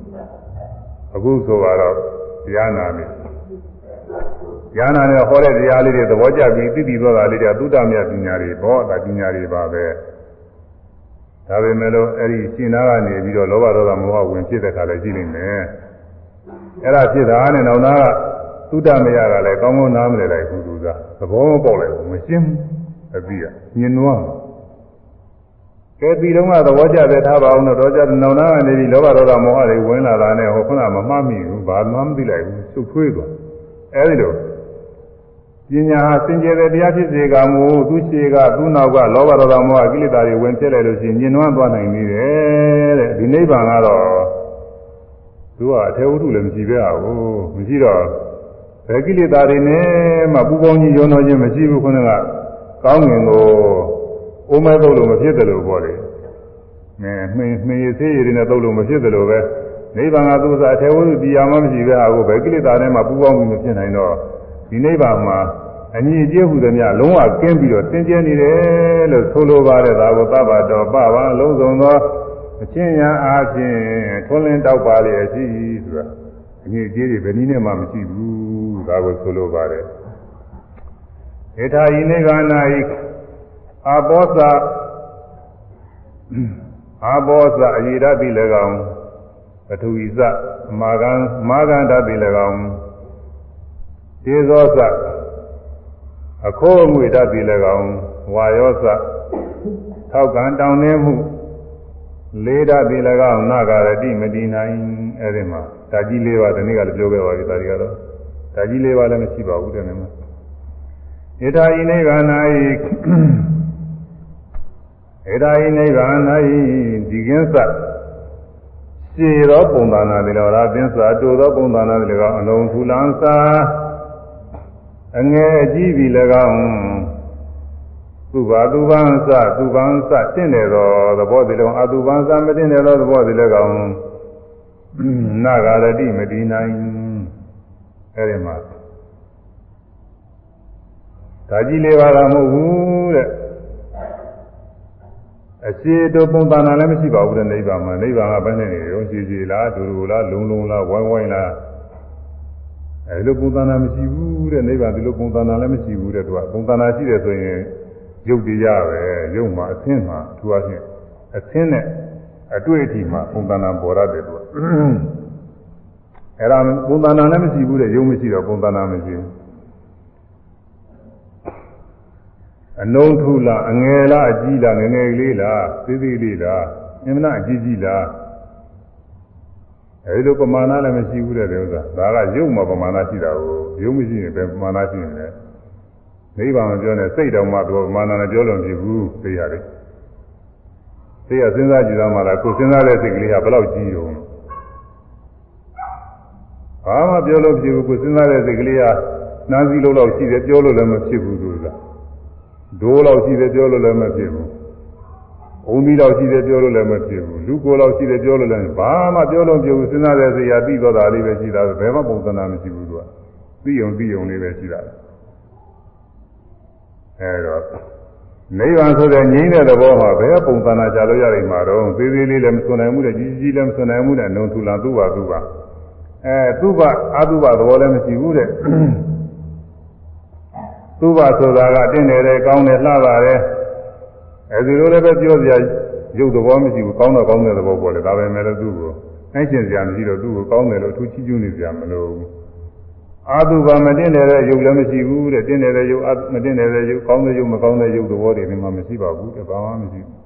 အခုဆိုတော့တရားနာနေတရားနာနေဟောတဲ့တရားလေးတွေသဘောကျပြီးသိပြီးသွားတာလေးတွေသုတ္တမြတ်ပညာတွေဘောတာပညာတွေပါပဲဒါပေမဲ့လို့အဲ့ဒီရှင်နာကနေပြီးတော့လောဘဒေါသမောဟဝင်ဖြစ်တဲ့ခါလည်းရှိနေမယ်အဲ့ဒါဖြစ်တာနဲ့နောက်သားကသုတ္တမယကလည်းကောင်းကောင်းနားမလည်လိုက်ဘူးသူကသဘောမပေါက်လိုက်ဘူးမရှင်းအပြီးကညင်နွား ကဲဒီတော့ကသဘောကျတဲ့ထားပါအောင်တော့တော့ကျနောင်နာကနေပြီးလောဘဒေါသမောဟတွေဝင်လာတာနဲ့ဟောခုနမမှတ်မိဘူးဘာမှမသိလိုက်ဘူးစုဖွေးသွားအဲဒီလိုပညာဟာစင်ကြယ်တဲ့တရားဖြစ်စေကမူသူရှိကသူ့နောက်ကလောဘဒေါသမောဟကိလေသာတွေဝင်ဖြစ်လိုက်လို့ရှိရင်ညင်နွားသွားနိုင်နေတယ်တဲ့ဒီနိဗ္ဗာန်ကတော့သူကအထေဝတ္ထုလည်းမရှိပဲဟာကိုမရှိတော့ဘယ်ကိလေသာတွေနဲ့မှပူပေါင်းကြီးရောတော်ခြင်းမရှိဘူးခုနကကောင်းငင်ကို အိုးမဲတုပ်လို့မဖြစ်တယ်လို့ပြောတယ်။မင်းမင်းမင်းရသေးရည်နဲ့တုပ်လို့မဖြစ်တယ်လို့ပဲနိဗ္ဗာန်ကသူစားအထေဝုတရားမှမရှိပဲဟာကိုဘယ်ကိလေသာနဲ့မှပူပေါင်းပြီးမဖြစ်နိုင်တော့ဒီနိဗ္ဗာန်မှာအညီအကျေးဟူသည်များလုံးဝကင်းပြီးတော့သင်ကျဲနေတယ်လို့ဆိုလိုပါတယ်ဒါကိုသဗ္ဗတော်ပပါလုံးစုံသောအချင်းညာအားဖြင့်ထွန်းလင်းတောက်ပါလေရှိဆိုတာအညီအကျေးတွေဘယ်နည်းနဲ့မှမရှိဘူးဒါကိုဆိုလိုပါတယ်ဧထာယိနိဗ္ဗာန်၌ အာဘောဇအာဘောဇအယေရတိ၎င်းပထဝီဇမာဂံမာဂန္တတိ၎င်းဒေဇောဇအခိုးအငွေတတ်ပြီ၎င်းဝါယောဇထောက်ကံတောင်းနေမှုလေးဓာတ်ဒီ၎င်းနာဂရတိမတည်နိုင်အဲ့ဒီမှာဓာကြီးလေးပါဒီနေ့ကလည်းပြောခဲ့ပါပြီဒါတွေကတော့ဓာကြီးလေးပါလည်းမရှိပါဘူးတဲ့နေ့မှာဣထာဤနိဗ္ဗာန်၌ ဣထာဤနိဗ္ဗာန်၌ဒီကင်းစရှည်သောပုံသဏ္ဍာန်တွေလည်းရာသင်းစာတူသောပုံသဏ္ဍာန်တွေလည်းအလုံးထူလန်းစာအငယ်အကြီးပြီ၎င်းသူဘာသူပန်းစသူပန်းစတင့်တယ်သောသဘောတည်းလုံးအသူပန်းစမတင့်တယ်သောသဘောတည်းလည်းကောင်းနာဂရတိမတည်နိုင်အဲဒီမှာဒါကြီးလေးပါတော့မဟုတ်ဘူးတဲ့ အရှိတို့ပုံသဏ္ဍာန်လည်းမရှိပါဘူးတဲ့နိဗ္ဗာန်မှာနိဗ္ဗာန်ကဘယ်နဲ့နေရောရှိရှိလားဒူဒူလားလုံလုံလားဝိုင်းဝိုင်းလားအဲဒီလိုပုံသဏ္ဍာန်မရှိဘူးတဲ့နိဗ္ဗာန်ဒီလိုပုံသဏ္ဍာန်လည်းမရှိဘူးတဲ့သူကပုံသဏ္ဍာန်ရှိတယ်ဆိုရင်ရုပ်တရားပဲရုပ်မှာအသင်းမှာသူအချင်းအသင်းနဲ့အတွေ့အထိမှာပုံသဏ္ဍာန်ပေါ်ရတယ်သူကအဲ့ဒါပုံသဏ္ဍာန်လည်းမရှိဘူးတဲ့ရုပ်မရှိတော့ပုံသဏ္ဍာန်မရှိဘူး အနုံထူလားအငယ်လားအကြီးလားငယ်ငယ်လေးလားသေးသေးလေးလားအင်မနာအကြီးကြီးလားအဲဒီလိုပမာဏလည်းမရှိဘူးတဲ့ဥစ္စာဒါကရုပ်မှာပမာဏရှိတာကိုရုပ်မရှိရင်ဘယ်ပမာဏရှိနေလဲနိဗ္ဗာန်မပြောနဲ့စိတ်တော်မှသူပမာဏနဲ့ပြောလို့မဖြစ်ဘူးသိရတယ်သိရစဉ်းစားကြည့်တော့မှလားကိုစဉ်းစားတဲ့စိတ်ကလေးကဘယ်လောက်ကြီးရုံဘာမှပြောလို့ဖြစ်ဘူးကိုစဉ်းစားတဲ့စိတ်ကလေးကနားစီလို့တော့ရှိတယ်ပြောလို့လည်းမဖြစ်ဘူးသူက ဒိုးလောက်ရှိတယ်ပြောလို့လည်းမဖြစ်ဘူး။အုံပြီးလောက်ရှိတယ်ပြောလို့လည်းမဖြစ်ဘူး။လူကိုယ်လောက်ရှိတယ်ပြောလို့လည်းဘာမှပြောလို့မဖြစ်ဘူးစဉ်းစားတဲ့စိတ်ရပြီးတော့တာလေးပဲရှိတာဘယ်မှပုံသဏ္ဍာန်မရှိဘူးသူက။ပြီးုံပြီးုံလေးပဲရှိတာ။အဲတော့နိဗ္ဗာန်ဆိုတဲ့ငြိမ်းတဲ့သဘောမှာဘယ်ပုံသဏ္ဍာန်ချလို့ရနိုင်မှာတော့သေးသေးလေးလည်းမစွန်နိုင်ဘူးတဲ့ကြီးကြီးလည်းမစွန်နိုင်ဘူးတဲ့နှုံထူလာသူ့ပါသူ့ပါအဲသူ့ပါအတုပါသဘောလည်းမရှိဘူးတဲ့ သူ့ဘာဆိုတာကတင့်တယ်တယ်ကောင်းတယ်လှပါတယ်အဲဒီလိုလည်းပဲပြောစရာရုပ်သဘောမရှိဘူးကောင်းတော့ကောင်းတဲ့သဘောပေါ်တယ်ဒါပဲမဲ့လို့သူ့ကိုနိုင်ရှင်စရာမရှိတော့သူ့ကိုကောင်းတယ်လို့အထူးချီးကျူးနေစရာမလိုဘူးအာတုဘာမတင်တယ်တဲ့ရုပ်လည်းမရှိဘူးတဲ့တင်တယ်တဲ့ရုပ်မတင်တယ်တဲ့ရုပ်ကောင်းတဲ့ရုပ်မကောင်းတဲ့ရုပ်သဘောတွေဒီမှာမရှိပါဘူးတဲ့ဘာမှမရှိဘူး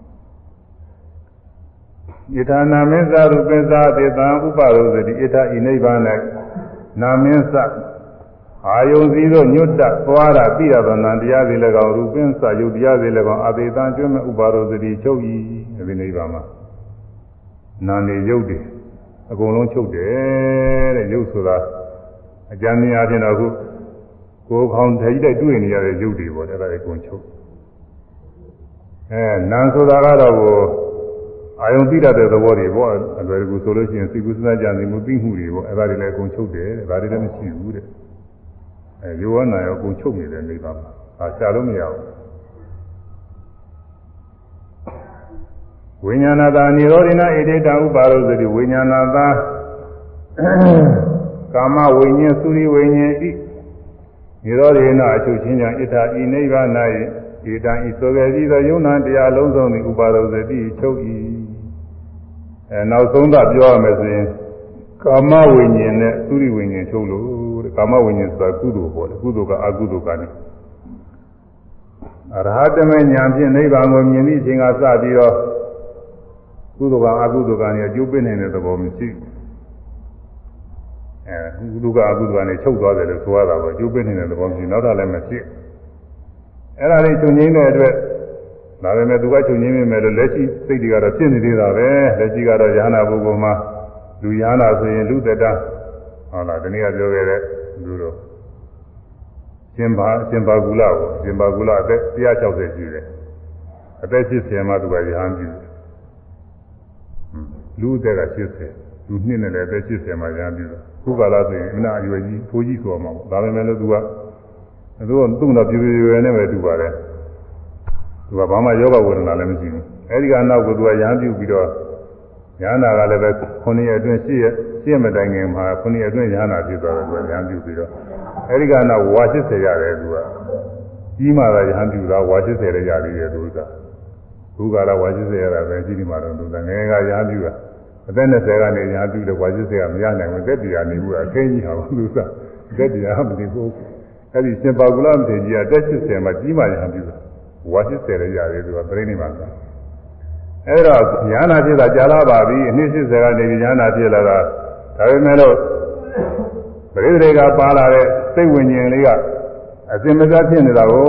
ဣထာနာမင်းသာရုပ္ပဇာတေတံဥပရောဇတိဣထာဤနိဗ္ဗာန်၌နာမင်းသ အာယုံစည်းသောညွတ်တသွားတာသိရသောနံတရားစီလည်းကောင်းရူပင်းစယုတ်တရားစီလည်းကောင်းအသေးတန်ကျွမ်းမဲ့ဥပါရောစတိချုပ်ဤဒီနိဗ္ဗာန်မှာနာနေယုတ်တယ်အကုန်လုံးချုပ်တယ်တဲ့ယုတ်ဆိုတာအကြမ်းမြင်အချင်းတော့ခုကိုယ်ခေါင်းထိတိုက်တွေ့နေရတဲ့ယုတ်တွေပေါ့အဲ့ဒါအကုန်ချုပ်အဲနာဆိုတာကတော့ကိုအာယုံသိတတ်တဲ့သဘောတွေပေါ့အလွယ်တကူဆိုလို့ရှိရင်စိတ်ကူးစဉ်းစားကြံနေမှုသိမှုတွေပေါ့အဲ့ဒါတွေလည်းအကုန်ချုပ်တယ်တဲ့ဒါတွေလည်းမရှိဘူးတဲ့ အဲယောဂနာရောအကုန်ချုပ်နေတဲ့နေပါမှာဒါရှာလို့မရဘူးဝိညာဏတာនិရောဓိနာဣတိတံဥပါရောသတိဝိညာဏတာကာမဝိညာဉ်သုရိဝိညာဉ်ဤនិရောဓိနာအချုပ်ချင်းကြောင့်ဣထာဤနိဗ္ဗာန်၌ဣတံဤဆိုကြပြီးသောယုံနာတရားလုံးစုံသည်ဥပါရောသတိချုပ်ဤအဲနောက်ဆုံးသပြောရမယ်ဆိုရင်ကာမဝိညာဉ်နဲ့သုရိဝိညာဉ်ချုပ်လို့တဲ့ ကာမဝိညာဉ်ဆိုတာကုသိုလ်ပေါ်တယ်ကုသိုလ်ကအကုသိုလ်ကနေအရဟတမေညာဖြင့်နိဗ္ဗာန်ကိုမြင်သည့်အချိန်ကစပြီးတော့ကုသိုလ်ကအကုသိုလ်ကနေအကျိုးပေးနိုင်တဲ့သဘောမရှိအဲကုသိုလ်ကအကုသိုလ်ကနေချုပ်သွားတယ်လို့ဆိုရတာပေါ့အကျိုးပေးနိုင်တဲ့သဘောမရှိနောက်တာလည်းမရှိအဲ့ဒါလေးချုပ်ငိမ့်တဲ့အတွက်ဒါပေမဲ့သူကချုပ်ငိမ့်မိမယ်လို့လက်ရှိစိတ်တွေကတော့ဖြစ်နေသေးတာပဲလက်ရှိကတော့ယ ahanan ပုဂ္ဂိုလ်မှာလူယ ahanan ဆိုရင်လူသက်တာဟုတ်လားဒီနေ့ကပြောခဲ့တဲ့ လူတို့ရှင်ဘာရှင်ဘာကူလာကိုရှင်ဘာကူလာအသက်160ရှိတယ်အသက်80မှာသူကရဟန်းပြုလူအသက်က80လူနှစ်နဲ့လည်းအသက်80မှာရဟန်းပြုတယ်ခုကာလဆိုရင်အနာအရွယ်ကြီးဖိုးကြီးဆိုမှာပေါ့ဒါပေမဲ့လို့သူကသူကသူ့တော့ပြည့်ပြည့်ရွယ်နဲ့ပဲတူပါတယ်သူကဘာမှယောဂဝေဒနာလည်းမရှိဘူးအဲဒီကနောက်ကိုသူကရဟန်းပြုပြီးတော့ရဟနာကလည်းပဲ9ရက်အတွင်း10ရက်10 ရက်မတိုင်ခင်မှာ9ရက်အတွင်းရဟနာဖြစ်သွားတယ်သူကရဟန်းပြုပြီးတော့အဲဒီကနောက်ဝါ80ရတယ်သူကကြီးမှသာရဟန်းပြုတာဝါ80လည်းရသေးတယ်သူကဘုရားကဝါ80ရတာပဲကြီးဒီမှာတော့သူကငယ်ကရဟန်းပြုတာအသက်20ကနေရဟန်းပြုတယ်ဝါ80ကမရနိုင်ဘူးသက်တရားနေဘူးအခင်းကြီးဟာသူကသက်တရားမနေဘူးအဲဒီရှင်ပါကုလမထေရကြီးကတက်80မှာကြီးမှရဟန်းပြုတာဝါ80လည်းရတယ်သူကပြိဋိနိဗ္ဗာန်အဲ့တော့ညာနာဖြစ်တာကြာလာပါပြီအနှစ်80ကနေပြီးညာနာဖြစ်လာတာ ဒါပေမဲ့လို့ပရိသေကပါလာတဲ့စိတ်ဝိညာဉ်လေးကအစင်မစားဖြစ်နေတာကို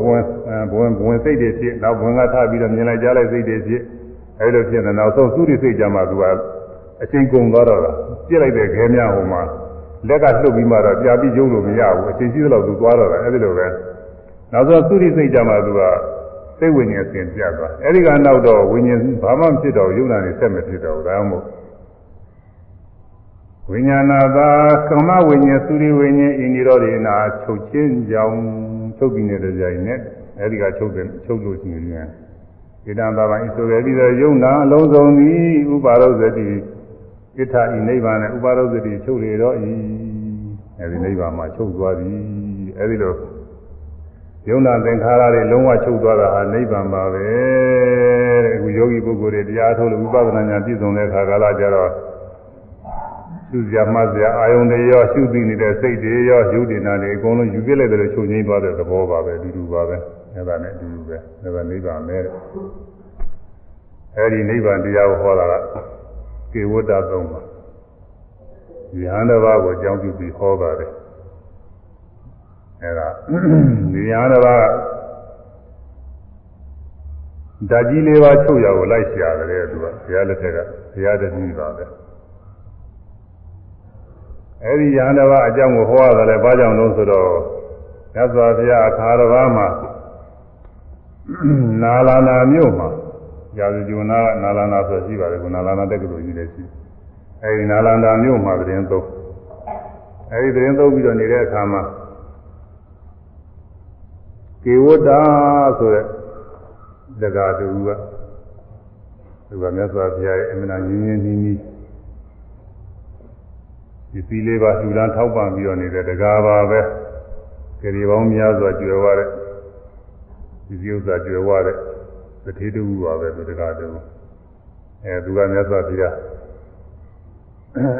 ဘဝင်ဘဝင်ဘဝင်စိတ်တွေဖြစ်နောက်ဘဝင်ကထပြီးတော့မြင်လိုက်ကြားလိုက်စိတ်တွေဖြစ်အဲ့လိုဖြစ်နေနောက်ဆုံးသုရိစိတ်ကြမှာသူကအချိန်ကုန်သွားတော့တာပြစ်လိုက်တဲ့ခဲများဟိုမှာလက်ကလှုပ်ပြီးမှတော့ကြာပြီးရုပ်လို့မရဘူးအချိန်ရှိသလောက်သူသွားတော့တာအဲ့ဒီလိုပဲနောက်ဆုံးသုရိစိတ်ကြမှာသူကစိတ်ဝိညာဉ်အစဉ်ပြတ်သွားအဲ့ဒီကနောက်တော့ဝိညာဉ်ဘာမှမဖြစ်တော့ယုံနာနေဆက်မဖြစ်တော့ဘူးဒါမှမဟုတ် ဝိညာဏသာကမ္မဝိညာဉ်သုရိဝိညာဉ်ဣန္ဒီရောဒေနာချုပ်ချင်းကြောင်ချုပ်ပြီးနေတဲ့ကြိုင်နဲ့အဲဒီကချုပ်တယ်ချုပ်လို့ရှိရင်ဣဒံဘာဝဣဆိုရပြီးတော့ယုံနာအလုံးစုံသည်ဥပါရုဇတိဣဋ္ဌဤနိဗ္ဗာန်နဲ့ဥပါရုဇတိချုပ်လေတော့ဤအဲဒီနိဗ္ဗာန်မှာချုပ်သွားပြီအဲဒီလိုယုံနာသင်္ခါရတွေလုံးဝချုပ်သွားတာဟာနိဗ္ဗာန်ပါပဲတဲ့အခုယောဂီပုဂ္ဂိုလ်တွေတရားထုတ်လို့ဝိပဿနာဉာဏ်ပြည့်စုံတဲ့အခါကာလကျတော့ ရှုစရာမှတ်စရာအာယုန်တွေရောရှုသိနေတဲ့စိတ်တွေရောယုတ်တင်တာတွေအကုန်လုံးယူပြလိုက်တယ်ချုပ်ငိမ့်သွားတဲ့သဘောပါပဲအတူတူပါပဲအဲဒါနဲ့အတူတူပဲဒါကနိဗ္ဗာန်ပဲအဲဒီနိဗ္ဗာန်တရားကိုဟောတာကကေဝတ္တသုံးပါဉာဏ်တစ်ပါးကိုအကြောင်းပြုပြီးဟောပါတယ်အဲဒါဒီဉာဏ်တစ်ပါးဓာကြီးလေးပါးချုပ်ရကိုလိုက်ရှာတယ်သူကဘုရားလက်ထက်ကဘုရားတည်းပါပဲ အဲဒီယန္တဘာအကြောင်းကိုဟောရတယ်လေဘာကြောင့်လို့ဆိုတော့မြတ်စွာဘုရားအခါတစ်ပါးမှာနာလာနာမြို့မှာရာဇဂျုနာနာလာနာဆိုရှိပါတယ်ကနာလာနာတက္ကသိုလ်ကြီးလည်းရှိအဲဒီနာလာနာမြို့မှာသတင်းသုံးအဲဒီသတင်းသုံးပြီးတော့နေတဲ့အခါမှာကေဝတ္တာဆိုတဲ့ဇဂါတူကသူကမြတ်စွာဘုရားရဲ့အမှန်တရားရင်းရင်းနှီးနှီး ဒီသီလေးပါလှူဒန်းထောက်ပံ့ပြီးတော့နေတဲ့တကားပါပဲကြည်ပေါင်းများစွာကျွယ်ဝတဲ့ဒီစည်းဥစ္စာကျွယ်ဝတဲ့သတိတူပါပဲဒီတကားတူအဲသူကမြတ်စွာဘုရား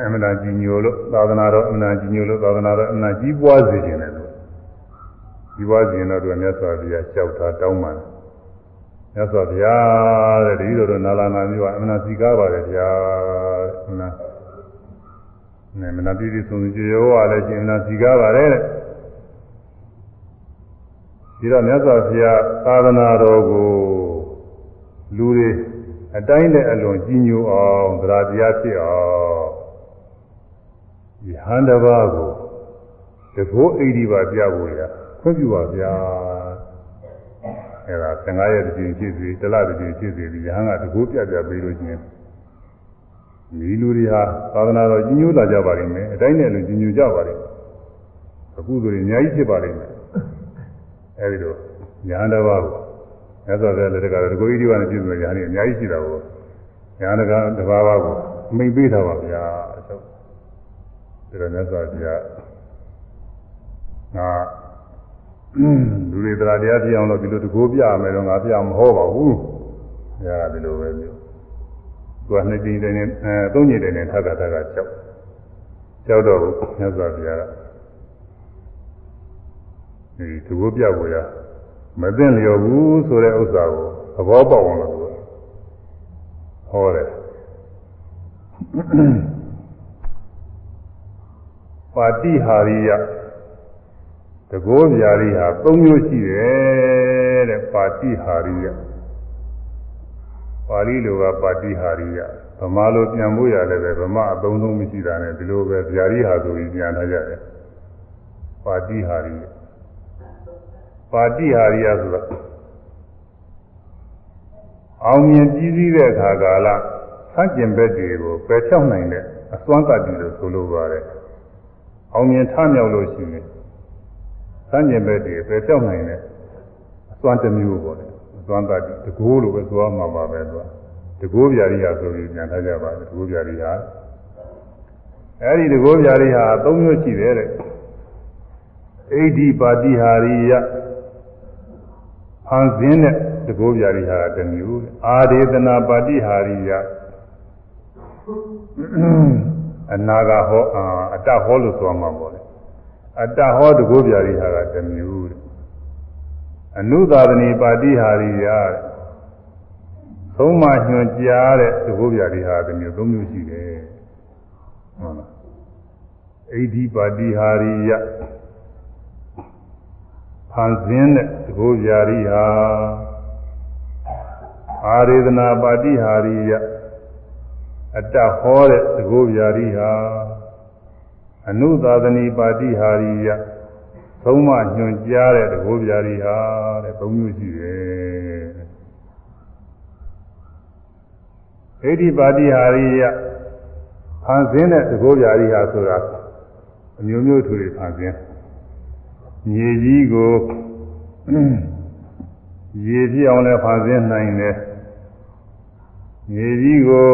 အမှန်တရားကြီးညိုလို့သာသနာတော်အမှန်တရားကြီးညိုလို့သာသနာတော်အမှန်ကြီးပွားစေခြင်းနဲ့လို့ကြီးပွားစေရင်တော့သူကမြတ်စွာဘုရားကြောက်တာတောင်းပန်မြတ်စွာဘုရားတဲ့ဒီလိုတော့နာလာနာမျိုးကအမှန်တရားစီကားပါတယ်ဗျာအမှန် နဲ့မနာပြည့်ပြည့်စုံစုံကြရောရလည်းရှင်နာစီကားပါတယ်တဲ့ဒီတော့မြတ်စွာဘုရားသာသနာတော်ကိုလူတွေအတိုင်းနဲ့အလွန်ကြီးညိုအောင်သရာတရားဖြစ်အောင်ဒီဟန္တဘာကိုတကောအိဒီပါပြဖို့ရခွင့်ပြုပါဗျာအဲဒါ15ရက်တည်းဖြစ်စီတလတည်းဖြစ်စီဒီဟန်ကတကောပြပြပေးလို့ချင်း ဒီလူတွေဟာသာသနာတော်ကြီးညိုလာကြပါလိမ့်မယ်အတိုင်းနဲ့လူကြီးညိုကြပါလိမ့်မယ်အခုဆိုရင်အများကြီးဖြစ်ပါလိမ့်မယ်အဲဒီတော့ညာတစ်ပါးကိုမြတ်စွာဘုရားလက်ထက်ကတကူကြီးဒီဝါနဲ့ပြည့်စုံညာနေအများကြီးရှိတာကိုညာတစ်ပါးတစ်ပါးပါးကိုမိတ်ပေးတာပါဗျာအချုပ်ဒါတော့မြတ်စွာဘုရားငါလူတွေတရားတရားပြအောင်လို့ဒီလိုတကူပြရမယ်တော့ငါပြမဟောပါဘူး။ဒါကဒီလိုပဲမျိုး သူကနှစ်ကြိမ်တည်းနဲ့အဲသုံးကြိမ်တည်းနဲ့ထပ်တာထပ်တာကြောက်ကြောက်တော့မြတ်စွာဘုရားကဒီသူကိုပြဖို့ရမသိလျော်ဘူးဆိုတဲ့ဥစ္စာကိုသဘောပေါက်အောင်လို့ဟောတယ်ပါတိဟာရိယတကောဗျာရိဟာ၃မျိုးရှိတယ်တဲ့ပါတိဟာရိယ ပါဠိလိုကပါတိဟာရိယဗမာလိုပြန်ဖို့ရတယ်ပဲဗမာအသုံးဆုံးမရှိတာနဲ့ဒီလိုပဲဗျာရိဟာဆိုပြီးပြန်ထားကြတယ်ပါတိဟာရိယပါတိဟာရိယဆိုတာအောင်မြင်ကြီးစည်းတဲ့အခါကာလဆန့်ကျင်ဘက်တွေကိုပယ်ချောက်နိုင်တဲ့အစွမ်းတတ္တိလို့ဆိုလိုပါတယ်အောင်မြင်ထမြောက်လို့ရှိရင်ဆန့်ကျင်ဘက်တွေပယ်ချောက်နိုင်တဲ့အစွမ်းတစ်မျိုးပေါ့လေ သွမ်းတတ်တကိုးလိုပဲသွားမှာပါပဲသူကတကိုးပြာရိယာဆိုပြီးပြန်ထားကြပါတကိုးပြာရိယာအဲဒီတကိုးပြာရိယာ၃မျိုးရှိတယ်တဲ့အိဒီပါတိဟာရိယဟန်စင်းတဲ့တကိုးပြာရိယာတစ်မျိုးအာဒေသနာပါတိဟာရိယအနာဂဟောအတ္တဟောလို့ဆိုမှာပေါ့လေအတ္တဟောတကိုးပြာရိယာကတစ်မျိုးတဲ့ အနုသာဒနီပါတိဟာရိယသသုံးမှညွန်ကြားတဲ့သဘောပြတွေဟာတစ်မျိုးသုံးမျိုးရှိတယ်ဟုတ်လားအိဒီပါတိဟာရိယဖန်ဆင်းတဲ့သဘောပြရိဟာအာရေဒနာပါတိဟာရိယအတ္တဟောတဲ့သဘောပြရိဟာအနုသာသနီပါတိဟာရိယ သုံးမှညွန်ကြားတဲ့သဘောပြရိဟာတဲ့သုံးမျိုးရှိတယ်ဣတိပါတိဟာရိယဖန်ဆင်းတဲ့သဘောပြာရိဟာဆိုတာအမျိုးမျိုးထူတွေဖန်ဆင်းမြေကြီးကိုရေပြည့်အောင်လည်းဖန်ဆင်းနိုင်တယ်မြေကြီးကို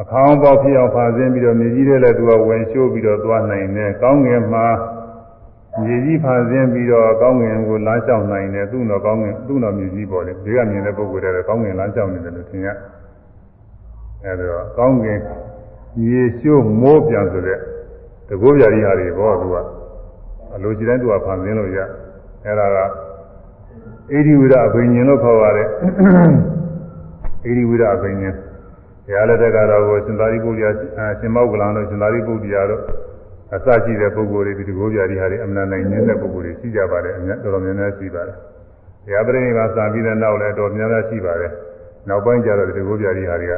အခေါင်းပေါက်ဖြစ်အောင်ဖန်ဆင်းပြီးတော့မြေကြီးထဲလည်းသူကဝင်ရှိုးပြီးတော့သွားနိုင်တယ်ကောင်းငင်မှာ မြေကြီးဖန်ဆင်းပြီးတော့ကောင်းငင်ကိုလမ်းလျှောက်နိုင်တယ်သူ့တော့ကောင်းငင်သူ့တော့မြေကြီးပေါ်တယ်ဒီကမြင်တဲ့ပုဂ္ဂိုလ်တွေကကောင်းငင်လမ်းလျှောက်နေတယ်လို့ထင်ရအဲဒါကောင်းငင်မြေရှိုးမိုးပြန်ဆိုတဲ့တကောပြာရီဟာတွေဘောသူကအလိုရှိတိုင်းသူကဖန်ဆင်းလို့ရအဲဒါကအေဒီဝိဒအဘိညာဉ်လို့ခေါ်ပါတယ်အေဒီဝိဒအဘိညာဉ်ဘုရားလက်ထက်ကတော့ရှင်သာရိပုတ္တရာရှင်မောက္ကလန်တို့ရှင်သာရိပုတ္တရာတို့ အစရှိတဲ့ပုဂ္ဂိုလ်တွေဒီတကောပြာရီဟာတွေအမှန်နိုင်နေတဲ့ပုဂ္ဂိုလ်တွေရှိကြပါတယ်အများတော်တော်များများရှိပါတယ်ဘုရားပြိဋိဘာစံပြီးတဲ့နောက်လည်းတော်များများရှိပါတယ်နောက်ပိုင်းကျတော့ဒီတကောပြာရီဟာတွေက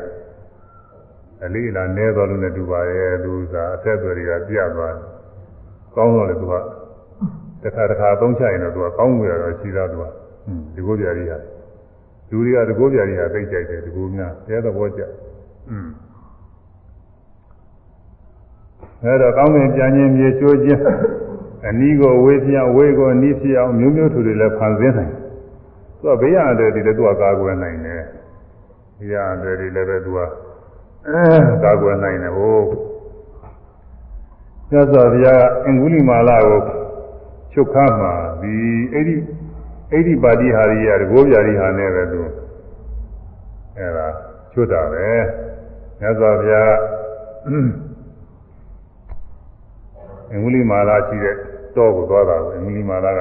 အလေးလာနဲတော်လို့နဲ့တူပါရဲ့သူစားအဆက်အသွယ်တွေကပြတ်သွားတယ်ကောင်းတော့လေသူကတစ်ခါတစ်ခါသုံးချရင်တော့သူကကောင်းွယ်တော့ရှိသားသူကဒီကိုပြာရီဟာလူတွေကဒီကိုပြာရီဟာသိကြိုက်တယ်ဒီကိုများတဲသဘောကျอืม အဲတော့ကောင်းကင်ပြန်ခြင်းမြေချိုးခြင်းအနီးကိုဝေးပြဝေးကိုအနီးဖြစ်အောင်မျိုးမျိုးထူတွေလည်းဖန်ဆင်းနိုင်သူကဘေးရတဲ့ဒီလည်းသူကကာကွယ်နိုင်တယ်ဘေးရတဲ့ဒီလည်းပဲသူကကာကွယ်နိုင်တယ်ဟိုမြတ်စွာဘုရားကအင်္ဂုလိမာလာကိုချုပ်ခါမှာဒီအဲ့ဒီအဲ့ဒီပါတိဟာရိယတကိုးပြာရိဟာနဲ့ပဲသူအဲ့ဒါချွတ်တာပဲမြတ်စွာဘုရား အင်္ဂုလိမာလာရှိတဲ့တော့ကိုသွားတာကိုအင်္ဂုလိမာလာက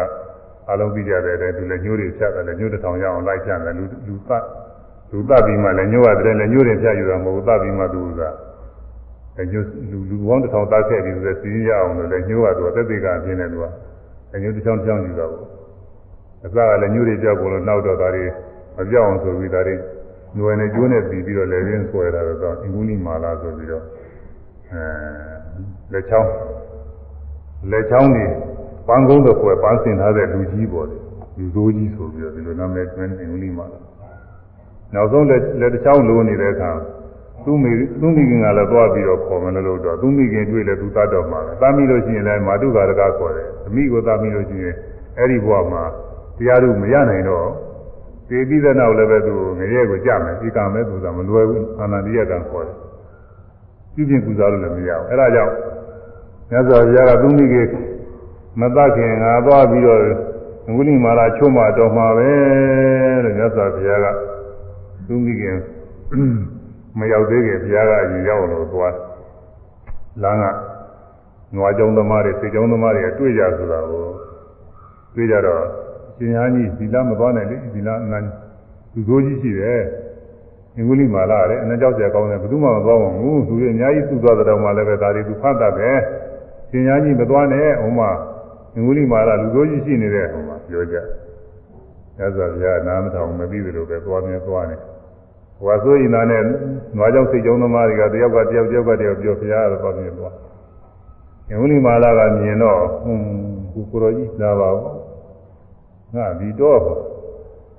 အလုံးသိကြတဲ့တဲ့သူလည်းညှိုးတွေဖြတ်တယ်လည်းညှိုးတစ်ထောင်ရအောင်လိုက်ကြတယ်လူလူသတ်လူသတ်ပြီးမှလည်းညှိုးရတယ်လည်းညှိုးတွေဖြတ်ယူတာမဟုတ်သတ်ပြီးမှသူကအညှိုးလူလူပေါင်းတစ်ထောင်သတ်ခဲ့ပြီးဆိုတော့စီးရအောင်လို့လည်းညှိုးရသူသက်သေကအပြင်းနဲ့သူကအညှိုးတစ်ချောင်းတစ်ချောင်းယူတာပေါ့အစကလည်းညှိုးတွေပြောက်ကုန်လို့နောက်တော့ဒါတွေမပြောက်အောင်ဆိုပြီးဒါတွေညွယ်နဲ့ကျိုးနဲ့ပြီးပြီးတော့လည်းရင်းဆွဲတာတော့အင်္ဂုလိမာလာဆိုပြီးတော့အဲလက်ချောင်း လက်ချောင်းနေပန်းကုန်းတော့ကွယ်ပန်းစင်ထားတဲ့လူကြီးပေါ်တယ်လူစိုးကြီးဆိုပြီးတော့ဒီလိုနာမည်တွင်အင်္ဂုလိမာလာနောက်ဆုံးလက်လက်တစ်ချောင်းလိုနေတဲ့အခါသူ့မိသူ့မိခင်ကလည်းသွားပြီးတော့ခေါ်မယ်လို့တော့သူ့မိခင်တွေ့လဲသူတတ်တော့မှာပဲတာမိလို့ရှိရင်လည်းမာတုကာရကခေါ်တယ်သမီးကိုတာမိလို့ရှိရင်အဲ့ဒီဘဝမှာတရားတို့မရနိုင်တော့သေပြီးတဲ့နောက်လည်းပဲသူငရဲကိုကြမယ်ဒီကံပဲသူကမလွယ်ဘူးအာနန္ဒိယကံခေါ်တယ်ပြုပြင်ကုစားလို့လည်းမရဘူးအဲ့ဒါကြောင့် မြတ်စွာဘုရားကသူ့မိခင်မတတ်ခင်ငါသွားပြီးတော့ဝိလိမာလာချုံးမတော်မှာပဲတဲ့မြတ်စွာဘုရားကသူမိခင်မရောက်သေးခင်ဘုရားကအရင်ရောက်လို့သွားလမ်းကနွားကြောင်းသမားတွေစိတ်ကြောင်းသမားတွေတွေ့ကြဆိုတာကိုတွေ့ကြတော့ရှင်ဟန်းကြီးဒီလားမသွားနိုင်လေဒီလားအနန်းသူစိုးကြီးရှိတယ်အင်္ဂုလိမာလာတယ်အနန်းကြောက်ကြကောင်းတယ်ဘယ်သူမှမသွားပါဘူးသူတွေအများကြီးသူ့သွားတဲ့တော့မှလည်းပဲဒါတွေသူဖတ်တတ်တယ် ရှင်ဟန်းကြီးမသွားနဲ့ဟိုမှာအင်္ဂုလိမာလာလူစိုးကြီးရှိနေတဲ့ဟိုမှာပြောကြရသော်ဗျာနားမထောင်မပြီးသလိုပဲသွားနေသွားနေဟိုကဆိုရင်သားနဲ့နွားကြောင့်စိတ်ကြောင်းသမားတွေကတယောက်ကတယောက်တယောက်ကတယောက်ပြောဖရားတော့သွားနေသွားအင်္ဂုလိမာလာကမြင်တော့ဟွန်းကိုကိုတော်ကြီးလာပါဘူးငါဒီတော့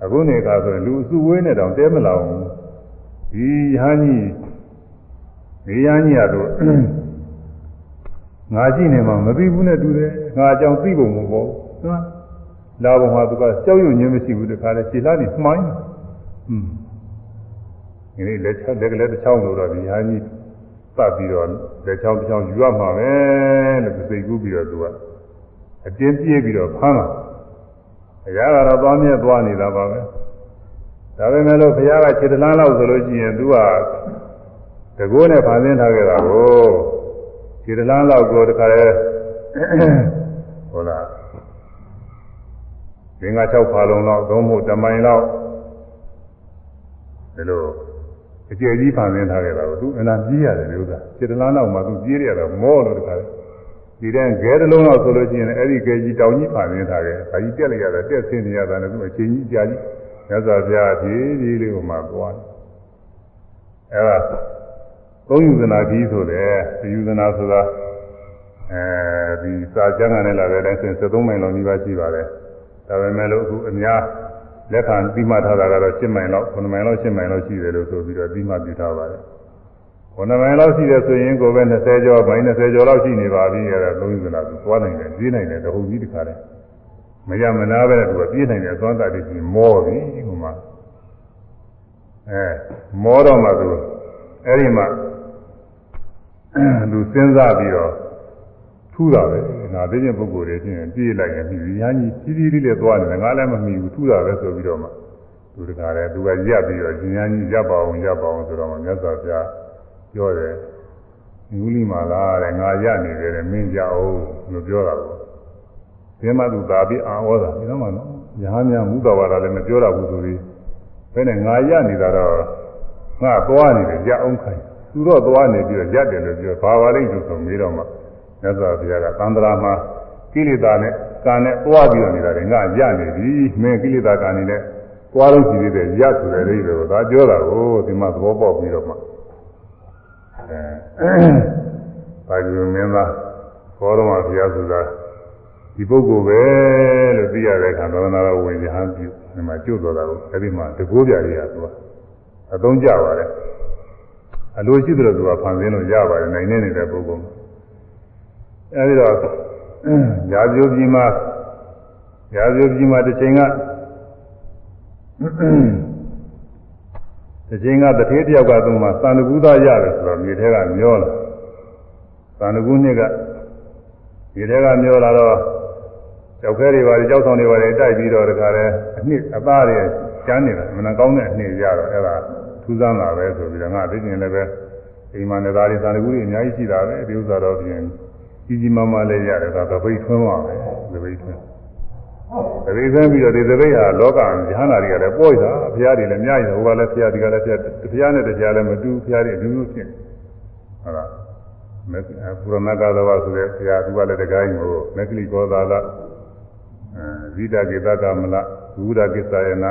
အခုနေကဆိုရင်လူအစုဝေးနဲ့တောင်တဲမလာဘူးဒီဟန်းကြီးဒီဟန်းကြီးကတော့ ငါရှိနေမှမသိဘူးနဲ့တူတယ်ငါအကြောင်းသိဖို့မပေါ့နော်လာဘုံမှာသူကကြောက်ရွံ့ခြင်းမရှိဘူးတခါလေခြေလားနေမှိုင်းဟွန်းဒီနေ့လက်ချလက်ကလေးတစ်ချောင်းလို့တော့ဒီဟန်းကြီးသတ်ပြီးတော့လက်ချောင်းတစ်ချောင်းယူရမှာပဲလို့စိတ်ကူးပြီးတော့သူကအတင်းပြေးပြီးတော့ဖမ်းလာဘုရားကတော့သွားမြဲသွားနေတာပါပဲဒါပေမဲ့လို့ဘုရားကခြေတလားလောက်ဆိုလို့ရှိရင်သူကတကိုးနဲ့ဖန်ဆင်းထားခဲ့တာကို ခြေတလားလောက်ကိုတခါလဲဟုတ်လားသင်္ဃ6ဖာလုံးလောက်သုံးဖို့တမိုင်လောက်ဒီလိုအကျယ်ကြီးဖန်ဆင်းထားခဲ့တာကိုသူအနာပြေးရတယ်ဒီဥစ္စာစေတလားနောက်မှာသူပြေးရတော့မောလို့တခါလေဒီတဲ့ဂဲတစ်လုံးလောက်ဆိုလို့ရှိရင်အဲ့ဒီဂဲကြီးတောင်ကြီးဖန်ဆင်းထားခဲ့ဒါကြီးတက်လိုက်ရတာတက်ဆင်းနေရတာလည်းသူအချိန်ကြီးကြာကြီးမြတ်စွာဘုရားဖြည်းဖြည်းလေးဟိုမှာသွားတယ်အဲ့ဒါ သုံးယူဇနာကြီးဆိုတယ်ယူဇနာဆိုတာအဲဒီစာကျမ်းဂန်နဲ့လာတဲ့အတိုင်းဆိုရင်73မိုင်လောက်ကြီးပါရှိပါတယ်ဒါပေမဲ့လို့အခုအများလက်ခံပြီးမှထားတာကတော့7မိုင်လောက်9မိုင်လောက်7မိုင်လောက်ရှိတယ်လို့ဆိုပြီးတော့ပြီးမှပြထားပါတယ်9မိုင်လောက်ရှိတယ်ဆိုရင်ကိုယ်ပဲ20ကျော်မိုင်20ကျော်လောက်ရှိနေပါပြီအဲ့ဒါသုံးယူဇနာသူသွားနိုင်တယ်ပြေးနိုင်တယ်တဟုန်ကြီးတခါတည်းမရမနာပဲသူကပြေးနိုင်တယ်သွားတာတည်းကြီးမောပြီဟိုမှာအဲမောတော့မှသူအဲ့ဒီမှာ သူစဉ်းစားပြီးတော့ထူးတာပဲငါသိချင်းပုဂ္ဂိုလ်တွေချင်းပြေးလိုက်ရင်ပြီးရဟန်းကြီးကြီးကြီးလေးသွားနေတယ်ငါလည်းမမီဘူးထူးတာပဲဆိုပြီးတော့မှသူတကားလည်းသူကရပ်ပြီးတော့ရှင်ရဟန်းကြီးရပ်ပါအောင်ရပ်ပါအောင်ဆိုတော့မှမြတ်စွာဘုရားပြောတယ်ငူးလီမာလားတဲ့ငါရနေတယ်တဲ့မင်းကြအောင်လို့ပြောတာပေါ့ဒီမှာသူသာပြီးအာဟောတာဒီတော့မှနော်ရဟန်းများမူတော်ဝါဒလည်းမပြောတော့ဘူးဆိုပြီးဘယ်နဲ့ငါရနေတာတော့ငါသွားနေတယ်ရအောင်ခိုင်း သူတော့သွားနေပြီးတော့ရတယ်လို့ပြောဘာပါလိမ့်လို့ဆိုမေးတော့မှမြတ်စွာဘုရားကသံဃာမှာကိလေသာနဲ့ကံနဲ့သွားပြီးတော့နေတာတွေငါရနေပြီမင်းကိလေသာကံနေနဲ့သွားလို့ရှိသေးတယ်ရဆိုတဲ့လေးတွေကိုဒါပြောတာကိုဒီမှာသဘောပေါက်ပြီးတော့မှအဲပါဠိမင်းသားဘောတော်မှာဘုရားဆိုတာဒီပုဂ္ဂိုလ်ပဲလို့သိရတဲ့အခါသောနာတော်ဝင်ရဟန်းပြုဒီမှာကျွတ်တော်တာကိုအဲဒီမှာတကိုးပြရရသူကအသုံးကြပါတယ် အလိုရှိတယ်လို့သူကဖန်ဆင်းလို့ရပါတယ်နိုင်နေနေတဲ့ပုဂ္ဂိုလ်အဲဒီတော့ရာဇိုပြည်မှာရာဇိုပြည်မှာတစ်ချိန်ကတစ်ချိန်ကတထေးတယောက်ကသူ့မှာသံတကူသားရတယ်ဆိုတော့မြေထဲကမျောလာသံတကူနှစ်ကမြေထဲကမျောလာတော့ကြောက်ခဲတွေပါကြောက်ဆောင်တွေပါတိုက်ပြီးတော့တခါလဲအနှစ်အသားတွေကျန်းနေတာမနကောင်းတဲ့အနှစ်ရတော့အဲ့ဒါ ထူးဆန်းတာပဲဆိုပြီးတော့ငါသိကျင်လည်းပဲအိမ်မှာနေသားတွေသံတကူတွေအများကြီးရှိတာပဲဒီဥစ္စာတော့ပြင်ကြီးကြီးမားမားလေးရတယ်ဒါသပိတ်ထွန်းပါပဲသပိတ်ထွန်းသပိတ်ထွန်းပြီးတော့ဒီသပိတ်ဟာလောကဉာဏ်နာတွေကလည်းပေါ့တာဘုရားတွေလည်းအများကြီးဟိုကလည်းဘုရားဒီကလည်းဘုရားတရားနဲ့တရားလည်းမတူဘုရားတွေအတူတူဖြစ်ဟုတ်လားမေပုရဏကသဝဆိုတဲ့ဘုရားသူကလည်းတကိုင်းကိုမက္ခလိကောသာလအဲဝိဒကေတကမလဝုဒကိစ္စယနာ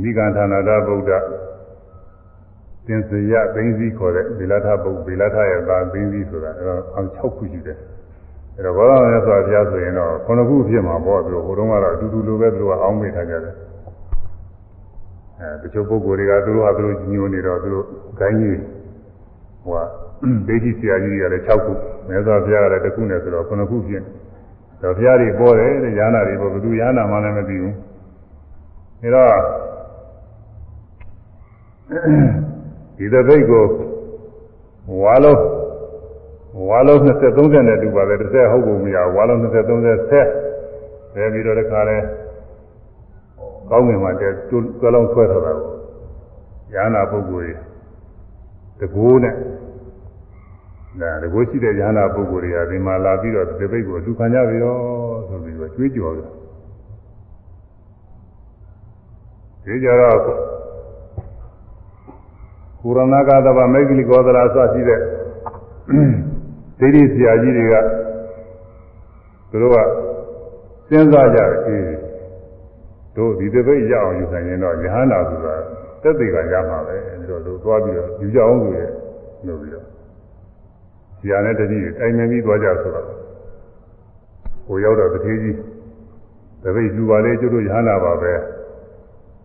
မိဂန္ဓနာတဗုဒ္ဓသင်္စရသိသိခေါ်တဲ့ဗေလထဘုဗေလထရဲ့သာသိသိဆိုတာအဲတော့အောင်6ခုရှိတယ်အဲတော့ဘောရမြတ်စွာဘုရားဆိုရင်တော့9ခုဖြစ်မှာပေါ့သူဟိုတုန်းကတော့အတူတူလိုပဲသူကအောင်းမိထားကြတယ်အဲတချို့ပုဂ္ဂိုလ်တွေကသူတို့ဟာသူတို့ညိုနေတော့သူတို့ဂိုင်းကြီးဟိုကဒိဋ္ဌိဆရာကြီးတွေကလည်း6ခုမြတ်စွာဘုရားကလည်းတစ်ခုနဲ့ဆိုတော့9ခုဖြစ်တော့ဘုရားတွေပေါ်တယ်တဲ့ယာနာတွေပေါ်ဘယ်သူယာနာမှလည်းမသိဘူးအဲတော့ ဒီသပိတ်ကိုဝါလုံးဝါလုံး20 30နဲ့တူပါတယ်တစ်ဆက်ဟုတ်ကုန်မရဝါလုံး20 30ဆက်ပဲပြီးတော့တခါလဲကောင်းငင်မှာတဲတွဲလုံးဆွဲထားတာကိုညာနာပုဂ္ဂိုလ်ကြီးတကိုးနဲ့ဒါတကိုးရှိတဲ့ညာနာပုဂ္ဂိုလ်တွေကဒီမှာလာပြီးတော့သပိတ်ကိုအတူခံကြပြီရောဆိုပြီးတော့ကြွေးကြော်တယ်ဒီကြတော့ ကုရဏကသဗ္ဗမေဂလိကောသရာစရှိတဲ့ဒိဋ္ဌိဆရာကြီးတွေကသူတို့ကစဉ်းစားကြတယ်အေးတို့ဒီတပိတ်ရအောင်ယူဆိုင်ရင်တော့ယဟန္တာဆိုတာတက်သေးကရမှာပဲပြီးတော့တို့သွားပြီးတော့ယူကြအောင်ဆိုရလို့ပြီးတော့ဆရာနဲ့တတိတိုင်မြင်ပြီးသွားကြဆိုတော့ဟိုရောက်တော့တတိကြီးတပိတ်ယူပါလေကျတို့ယဟန္တာပါပဲ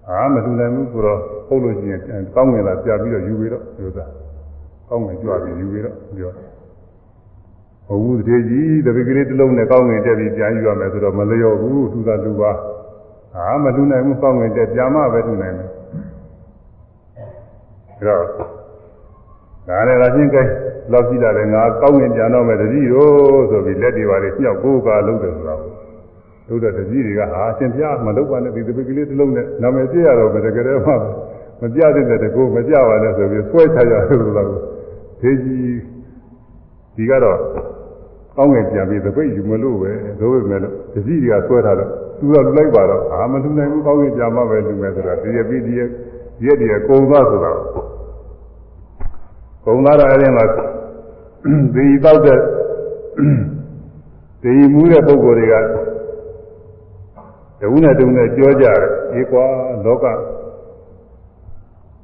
အာမလူနိုင်ဘူးဆိုတော့ ဟုတ်လို့ရှိရင်ကောင်းငင်လာပြပြီးတော့ယူပြီးတော့ပြောတာကောင်းငင်ကြွပြီးယူပြီးတော့ပြောဟုတ်ဘူးတည်းကြီးတပိကလေးတစ်လုံးနဲ့ကောင်းငင်တက်ပြီးပြန်ယူရမယ်ဆိုတော့မလျော်ဘူးသူသာလူပါအာမလူနိုင်ဘူးကောင်းငင်တက်ပြန်မှပဲလူနိုင်မယ်ဒါတော့ဒါနဲ့လာချင်းကဲလောက်ရှိတာလေငါကောင်းငင်ပြန်တော့မယ်တတိရောဆိုပြီးလက်တွေပါလေညှောက်ကိုးကားလုံးတယ်ဆိုတာတို့တဲ့တကြီးတွေကဟာအရှင်ဘုရားမလုပ်ပါနဲ့ဒီတပိကလေးတစ်လုံးနဲ့နာမည်ပြရတော့မယ်တကယ်တော့မ ပြတဲ့တဲ့တကူမပြပါနဲ့ဆိုပြီးဆွဲချရလို့ဆိုတာကိုဒေကြီးဒီကတော့ကောင်းငယ်ပြန်ပြီးတပိတ်ယူမလို့ပဲသို့ပေမဲ့တကြီးတွေကဆွဲထားတော့သူကလူလိုက်ပါတော့အာမလူနိုင်ဘူးကောင်းကြီးပြန်မှပဲလူမယ်ဆိုတာဒီရပြီးဒီရရက်တည်းကုံသွားဆိုတာကုံသွားတော့အဲ့ဒီမှာဒီတော့တဲ့ဒီမူးတဲ့ပုံကိုယ်တွေကတဝုနဲ့တုံနဲ့ကြောကြတယ်အေးကွာလောက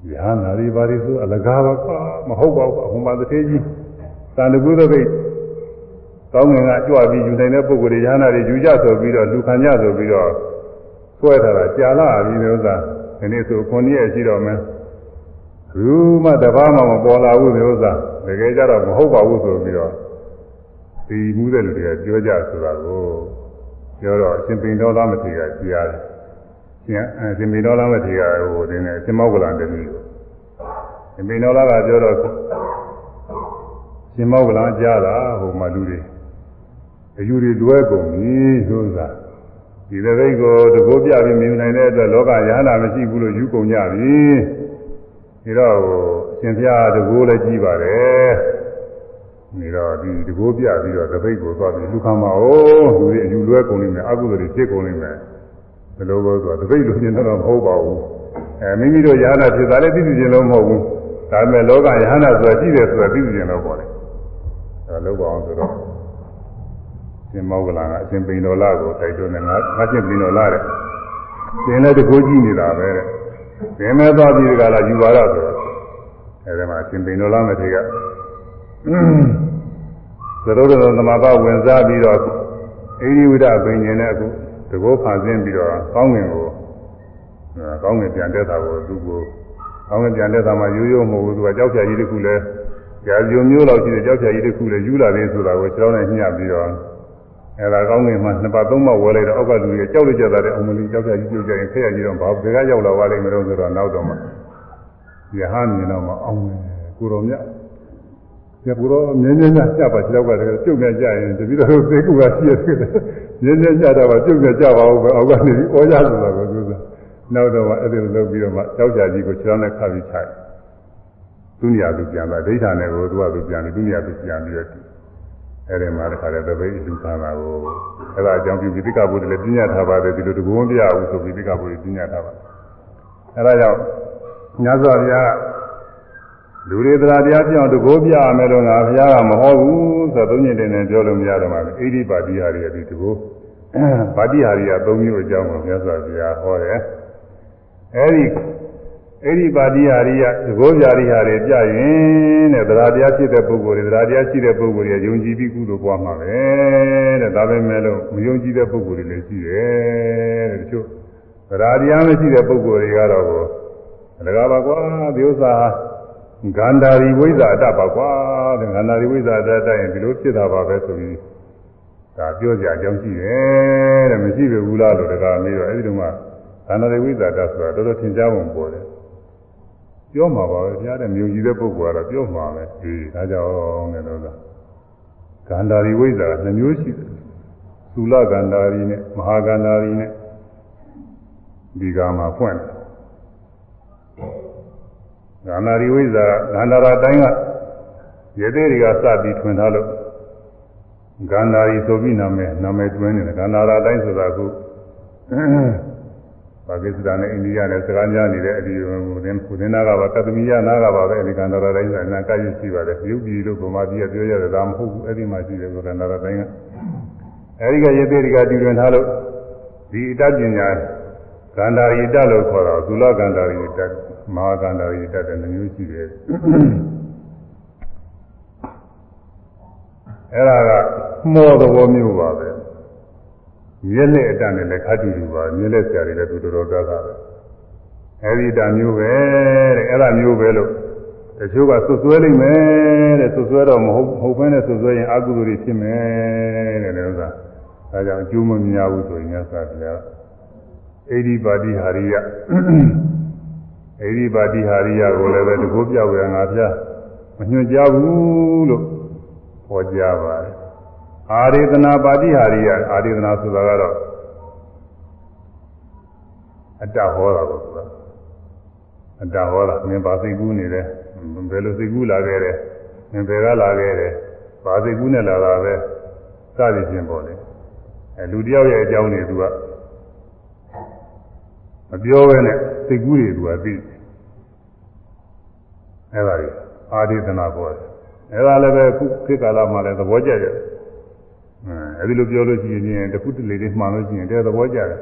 ညာနာရီပါရီဆိုအလကားပါကွာမဟုတ်ပါဘူးအဟွန်ပါတစ်သေးကြီးသံတကူသပိတ်ကောင်းငင်ကကြွပြီးယူနိုင်တဲ့ပုံကိုယ်တွေညာနာတွေယူကြဆိုပြီးတော့လူခံကြဆိုပြီးတော့ဆွဲထားတာကြာလာပြီလို့သာဒီနေ့ဆိုခုနှစ်ရက်ရှိတော့မယ်ဘူးမှတဘာမှမပေါ်လာဘူးမျိုးသာတကယ်ကြတော့မဟုတ်ပါဘူးဆိုပြီးတော့ဒီမှုတဲ့လူတွေကပြောကြဆိုတာကိုပြောတော့အရှင်ပိန်တော်သားမထေရကြားတယ် ရှင်အရှင်ပိန်တော်သားမထေရဟိုတင်းနေရှင်မောကလန်တည်းကိုရှင်ပိန်တော်သားကပြောတော့ရှင်မောကလန်ကြားတာဟိုမှလူတွေအယူတွေလွဲကုန်ပြီဆိုတာဒီတဲ့ဘိတ်ကိုတကိုးပြပြီးမြင်နိုင်တဲ့အတွက်လောကရဟနာမရှိဘူးလို့ယူကုန်ကြပြီဒီတော့ဟိုအရှင်ဘုရားတကိုးလည်းကြည့်ပါတယ်နေတော့ဒီတကိုးပြပြီးတော့တပိတ်ကိုသွားပြီးလူခံပါဦးလူတွေအယူလွဲကုန်နေမယ်အကုသိုလ်တွေဖြစ်ကုန်နေမယ် ဘယ်လိုပဲဆိုတော့တပိတ်လူချင်းတော့မဟုတ်ပါဘူးအဲမိမိတို့ရဟနာဖြစ်တာလည်းသိသိချင်းလို့မဟုတ်ဘူးဒါပေမဲ့လောကရဟနာဆိုတာရှိတယ်ဆိုတာသိသိချင်းလို့ပေါ့လေအဲလောက်ပါအောင်ဆိုတော့ရှင်မောကလာကအရှင်ပိန်တော်လာကိုတိုက်တွန်းတယ်ငါငါရှင်ပိန်တော်လာတဲ့သင်လည်းတကိုးကြည့်နေတာပဲတဲ့သင်မဲ့သွားပြီးကြလားယူပါတော့ဆိုတော့အဲဒီမှာအရှင်ပိန်တော်လာမထေရသရုပ်တော်သမဘာဝင်စားပြီးတော့အိဒီဝိဒပင်ញင်နဲ့အခု တကောဖန်ဆင်းပြီးတော့ကောင်းငင်ကိုကောင်းငင်ပြန်တက်တာကိုသူကိုကောင်းငင်ပြန်တက်တာမှရိုးရိုးမဟုတ်ဘူးသူကကြောက်ဖြာကြီးတစ်ခုလဲကြာကြုံမျိုးလောက်ရှိတဲ့ကြောက်ဖြာကြီးတစ်ခုလဲယူလာတယ်ဆိုတာကိုကျောင်းနဲ့ညှပ်ပြီးတော့အဲဒါကောင်းငင်မှနှစ်ပတ်သုံးပတ်ဝဲလိုက်တော့အောက်ကလူတွေကြောက်လို့ကြတာတဲ့အုံမလီကြောက်ဖြာကြီးပြုတ်ကြရင်ဖက်ရကြီးတော့ဘာဘယ်ကရောက်လာပါလိမ့်မလို့ဆိုတော့နောက်တော့မှယဟန်မြင်တော့မှအောင်တယ်ကိုတော်မြတ်ဒီဘူရောမြင်းမြင်းညကြပါကြောက်ကတည်းကကျုပ်နဲ့ကြရင်တပိတော့သေကူကရှိရတယ် မြင်းမြင်းညတာပါကျုပ်နဲ့ကြပါဦးပဲအောက်ကနေပြီးဩရဆိုတာကိုသူကနောက်တော့မှအဲ့ဒီလိုလုပ်ပြီးတော့မှကြောက်ကြကြီးကိုခြေထောက်နဲ့ခါပြီးခြိုက်သူညသူပြန်လာဒိဋ္ဌာနဲ့ကိုသူကသူပြန်ပြီးသူညသူပြန်ပြီးတော့အဲ့ဒီမှာတခါတည်းတပိတ်လူခံတာကိုအဲ့ဒါအကြောင်းပြုပြီးတိကဘုဒ္ဓလည်းပြညာထားပါတယ်ဒီလိုတကုံးပြရဘူးဆိုပြီးတိကဘုဒ္ဓပြညာထားပါအဲ့ဒါကြောင့်ညဇောဘုရားလူတွေတရားတရားပြောင်းတကိုးပြရမယ်လို့ငါဘုရားကမဟောဘူးဆိုတော့သုံးညင်တင်နေပြောလို့မရတော့ပါဘူးအိဒီပါတိဟာရီဒီတကိုး ပါတိဟာရီကသုံးမျိုးအကြောင်းကိုမြတ်စွာဘုရားဟောတယ်အဲဒီအဲ့ဒီပါတိဟာရီကတကိုးပြရိဟာတွေပြရင်တဲ့တရားတရားဖြစ်တဲ့ပုဂ္ဂိုလ်တွေတရားတရားရှိတဲ့ပုဂ္ဂိုလ်တွေယုံကြည်ပြီးကုသိုလ်ပွားမှာပဲတဲ့ဒါပဲမဲ့လို့မယုံကြည်တဲ့ပုဂ္ဂိုလ်တွေလည်းရှိတယ်တဲ့တချို့တရားတရားမရှိတဲ့ပုဂ္ဂိုလ်တွေကတော့လကားပါကွာဒီဥစ္စာဂန္ဓာရီဝိဇ္ဇာတပါကွာတဲ့ဂန္ဓာရီဝိဇ္ဇာတတ်ရင်ဒီလိုဖြစ်တာပါပဲဆိုပြီး ဒါပြောကြအကြောင်းရှိတယ်တဲ့မရှိဘူးလားလို့တကားမေးတော့အဲဒီတော့မှဂန္ဓာရီဝိဇ္ဇာတဆိုတာတော်တော်သင်ကြားပုံပေါ်တယ်ပြောမှာပါပဲတရားတဲ့မြုံကြည့်တဲ့ပုဂ္ဂိုလ်ကတော့ပြောမှာပဲဒီဒါကြောင့်လည်းတော့ဂန္ဓာရီဝိဇ္ဇာနှမျိုးရှိတယ်သုလဂန္ဓာရီနဲ့မဟာဂန္ဓာရီနဲ့ဒီကမှာဖွင့်တယ်ဂန္ဓာရီဝိဇ္ဇာဂန္ဓာရာတိုင်းကရေသေးတွေကစပြီးထွင်ထားလို့ ဂန္ဓာရီဆိုပြီးနာမည်နာမည်တွင်းနေတယ်ဂန္ဓာရာတိုင်းဆိုတာကပါကိစ္စတန်နဲ့အိန္ဒိယနဲ့စကားများနေတဲ့အဒီဟိုသင်ခုသင်နာကပါကသမီယနာကပါပဲအဲဒီကန္ဓာရာတိုင်းကအနာကရရှိပါတယ်ရုပ်ပြည်လို့ဗမာပြည်ကပြောရတယ်ဒါမဟုတ်ဘူးအဲ့ဒီမှာရှိတယ်ကန္ဓာရာတိုင်းကအဲဒီကရေသေးတွေကတည်တွင်ထားလို့ဒီအတတ်ပညာကန္ဓာရီတလို့ခေါ်တော့သုလကန္ဓာရီတမဟာကန္တာရီတတ်တဲ့နှမျိုးရှိတယ် အဲ့ဒါကမောသဘောမျိုးပါပဲမြက်လက်အတန်နဲ့လည်းခတ်တူတူပါမြက်လက်ဆရာတွေလည်းသူတော်တော်ကသာပဲအဲ့ဒီတမျိုးပဲတဲ့အဲ့ဒါမျိုးပဲလို့တချို့ကဆွဆွဲလိမ့်မယ်တဲ့ဆွဆွဲတော့မဟုတ်ဟုတ်ဘဲနဲ့ဆွဆွဲရင်အကုသိုလ်တွေဖြစ်မယ်တဲ့လည်းဥစ္စာဒါကြောင့်အကျိုးမများဘူးဆိုရင်ညစာပြားအိဒီပါတိဟာရိယအေဒီပါတိဟာရိယကိုလည်းပဲတကိုးပြောက်ရငါပြမညွှန်ကြားဘူးလို့ ဟောကြားပါတယ်အာရေသနာပါတိဟာရိယအာရေသနာဆိုတာကတော့အတ္တဟောတာကိုဆိုတာအတ္တဟောတာမင်းပါစိတ်ကူးနေတယ်ဘယ်လိုစိတ်ကူးလာခဲ့တယ်မင်းဘယ်ကလာခဲ့တယ်ပါစိတ်ကူးနဲ့လာတာပဲစသည်ဖြင့်ပေါ့လေအဲလူတယောက်ရဲ့အကြောင်းတွေသူကပြောဘဲနဲ့စိတ်ကူးတွေသူကသိအဲ့ဒါကြီးအာဒီသနာပေါ်တယ် အဲ့ဒါလည်းပဲခုခေတ်ကာလမှာလည်းသဘောကျတယ်အဲအဲဒီလိုပြောလို့ရှိရင်တခုတလေလေးမှန်လို့ရှိရင်တဲ့သဘောကျတယ်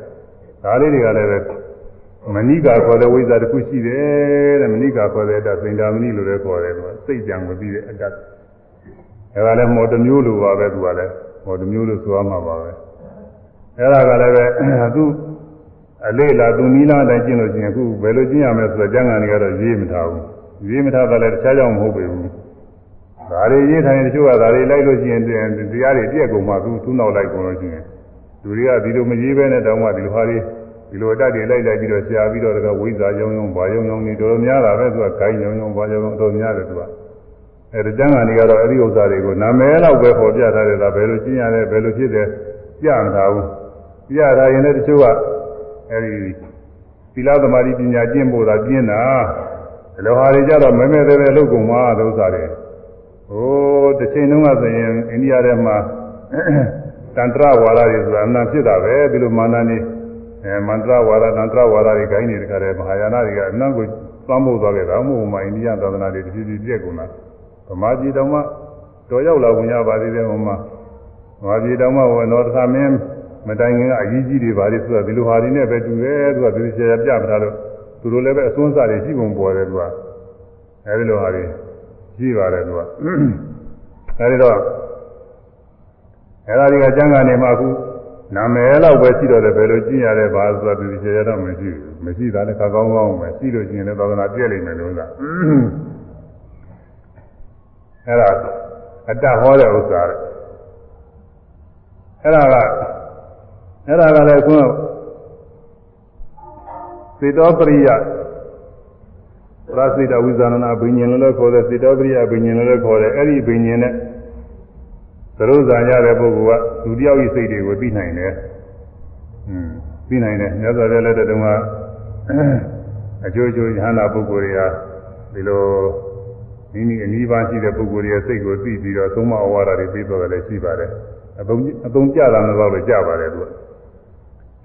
ဒါလေးတွေကလည်းပဲမဏိကာခေါ်တဲ့ဝိဇ္ဇာတစ်ခုရှိတယ်တဲ့မဏိကာခေါ်တဲ့အတ္တစိန္ဒာမဏိလို့လည်းခေါ်တယ်သူကစိတ်ကြံမပြီးတဲ့အတ္တအဲဒါလည်းမော်တမျိုးလိုပါပဲသူကလည်းမော်တမျိုးလို့ဆိုရမှာပါပဲအဲဒါကလည်းပဲသူအလေးလာသူနီးလာတိုင်းကျင့်လို့ရှိရင်အခုဘယ်လိုကျင့်ရမလဲဆိုတော့ကျမ်းဂန်တွေကတော့ရေးမထားဘူးရေးမထားတာလည်းတခြားကြောင့်မဟုတ်ပေဘူး ဒါတွေရေးထိုင်တချို့ကဒါတွေလိုက်လို့ရှိရင်တရားတွေပြည့်ကုန်မှသူသူ့နောက်လိုက်ကုန်လို့ရှိရင်လူတွေကဒီလိုမရေးဘဲနဲ့တောင်းမှဒီလိုဟာတွေဒီလိုအတတ်တွေလိုက်လိုက်ပြီးတော့ဆရာပြီးတော့ကဝိဇာယုံယုံဘာယုံယုံနေတော်တော်များတာပဲသူကဂိုင်းယုံယုံဘာယုံယုံတော်များတယ်သူကအဲဒီကျမ်းဂန်တွေကတော့အဲ့ဒီဥစ္စာတွေကိုနာမည်လောက်ပဲပေါ်ပြထားတယ်ဒါဘယ်လိုကျင့်ရတယ်ဘယ်လိုဖြစ်တယ်ပြမထားဘူးပြထားရင်လည်းတချို့ကအဲဒီသီလသမာဓိပညာကျင့်ဖို့သာကျင့်တာဒီလိုဟာတွေကြတော့မဲမဲသေးသေးလုပ်ကုန်မှာသဥစ္စာတွေ ဟိုတစ်ချိန်တုန်းကဆိုရင်အိန္ဒိယထဲမှာတန်ត្រဝါဒတွေဆိုတာအမှန်ဖြစ်တာပဲဒီလိုမာနနေအဲမန္တရဝါဒတန်ត្រဝါဒတွေဂိုင်းတွေတခါတည်းမဟာယာနတွေကအနံ့ကိုသွမ်းဖို့သွားခဲ့တာမဟုတ်မှအိန္ဒိယသာသနာတွေတဖြည်းဖြည်းပြည့်ကုန်တာဗမာပြည်တော်မှာတော်ရောက်လာဝင်ရပါသေးတယ်ဟိုမှာဗမာပြည်တော်မှာဝနောတခါမင်းမတိုင်ခင်ကအကြီးကြီးတွေပါလေဆိုတာဒီလိုဟာတွေနဲ့ပဲတူတယ်သူကဒီလိုဆရာပြမထားလို့သူတို့လည်းပဲအစွန်းစားတွေရှိပုံပေါ်တယ်သူကအဲဒီလိုဟာတွေ ရှိပါတယ်သူကအဲဒီတော့အဲဒါတွေကကျမ်းဂန်တွေမှာအခုနာမည်လောက်ပဲရှိတော့တယ်ဘယ်လိုကြည့်ရလဲဘာဆိုတာဒီဆရာတော့မရှိဘူးမရှိတာလည်းခါကောင်းကောင်းပဲရှိလို့ရှိရင်လည်းသာသနာပြည့်လိမ့်မယ်လို့ကအဲဒါအတ္တဟောတဲ့ဥစ္စာတဲ့အဲဒါကအဲ့ဒါကလည်းခုစေတောပရိယ ပရစိတဝိဇာနာဘိညာဉ်လို့လည်းခေါ်တယ်စေတောပရိယဘိညာဉ်လို့လည်းခေါ်တယ်အဲ့ဒီဘိညာဉ်နဲ့သရုပ်ဇာရတဲ့ပုဂ္ဂိုလ်ကလူတယောက်ဤစိတ်တွေကိုသိနိုင်တယ်။อืมသိနိုင်တယ်မြတ်စွာဘုရားလက်ထက်တုန်းကအကျိုးအကျိုးဉာဏပုဂ္ဂိုလ်တွေဟာဒီလိုမိမိအနည်းပါးရှိတဲ့ပုဂ္ဂိုလ်ရဲ့စိတ်ကိုသိပြီးတော့သုံးမဩဝါဒတွေပြီးတော့လည်းရှိပါတယ်။အသုံးအသုံးကြတာလည်းတော့လည်းကြပါတယ်သူက။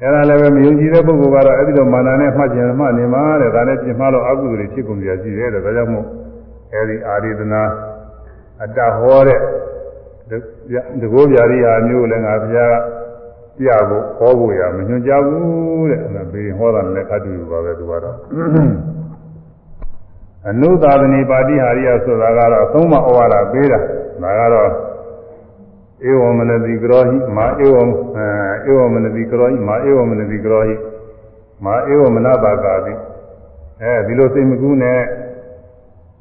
အဲဒါလည်းပဲမယုံကြည်တဲ့ပုဂ္ဂိုလ်ကတော့အဲ့ဒီတော့မာနနဲ့မှတ်ကျင်မှတ်နေမှာတဲ့ဒါနဲ့ပြင်မှလို့အကုသိုလ်တွေဖြစ်ကုန်ကြရှိတယ်တဲ့ဒါကြောင့်မို့အဲဒီအာရိသနာအတ္တဟောတဲ့တကောဗျာရိယာမျိုးလည်းငါဘုရားပြဖို့ဟောဖို့ရမညွှန်ကြဘူးတဲ့အဲ့ဒါဘေးဟောတာလည်းခတ်တူပါပဲသူကတော့အနုသာသနေပါတိဟာရိယဆိုတာကတော့အသုံးမဩဝါဒပေးတာဒါကတော့ ဧဝမနတိကရောဟိမာဧဝဧဝမနတိကရောဟိမာဧဝမနတိကရောဟိမာဧဝမနတာကာတိအဲဒီလိုစိတ်မကူးနဲ့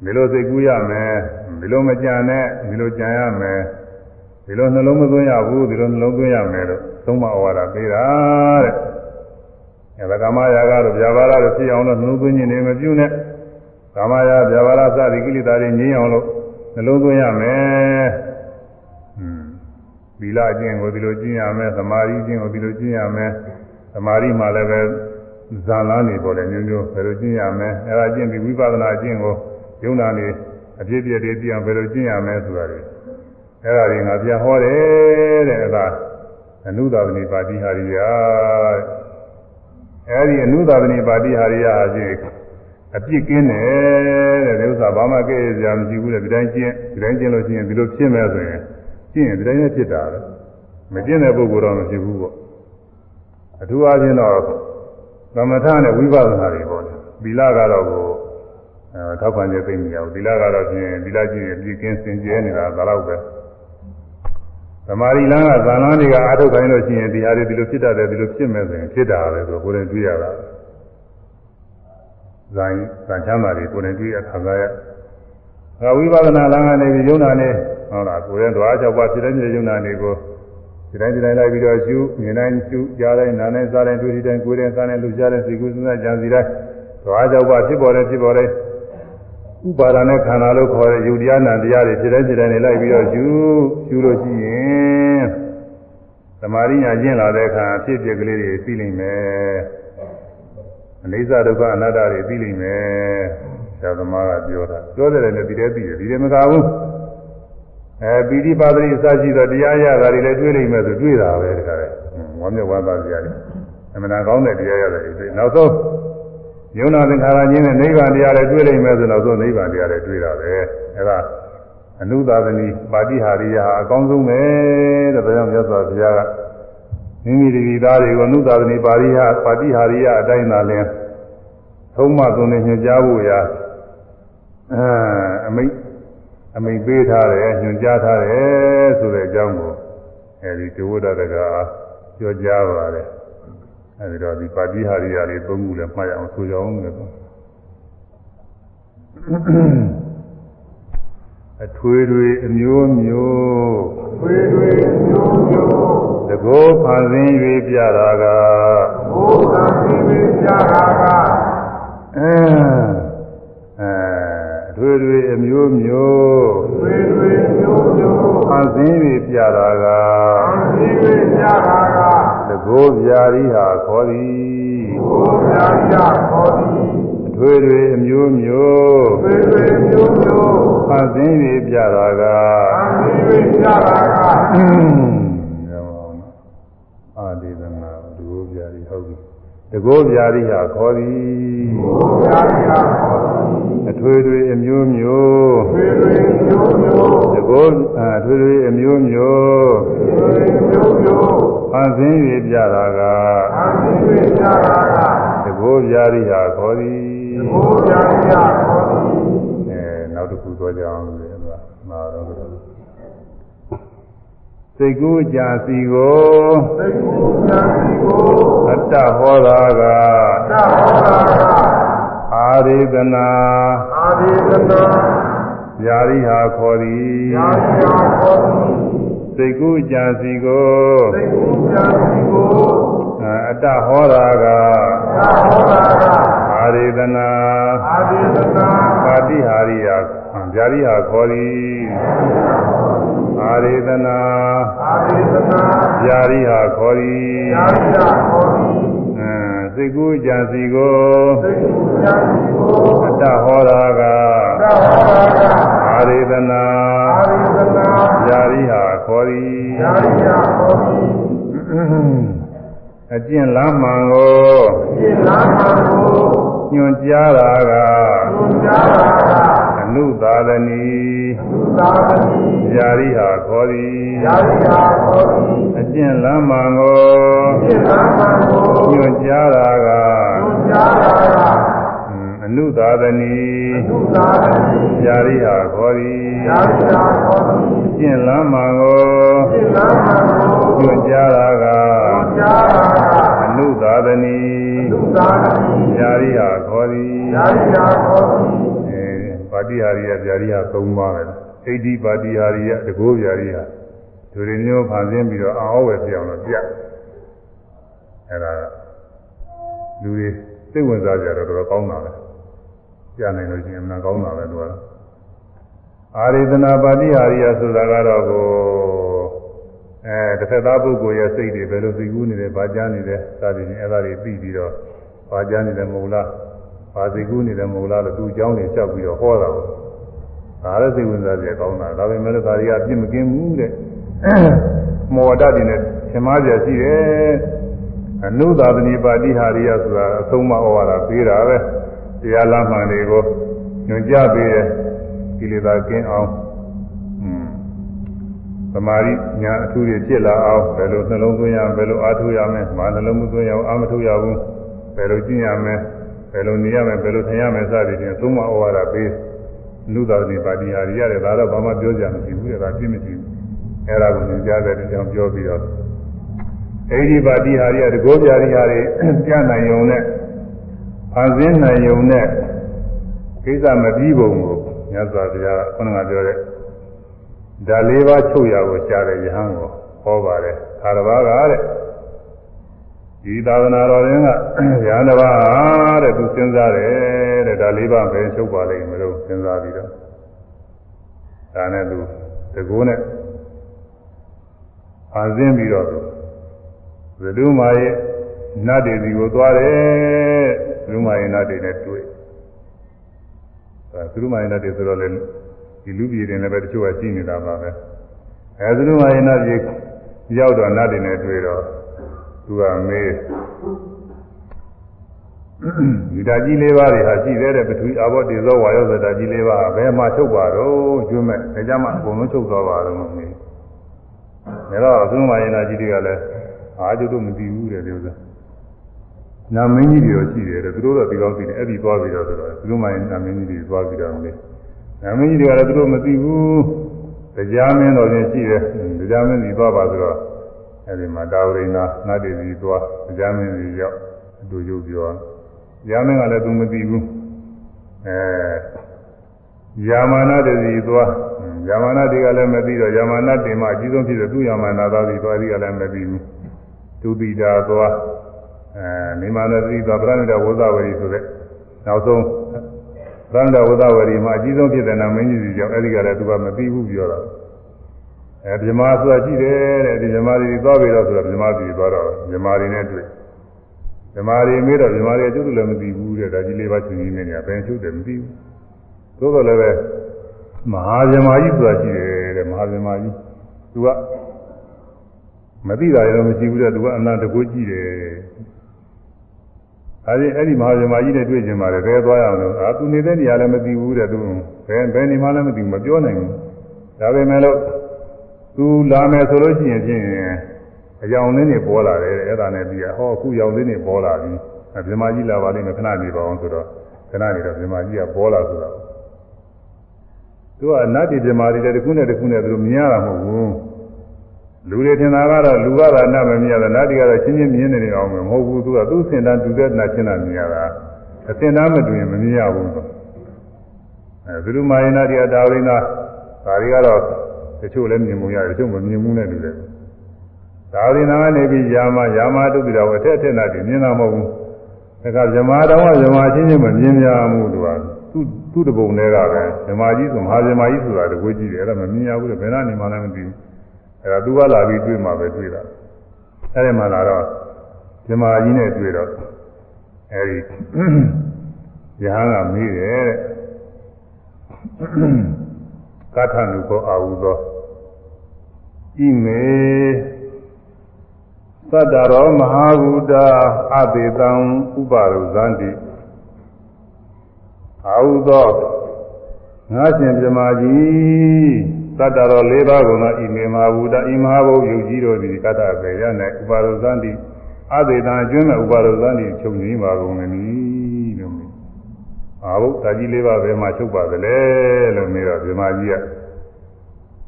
ဒီလိုစိတ်ကူးရမယ်ဒီလိုမကြံနဲ့ဒီလိုကြံရမယ်ဒီလိုနှလုံးမသွင်းရဘူးဒီလိုနှလုံးသွင်းရမယ်လို့သုံးမဩဝါဒပေးတာတဲ့အဲဒါကာမရာဂတို့ဗျာပါဒတို့ဖြစ်အောင်လို့နှလုံးသွင်းခြင်းတွေမပြုနဲ့ကာမရာဗျာပါဒစသည်ကိလေသာတွေငြိမ်းအောင်လို့နှလုံးသွင်းရမယ်ဟွန်း သီလအကျင့်ကိုဒီလိုကျင့်ရမယ်သမာဓိအကျင့်ကိုဒီလိုကျင့်ရမယ်သမာဓိမှလည်းပဲဇာလန်းနေပေါ်တယ်မျိုးမျိုးဘယ်လိုကျင့်ရမယ်အဲဒါကျင့်ပြီးဝိပဿနာအကျင့်ကိုယုံနာနေအပြည့်ပြည့်တည်းသိအောင်ဘယ်လိုကျင့်ရမလဲဆိုတာတွေအဲ့ဒါတွေငါပြန်ဟောတယ်တဲ့အဲ့ဒါအနုသာသနိပါတိဟာရိယအဲ့ဒီအနုသာသနိပါတိဟာရိယအချင်းအပြစ်ကင်းတယ်တဲ့ဒီဥစ္စာဘာမှကဲ့ရမရှိဘူးတဲ့ဒီတိုင်းကျင့်ဒီတိုင်းကျင့်လို့ရှိရင်ဒီလိုဖြစ်မယ်ဆိုရင် ကျင့်ရင်ဒီတိုင်းနဲ့ဖြစ်တာပဲမကျင့်တဲ့ပုဂ္ဂိုလ်တော့မဖြစ်ဘူးပေါ့အထူးအားဖြင့်တော့သမထနဲ့ဝိပဿနာတွေပေါ့သီလကတော့ကိုအဲထောက်ပံ့ခြင်းသိမရဘူးသီလကတော့ဖြင့်သီလကြည့်ရင်ပြည့်ကင်းစင်ကြဲနေတာဒါတော့ပဲသမာဓိလမ်းကဇာလန်းတွေကအာထုတ်ခိုင်းလို့ရှိရင်ဒီဟာတွေဒီလိုဖြစ်တတ်တယ်ဒီလိုဖြစ်မယ်ဆိုရင်ဖြစ်တာပဲဆိုကိုယ်တိုင်တွေ့ရတာဇာယဇာချမ်းသာတွေကိုယ်တိုင်တွေ့ရခံစားရအဲဝိပဿနာလမ်းကနေပြီးယုံနာနေ ဟုတ်လားကိုယ်ရဲ့ဓဝါ၆ပါးဖြစ်တဲ့မြေယုံနာနေကိုဒီတိုင်းဒီတိုင်းလိုက်ပြီးတော့ရှုမြင်တိုင်းရှုကြားတိုင်းနားတိုင်းစားတိုင်းတွေ့တိုင်းကိုယ်တိုင်းစားတိုင်းလှူရှားတိုင်းစိတ်ကူးစဉ်းစားကြံစီတိုင်းဓဝါ၆ပါးဖြစ်ပေါ်တယ်ဖြစ်ပေါ်တယ်ဥပါဒနဲ့ခန္ဓာလို့ခေါ်တဲ့ယုတ်တရားနာတရားတွေဖြစ်တိုင်းဖြစ်တိုင်းနေလိုက်ပြီးတော့ယူယူလို့ရှိရင်သမာဓိညာကျင့်လာတဲ့အခါဖြစ်ဖြစ်ကလေးတွေသိလိမ့်မယ်အနိစ္စဒုက္ခအနတ္တတွေသိလိမ့်မယ်ဆရာသမားကပြောတာပြောတယ်လည်းဒီတည်းသိတယ်ဒီတည်းမကဘူး အဲပိဋိပါဒိအစရှိသောတရားရတာတွေလည်းတွေးလိမ့်မယ်ဆိုတွေးတာပဲတခါလေဝမ်းမြောက်ဝမ်းသာကြရတယ်အမှန်ကောင်းတဲ့တရားရတယ်ဒီနောက်ဆုံးယုံနာသင်္ခါရချင်းနဲ့နိဗ္ဗာန်တရားလည်းတွေ့လိမ့်မယ်ဆိုတော့သို့နိဗ္ဗာန်တရားလည်းတွေ့တာပဲအဲဒါအနုသာသနီပါတိဟာရိယဟာအကောင်းဆုံးပဲတဲ့ဒါကြောင့်မြတ်စွာဘုရားကမိမိတတိသားတွေကိုအနုသာသနီပါရိယပါတိဟာရိယအတိုင်းသာလင်းထုံးမသွန်နေညွှန်ကြားဖို့ရာအဲအမိတ် အမိတ်ပေးထားတယ်ညွှန်ကြားထားတယ်ဆိုတဲ့အကြောင်းကိုအဲဒီတဝဒတကပြောကြားပါတယ်အဲဒီတော့ဒီပါတိဟာရိယာလေးသုံးခုလည်းမှတ်ရအောင်ဆိုကြအောင်လေအထွေထွေအမျိုးမျိုးထွေထွေမျိုးမျိုးတကောဖန်ဆင်း၍ပြတာကဘုရားရှင်ပြတာကအဲအဲအ ထွေထွေအမျိုးမျိုးထွေထွေမျိုးမျိုးဖန်ဆင်း၍ပြတာကဖန်ဆင်း၍ပြတာကတကောဗျာရိဟာခေါ်သည်ဘုရားရှင်ခေါ်သည်အထွေထွေအမျိုးမျိုးထွေထွေမျိုးမျိုးဖန်ဆင်း၍ပြတာကဖန်ဆင်း၍ပြတာကအာဒီသနာတကောဗျာရိဟုတ်ပြီတ ကောဗျာရိဟာခေါ်သည်ဘုရားရှင်ခေါ်သည်အထွေထွေအမျိုးမျိုးထွေထွေမျိုးမျိုးတကောအထွေထွေအမျိုးမျိုးထွေထွေမျိုးမျိုးဖန်ဆင်း၍ပြတာကဖန်ဆင်း၍ပြတာကတကောဗျာရိဟာခေါ်သည်တကောဗျာရိဟာခေါ်သည်အဲနောက်တစ်ခုသွားကြအောင်လေမှာတော့ စိတ်ကူးကြစီကိုစိတ်ကူးကြစီကိုအတ္တဟောတာကအတ္တဟောတာကအာရိသနာ အာရိသနာญาရိဟာခေါ်သည်ญาရိဟာခေါ်သည်စိတ်ကူးကြစီကိုစိတ်ကူးကြစီကိုအတ္တဟောတာကအတ္တဟောတာကအာရိသနာအာရိသနာပါတိဟာရိယญาရိဟာခေါ်သည် အာရိသနာအာရိသနာญาရိဟာခေါ်သည်ญาရိဟာခေါ်သည်အဲစိတ်ကူးကြစီကိုစိတ်ကူးကြစီကိုအတ္တဟောတာကအတ္တဟောတာကအာရိသနာအာရိသနာญาရိဟာခေါ်သည်ญาရိဟာခေါ်သည်အကျင့်လမ်းမှန်ကိုအကျင့်လမ်းမှန်ကိုညွှန်ကြားတာကညွှန်ကြားတာကအနုသာသနီအနု သာသတိယာရိဟာခေါ်သည်ယာရိဟာခေါ်သည်အကျင့်လမ်းမှန်ကိုအကျင့်လမ်းမှန်ကိုညွှန်ကြားတာကညွှန်ကြားတာကအနုသာသနီအနုသာသနီယာရိဟာခေါ်သည်ယာရိဟာခေါ်သည်အကျင့်လမ်းမှန်ကိုအကျင့်လမ်းမှန်ကိုညွှန်ကြားတာကညွှန်ကြားတာကအနုသာသနီအနုသာသနီယာရိဟာခေါ်သည်ယာရိဟာခေါ်သည် ပါတိဟာရိယဗျာရိယ၃ပါးပဲအိဋ္ဌိပါတိဟာရိယတကောဗျာရိယဒုရမျိုးဖန်ဆင်းပြီးတော့အောဝယ်ပြောင်းတော့ပြအဲ့ဒါလူတွေစိတ်ဝင်စားကြတော့တော်တော်ကောင်းတာပဲကြားနိုင်လို့ရှိရင်မနာကောင်းတာပဲသူကအာရိသနာပါတိဟာရိယဆိုတာကတော့ကိုအဲတစ်ဖက်သားပုဂ္ဂိုလ်ရဲ့စိတ်တွေဘယ်လိုသိကူးနေတယ်ဗာကြားနေတယ်စသည်ဖြင့်အဲ့ဒါတွေပြီးပြီးတော့ဗာကြားနေတယ်မဟုတ်လား ဗာသိကူးနေတယ်မဟုတ်လားလို့သူ့အကြောင်းတွေလျှောက်ပြီးတော့ဟောတာပေါ့ဒါလည်းစိတ်ဝင်စားကြကောင်းတာဒါပေမဲ့လည်းဒါတွေကအပြစ်မကင်းဘူးတဲ့မောဒတွေနဲ့သင်္မာကြရှိတယ်အနုသာသနိပါတိဟာရိယဆိုတာအဆုံးမဩဝါဒပေးတာပဲတရားလမ်းမှန်တွေကိုညွှန်ကြားပေးတယ်ကိလေသာကင်းအောင်သမာဓိညာအထူးတွေဖြစ်လာအောင်ဘယ်လိုနှလုံးသွင်းရဘယ်လိုအားထုတ်ရမလဲမာနှလုံးမသွင်းရအောင်အာမထုတ်ရဘူးဘယ်လိုကျင့်ရမလဲဘ ယ်လိုနေရမလဲဘယ်လိုထိုင်ရမလဲစသည်ဖြင့်သုံးမဩဝါဒပေးနုသာတိပါတိဟာရိရတယ်ဒါတော့ဘာမှပြောကြမရှိဘူးတဲ့ဒါပြည့်မရှိဘူးအဲ့ဒါကိုညွှန်ကြားတဲ့အကြောင်းပြောပြီးတော့အိဒီပါတိဟာရိယတကောပြာရိဟာတွေပြနိုင်ုံနဲ့ဖန်ဆင်းနိုင်ုံနဲ့ကိစ္စမပြီးပုံကိုမြတ်စွာဘုရားကခဏကပြောတဲ့ဓာလေးပါးချုပ်ရကိုရှားတဲ့ယဟန်ကိုဟောပါတယ်ခါတစ်ပါးကတဲ့ ဒီသာသနာတော်ရင်းကယဟန်တစ်ပါးတဲ့သူစဉ်းစားတယ်တဲ့ဓာလေးပါးပဲချုပ်ပါလိမ့်မလို့စဉ်းစားပြီးတော့ဒါနဲ့သူတကူနဲ့အာဇင်းပြီးတော့သူဘယ်သူမှရဲ့နတ်တွေစီကိုသွားတယ်ဘယ်သူမှရဲ့နတ်တွေနဲ့တွေ့အဲသူတို့မှရဲ့နတ်တွေဆိုတော့လေဒီလူပြည်တွေနဲ့ပဲတချို့ကရှိနေတာပါပဲအဲသူတို့မှရဲ့နတ်ပြည်ရောက်တော့နတ်တွေနဲ့တွေ့တော့ သူကမေးဒီဓာကြီးလေးပါးတွေဟာရှိသေးတယ်ပထဝီအာဘောတေဇောဝါယောဇဓာကြီးလေးပါးဘယ်မှာချုပ်ပါတော့ကျွမ်းမဲ့ဒါကြမှာအကုန်လုံးချုပ်သွားပါတော့မေးဒါတော့အဆုံးမယနာကြီးတွေကလည်းအားကျုပ်တို့မသိဘူးတဲ့ဒီဥစ္စာနာမင်းကြီးတွေရောရှိတယ်တဲ့သူတို့တော့ဒီကောင်းသိတယ်အဲ့ဒီသွားပြီးတော့ဆိုတော့သူတို့မှနာမင်းကြီးတွေသွားပြီးတော့လေနာမင်းကြီးတွေကလည်းသူတို့မသိဘူးတရားမင်းတော်ချင်းရှိတယ်တရားမင်းကြီးသွားပါဆိုတော့ အဲ့ဒီမှာတာဝရိနာနတ်တွေစီသွားတရားမင်းကြီးရောက်အတူရုပ်ပြောတရားမင်းကလည်းသူမသိဘူးအဲယာမနာတည်းစီသွားယာမနာတွေကလည်းမသိတော့ယာမနာတင်မှအကြီးဆုံးဖြစ်တဲ့သူယာမနာသားစီသွားဒီကလည်းမသိဘူးသူပိတာသွားအဲနိမန္တတိသွားပြဏိတဝဇဝရီဆိုတဲ့နောက်ဆုံးပြဏိတဝဇဝရီမှာအကြီးဆုံးဖြစ်တဲ့နာမင်းကြီးစီကြောင့်အဲဒီကလည်းသူကမသိဘူးပြောတာ အဲဗြဟ္မာဆိုတာရှိတယ်တဲ့ဒီဗြဟ္မာတွေသွားပြီတော့ဆိုတော့ဗြဟ္မာတွေသွားတော့ဗြဟ္မာတွေနဲ့တွေ့ဗြဟ္မာတွေမေးတော့ဗြဟ္မာတွေကျုပ်တို့လည်းမသိဘူးတဲ့ဒါကြီးလေးပါချင်းကြီးနေနေဘယ်ချုပ်တယ်မသိဘူးသို့တော်လည်းပဲမဟာဗြဟ္မာကြီးဆိုတာရှိတယ်တဲ့မဟာဗြဟ္မာကြီးသူကမသိတာလည်းမရှိဘူးတဲ့သူကအနန္တကိုကြည့်တယ်အဲဒီအဲ့ဒီမဟာဗြဟ္မာကြီးနဲ့တွေ့ကျင်ပါတယ်ဘယ်သွားရအောင်လို့အာသူနေတဲ့နေရာလည်းမသိဘူးတဲ့သူဘယ်ဘယ်နေမှလည်းမသိဘူးမပြောနိုင်ဘူးဒါပေမဲ့လို့ သူလာမယ်ဆိုလို့ရှိရင်ဖြင့်အယောင်လေးတွေပေါ်လာတယ်အဲ့ဒါနဲ့ပြီးရဟောအခုယောင်လေးတွေပေါ်လာပြီဗြဟ္မာကြီးလာပါလိမ့်မယ်ခဏနေပါအောင်ဆိုတော့ခဏနေတော့ဗြဟ္မာကြီးကပေါ်လာဆိုတော့သူကအနတ္တိဗြဟ္မာတွေတခုနဲ့တခုနဲ့သူတို့မြင်ရတာမဟုတ်ဘူးလူတွေထင်တာကတော့လူကတော့အနတ်မမြင်ရတာနတ်တွေကတော့ချင်းချင်းမြင်နေနေအောင်မဟုတ်ဘူးသူကသူ့စင်တန်းတူတဲ့နတ်ချင်းတာမြင်ရတာအစင်တန်းမတူရင်မမြင်ရဘူးအဲသူတို့မာယနာတွေကဒါဝိနာဒါတွေကတော့ တချို့လည်းမြင်မှုရတယ်တချို့မမြင်ဘူးနဲ့တူတယ်ဒါဝိနာကနေပြီးယာမယာမတုတ်ပြီးတော့အထက်အထက်နာတွေမြင်တာမဟုတ်ဘူးဒါကဇမာတော်ကဇမာချင်းချင်းမမြင်ကြဘူးသူကသူ့သူ့တပုံတွေကပဲဇမာကြီးဆိုမဟာဇမာကြီးဆိုတာတကွေးကြည့်တယ်အဲ့ဒါမမြင်ရဘူးလေဘယ်နာနေမှလည်းမသိဘူးအဲ့ဒါသူကလာပြီးတွေ့မှပဲတွေ့တာအဲ့ဒီမှာလာတော့ဇမာကြီးနဲ့တွေ့တော့အဲ့ဒီယဟန်ကမေးတယ်တဲ့ကထနုကောအာဟုသော ဣမေသတ္တရောမဟာဗုဒ္ဓအသေတံဥပါရုဇန္တိအာဟုသောငါရှင်ပြမကြီးသတ္တရော၄ပါးကုန်သောဣမေမဟာဗုဒ္ဓဣမဟာဘုယုတ်ကြီးတို့သည်ကတ္တပေရ၌ဥပါရုဇန္တိအသေတံအကျွမ်းမဲ့ဥပါရုဇန္တိချုပ်ငြိမ်းပါကုန်လေလို့မြင်အာဘုတာကြီး၄ပါးဘယ်မှာချုပ်ပါသလဲလို့မေးတော့ပြမကြီးက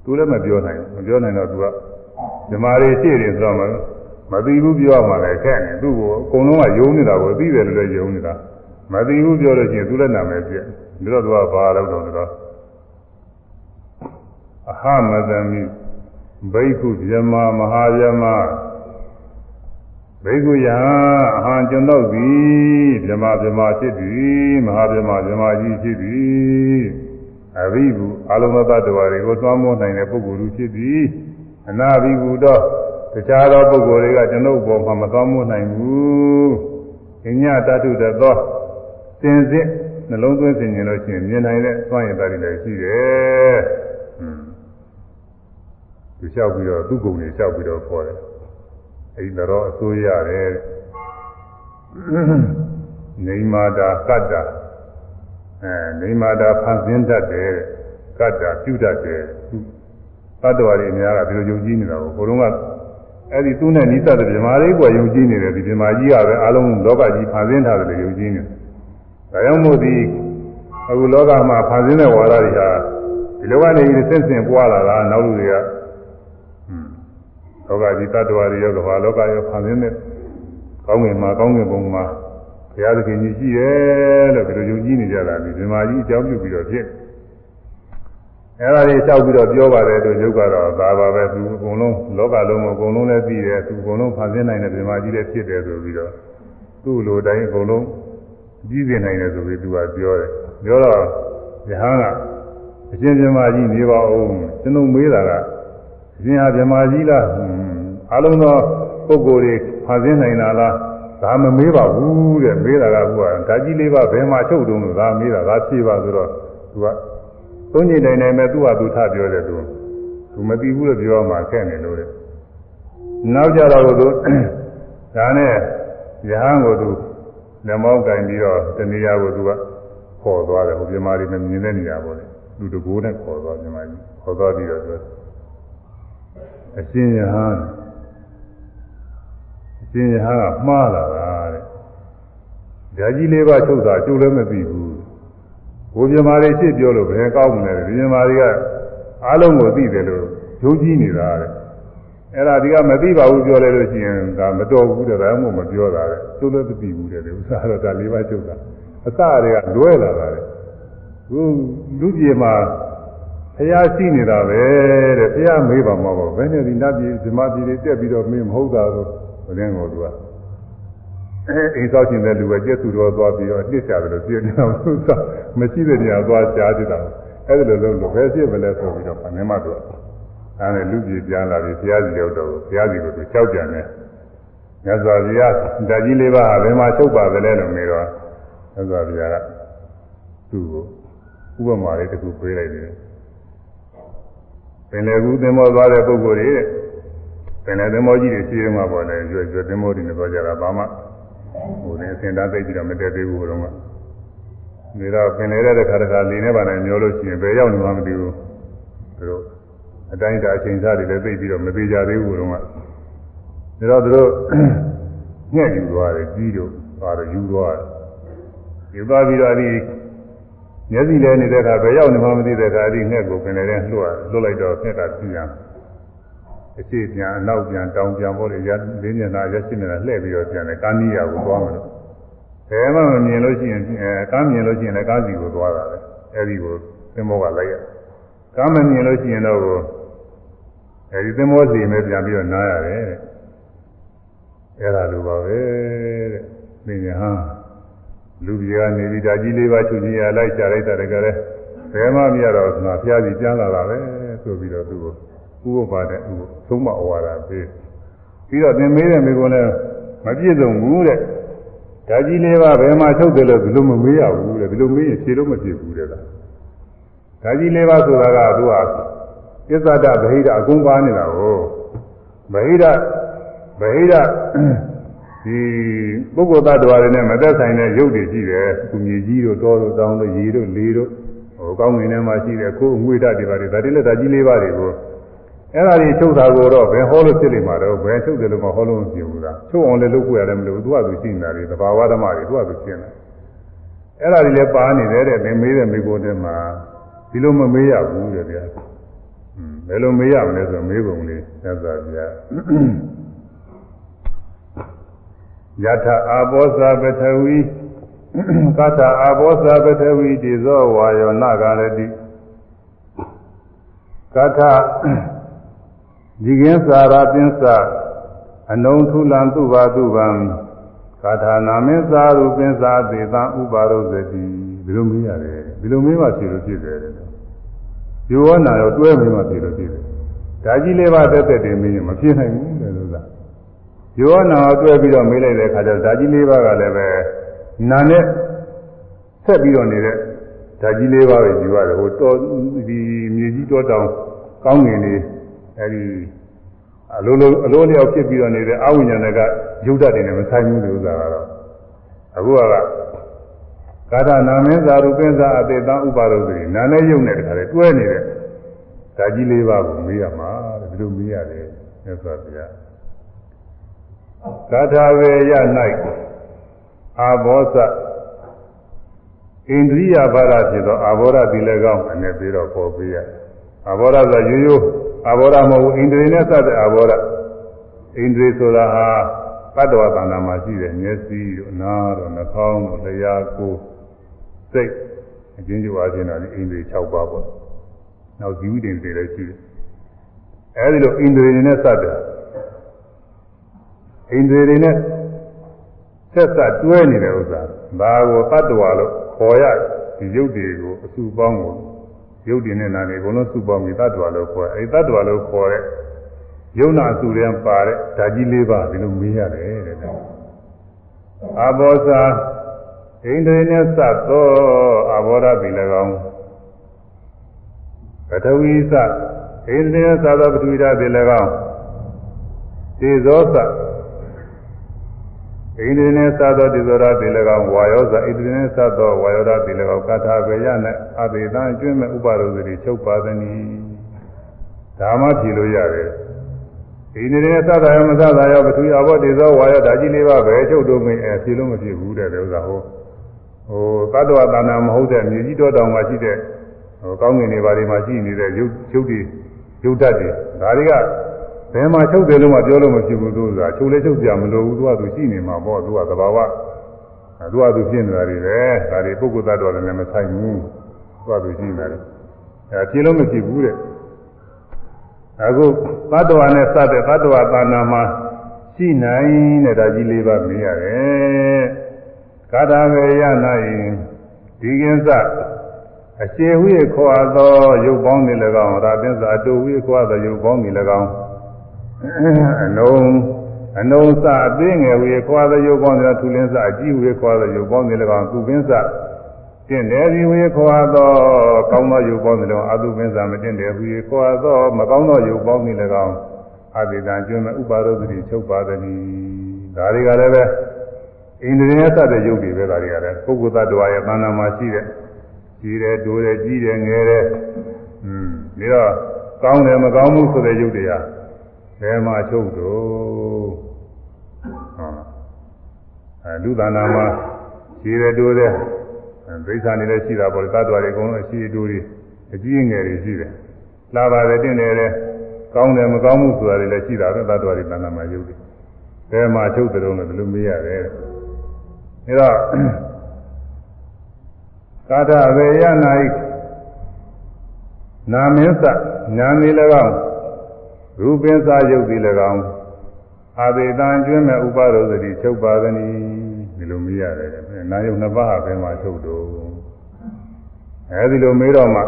သူလည်းမပြောနိုင်ဘူးမပြောနိုင်တော့သူကဓမ္မတွေရှိတယ်ဆိုတော့မသိဘူးပြောမှလည်းခက်နေသူ့ကိုအကုန်လုံးကယုံနေတာကိုသိတယ်လို့လည်းယုံနေတာမသိဘူးပြောလို့ရှိရင်သူလည်းနာမည်ပြည့်ဒါတော့သူကဘာလို့တော့ဆိုတော့အဟမသမိဘိက္ခုဗြဟ္မာမဟာဗြဟ္မာဘိက္ခုယအဟံကျွန်တော်သည်ဗြဟ္မာဗြဟ္မာဖြစ်သည်မဟာဗြဟ္မာဗြဟ္မာကြီးဖြစ်သည် အဘိဘူးအလုံးစုံသတ္တဝါတွေကိုသွားမောနိုင်တဲ့ပုဂ္ဂိုလ်လူဖြစ်သည်အနာဘိဘူးတော့တခြားသောပုဂ္ဂိုလ်တွေကကျွန်ုပ်ဘောမှာမသွားမောနိုင်ဘူး။ဉာဏ်တတုတသောစင်စစ်နှလုံးသွင်းဆင်ခြင်လို့ရှိရင်မြင်နိုင်တဲ့သွမ်းရည်တာတွေလည်းရှိတယ်။ဟွန်းသူလျှောက်ပြီးတော့သူ့ကုံတွေလျှောက်ပြီးတော့ခေါ်တယ်။အဲဒီတော့အစိုးရတယ်။နေမာတာကတ္တာ အဲနေမာတာဖန်ဆင်းတတ်တယ်ကတ္တာပြုတတ်တယ်သတ္တဝါတွေများကဒီလိုယုံကြည်နေတာကိုဘုရုံးကအဲ့ဒီသူ့နဲ့နိစ္စတဲ့ဗြမာလေးကယုံကြည်နေတယ်ဒီဗြမာကြီးကပဲအလုံးလောကကြီးဖန်ဆင်းထားတယ်လို့ယုံကြည်နေတယ်ဒါကြောင့်မို့ဒီအခုလောကမှာဖန်ဆင်းတဲ့ဝါဒတွေဟာဒီလောကနေပြီးဆင့်ဆင့်ပွားလာတာနောက်လူတွေကဟွန်းလောကကြီးတ attva တွေရောကဘာလောကရောဖန်ဆင်းတဲ့ကောင်းငင်မှာကောင်းငင်ပုံမှာ ဘုရားသခင်ကြီးရှိတယ်လို့ဒီလိုယုံကြည်နေကြတာဒီဗြမာကြီးအကြောင်းပြုပြီးတော့ဖြစ်အဲ့ဒါတွေလျှောက်ပြီးတော့ပြောပါတယ်တို့ယုတ်ကတော့ဒါပါပဲသူအကုန်လုံးလောကလုံးအကုန်လုံးလည်းသိတယ်သူအကုန်လုံးဖန်ဆင်းနိုင်တဲ့ဗြဟ္မာကြီးလည်းဖြစ်တယ်ဆိုပြီးတော့သူ့လိုတိုင်းအကုန်လုံးကြီးပြနိုင်တယ်ဆိုပြီးသူကပြောတယ်ပြောတော့ယဟန်ကအရှင်ဗြဟ္မာကြီးနေပါဦးကျွန်တော်မေးတာကအရှင်ဟာဗြဟ္မာကြီးလားအလုံးသောပုဂ္ဂိုလ်တွေဖန်ဆင်းနိုင်တာလား ဒါမမေးပါဘူးတဲ့မေးတာကဘုရားဓာကြီးလေးပါဘယ်မှာချုပ်တုံးလို့ဒါမေးတာဒါဖြေပါဆိုတော့သူကသုံးညင်တိုင်းတိုင်းပဲသူ့ဟာသူထပြောတယ်သူသူမသိဘူးလို့ပြောမှခက်နေလို့တဲ့နောက်ကြတော့သူဒါနဲ့ယဟန်ကိုသူလက်မောင်းကင်ပြီးတော့တဏှာကိုသူကခေါ်သွားတယ်ဟိုပြမာတွေမမြင်တဲ့နေရာပေါ့လေလူတကိုးနဲ့ခေါ်သွားပြမာကြီးခေါ်သွားပြီးတော့သူအရှင်ယဟန် အရှင်ယဟန်ကမှားလာတာတဲ့ဓာကြီးလေးပါချုပ်တာကျုပ်လည်းမသိဘူးဘိုးပြမာတွေရှစ်ပြောလို့ဘယ်ကောင်းမလဲဒီပြမာတွေကအားလုံးကိုသိတယ်လို့ဂျိုးကြီးနေတာတဲ့အဲ့ဒါဒီကမသိပါဘူးပြောလဲလို့ရှိရင်ဒါမတော်ဘူးတဲ့ဒါမှမပြောတာတဲ့ကျုပ်လည်းမသိဘူးတဲ့ဥစ္စာတော့ဒါလေးပါချုပ်တာအစတွေကလွဲလာတာတဲ့ခုလူပြေမှာဖះရှိနေတာပဲတဲ့ဖះမေးပါမှာပေါ့ဘယ်နဲ့ဒီနတ်ပြည်ဇမပြည်တွေတက်ပြီးတော့မင်းမဟုတ်တာတော့ ဘယ်နဲ့ကိုသူကအဲအိမ်သောရှင်တဲ့လူပဲကျက်သူတော်သွားပြီးတော့နှစ်ချတယ်လို့ပြနေတာဥစ္စာမရှိတဲ့နေရာသွားရှားကြည့်တာအဲ့ဒါလိုလုပ်လို့ဘယ်ဖြစ်မလဲဆိုပြီးတော့ဘာနဲ့မှတော့အဲဒါလူပြည်ပြန်လာပြီးဘုရားစီရောက်တော့ဘုရားစီကိုသူကြောက်ကြတယ်မြတ်စွာဘုရားဓာကြီးလေးပါးဘယ်မှာချုပ်ပါသလဲလို့မေးတော့မြတ်စွာဘုရားကသူ့ကိုဥပမာလေးတစ်ခုပေးလိုက်တယ်ပင်လေကူသင်္ဘောသွားတဲ့ပုဂ္ဂိုလ်တွေ ပင်လေသင်္ဘောကြီးတွေရှိရမှာပေါ့လေရွရွသင်္ဘောတွေနဲ့သွားကြတာဘာမှဟိုနေအစင်သားသိပြီးတော့မတက်သေးဘူးတော့ကနေတော့ပင်လေတဲ့ခါတခါလေနဲ့ပါနဲ့မျောလို့ရှိရင်ဘယ်ရောက်နေမှမသိဘူးသူတို့အတိုင်းတာအချိန်စားတွေလည်းသိပြီးတော့မသေးကြသေးဘူးတော့ကဒါတော့သူတို့ညှက်ယူသွားတယ်ကြီးတို့သွားတော့ယူသွားတယ်ယူသွားပြီးတော့ဒီမျက်စိလဲနေတဲ့အခါဘယ်ရောက်နေမှမသိတဲ့အခါဒီငှက်ကိုပင်လည်းလွှတ်လွှတ်လိုက်တော့ငှက်ကပြင်း အရှိပြန်အနောက်ပြန်တောင်ပြန်ပေါ်လေရလေးမျက်နှာရက်ရှိနေတာလှည့်ပြီးတော့ပြန်တယ်ကာနီးယာကိုသွားမှာလို့ဘယ်မှမမြင်လို့ရှိရင်အဲကားမြင်လို့ရှိရင်လည်းကားစီကိုသွားတာပဲအဲဒီကိုသင်္ဘောကလိုက်ရကားမမြင်လို့ရှိရင်တော့အဲဒီသင်္ဘောစီမဲ့ပြန်ပြီးတော့နားရတယ်တဲ့အဲ့ဒါလိုပါပဲတဲ့သင်ညာဟာလူကြီးကနေပြီးဓာကြီးလေးပါချုပ်ကြီးရလိုက်ချလိုက်တာတကယ်လဲဘယ်မှမရတော့ငါဖျားစီပြန်လာတာပဲဆိုပြီးတော့သူ့ကို ဥပပါတဲ့ဥသုံးမဩဝါဒပေးပြီးတော့သင်မေးတဲ့မိကုန်းလည်းမပြည့်စုံဘူးတဲ့ဓာကြီးလေးပါဘယ်မှာချုပ်တယ်လို့ဘယ်လိုမမေးရဘူးတဲ့ဘယ်လိုမေးရင်ဖြေလို့မဖြစ်ဘူးတဲ့လားဓာကြီးလေးပါဆိုတာကသူကပစ္စဒဗဟိတအကုန်ပါနေတာကိုဗဟိတဗဟိတဒီပုဂ္ဂိုလ်သတ္တဝါတွေနဲ့မသက်ဆိုင်တဲ့ရုပ်တွေရှိတယ်။ကုမြေကြီးတို့တောတို့တောင်းတို့ရေတို့လေတို့ဟိုကောင်းငင်ထဲမှာရှိတဲ့ကိုယ်အငွေဓာတ်တွေပါတယ်ဒါတွေလည်းဓာကြီးလေးပါးတွေကို အဲ့ဒါတွေချုပ်တာကိုတော့ဘယ်ဟောလို့ဖြစ်နေမှာတော့ဘယ်ချုပ်တယ်လို့မဟောလို့မဖြစ်ဘူးလားချုပ်အောင်လည်းလုပ်ကိုရတယ်မလို့သူကသူရှိနေတာတွေသဘာဝဓမ္မတွေသူကသူရှင်းတယ်အဲ့ဒါတွေလည်းပါနေတယ်တဲ့သင်မေးတဲ့မိကိုတဲ့မှာဒီလိုမမေးရဘူးတဲ့ဗျာဘယ်လိုမေးရမလဲဆိုမေးပုံလေးသက်သာဗျာယထအာဘောဇပထဝီကထအာဘောဇပထဝီတိဇောဝါယောနဂရတိကထ ဒီကင်းစာရာပင်းစာအနုံထုလံသူပါသူပံကာထာနာမင်းစာရူပင်းစာသေတံဥပါရုဇတိဒီလိုမေးရတယ်ဒီလိုမေးမှဖြေလို့ဖြစ်တယ်တဲ့ယောဝနာရောတွဲမေးမှဖြေလို့ဖြစ်တယ်ဒါကြီးလေးပါတက်တက်တင်မေးရင်မဖြစ်နိုင်ဘူးလေလို့သာယောနာတွဲပြီးတော့မေးလိုက်တဲ့အခါကျတော့ဓာကြီးလေးပါးကလည်းပဲနာနဲ့ဆက်ပြီးတော့နေတဲ့ဓာကြီးလေးပါးပဲယူရတယ်ဟိုတော်ဒီမြေကြီးတော်တောင်ကောင်းငင်နေ အဲဒီအလိုလိုအလိုလျောက်ဖြစ်ပြီးတော့နေတဲ့အဝိညာဏကယုတ်တတ်တယ်နဲ့မဆိုင်ဘူးလို့ဥစ္စာကတော့အခုကကာသနာမင်းသာရူပင်းသာအတေတံဥပါရုသတိနာနဲ့ယုတ်နဲ့တခါလေတွဲနေတဲ့ဓာကြီးလေးပါးကိုမေးရမှာတဲ့ဒီလိုမေးရတယ်မြတ်စွာဘုရားကာထာဝေယ၌အာဘောဇဣန္ဒြိယဘာရဖြစ်သောအာဘောရတိလည်းကောင်းအနေပြီးတော့ပေါ်ပေးရအာဘောရဆိုရိုးရိုး အာဘောရမဟုတ်ဘူးဣန္ဒြေနဲ့စတဲ့အာဘောရဣန္ဒြေဆိုတာဟာတတ္တဝသန္တာမှာရှိတဲ့မျက်စိတို့နားတို့နှာခေါင်းတို့လျှာကိုယ်စိတ်အချင်းချင်းအားဖြင့်တော့ဣန္ဒြေ6ပါးပေါ့နောက်ဇီဝိတ္တေတွေလည်းရှိတယ်အဲဒီလိုဣန္ဒြေနဲ့စတဲ့ဣန္ဒြေတွေနဲ့ဆက်ဆက်တွဲနေတဲ့ဥစ္စာဒါကိုတတ္တဝါလို့ခေါ်ရဒီရုပ်တွေကိုအစုပေါင်းကို ရုပ်တွေနဲ့နာနေအကုန်လုံးစုပေါင်းပြီးတတ္တဝါလို့ခေါ်အဲဒီတတ္တဝါလို့ခေါ်တဲ့ယုံနာစုတွေပါတဲ့ဓာကြီးလေးပါဒီလိုမေးရတယ်တဲ့အာဘောဇာဣန္ဒြေနဲ့စသောအာဘောဓပြီ၎င်းပထဝီစဣန္ဒြေနဲ့စသောပထဝီဓာတ်ပြီ၎င်းသေဇောစ ဣန္ဒြေနဲ့သသောတိသောရတိ၎င်းဝါယောဇဣန္ဒြေနဲ့သသောဝါယောရတိ၎င်းကထာဘေယနဲ့အဘိဓံအကျွင့်မဲ့ဥပါရုသတိချုပ်ပါသနည်းဒါမှဖြေလို့ရတယ်ဣန္ဒြေနဲ့သသာယောမသသာယောပထူအဘောတိသောဝါယောဓာကြီးလေးပါပဲချုပ်တို့မင်းအဲဖြေလို့မဖြစ်ဘူးတဲ့ဥစ္စာဟိုဟိုသတ္တဝတဏ္ဍမဟုတ်တဲ့မြေကြီးတော်တောင်မှာရှိတဲ့ဟိုကောင်းငင်တွေဘာတွေမှာရှိနေတဲ့ရုပ်ရုပ်တွေရုပ်ဓာတ်တွေဒါတွေက ဘယ်မှာချုပ်တယ်လို့မှပြောလို့မဖြစ်ဘူးသူကချုပ်လဲချုပ်ပြမလို့ဘူးသူကသူရှိနေမှာပေါ့သူကသဘာဝသူကသူဖြစ်နေတာတွေပဲဒါတွေပုဂ္ဂိုလ်သတ္တဝါတွေနဲ့မဆိုင်ဘူးသူကသူရှိနေတယ်အဲဖြစ်လို့မဖြစ်ဘူးတဲ့အခုသတ္တဝါနဲ့စတဲ့သတ္တဝါသာနာမှာရှိနိုင်တဲ့ဒါကြီးလေးပါမင်းရတယ်ကာထာဝေယနာယဒီကင်းစအရှိဝိခေါ်သောရုပ်ပေါင်းတွေ၎င်းရာသင်းစာအတူဝိခေါ်သောရုပ်ပေါင်းတွေ၎င်း အနုံအနုံစအသေးငယ်ဝေခေါ်သောရုပ်ပေါင်းတွေထူလင်းစအကြီးဝေခေါ်သောရုပ်ပေါင်းတွေ၎င်းသူပင်းစတင့်တယ်ဒီဝေခေါ်သောကောင်းသောရုပ်ပေါင်းတွေ၎င်းအတုပင်းစမတင့်တယ်ဝေခေါ်သောမကောင်းသောရုပ်ပေါင်းတွေ၎င်းအဘိဓာကျွမ်းမဲ့ဥပါရုသတိချုပ်ပါသည်ဒါတွေကလည်းပဲဣန္ဒြေနဲ့စတဲ့ရုပ်တွေပဲဒါတွေကလည်းပုဂ္ဂိုလ်သတ္တဝါရဲ့သဏ္ဍာန်မှာရှိတဲ့ကြီးတယ်တိုးတယ်ကြီးတယ်ငယ်တယ်อืมပြီးတော့ကောင်းတယ်မကောင်းဘူးဆိုတဲ့ရုပ်တွေဟာ ဘယ်မှာချုပ်တော့ဟောအဲလူသဏ္ဍာန်မှာကြီးတယ်တိုးတယ်ဒိဋ္ဌာနေလည်းရှိတာပေါ့လေသတ္တဝါတွေအကုန်လုံးအရှိအတိုးတွေအကြီးငယ်တွေရှိတယ်လာပါတယ်တင့်တယ်လေကောင်းတယ်မကောင်းဘူးဆိုတာတွေလည်းရှိတာပဲသတ္တဝါတွေသဏ္ဍာန်မှာရုပ်တွေဘယ်မှာချုပ်တယ်လို့လည်းဘယ်လိုမေးရတယ်အဲတော့ကာထဝေယနာဤနာမင်းစညာမီ၎င်း ရူပင်းစာယုတ်ဒီ၎င်းအာသေတံကျွမ်းမဲ့ဥပါရောသတိချုပ်ပါသနည်းဒီလိုမေးရတယ်နာယုတ်နှစ်ပါးဟာဘယ်မှာချုပ်တော့အဲဒီလိုမေးတော့မှ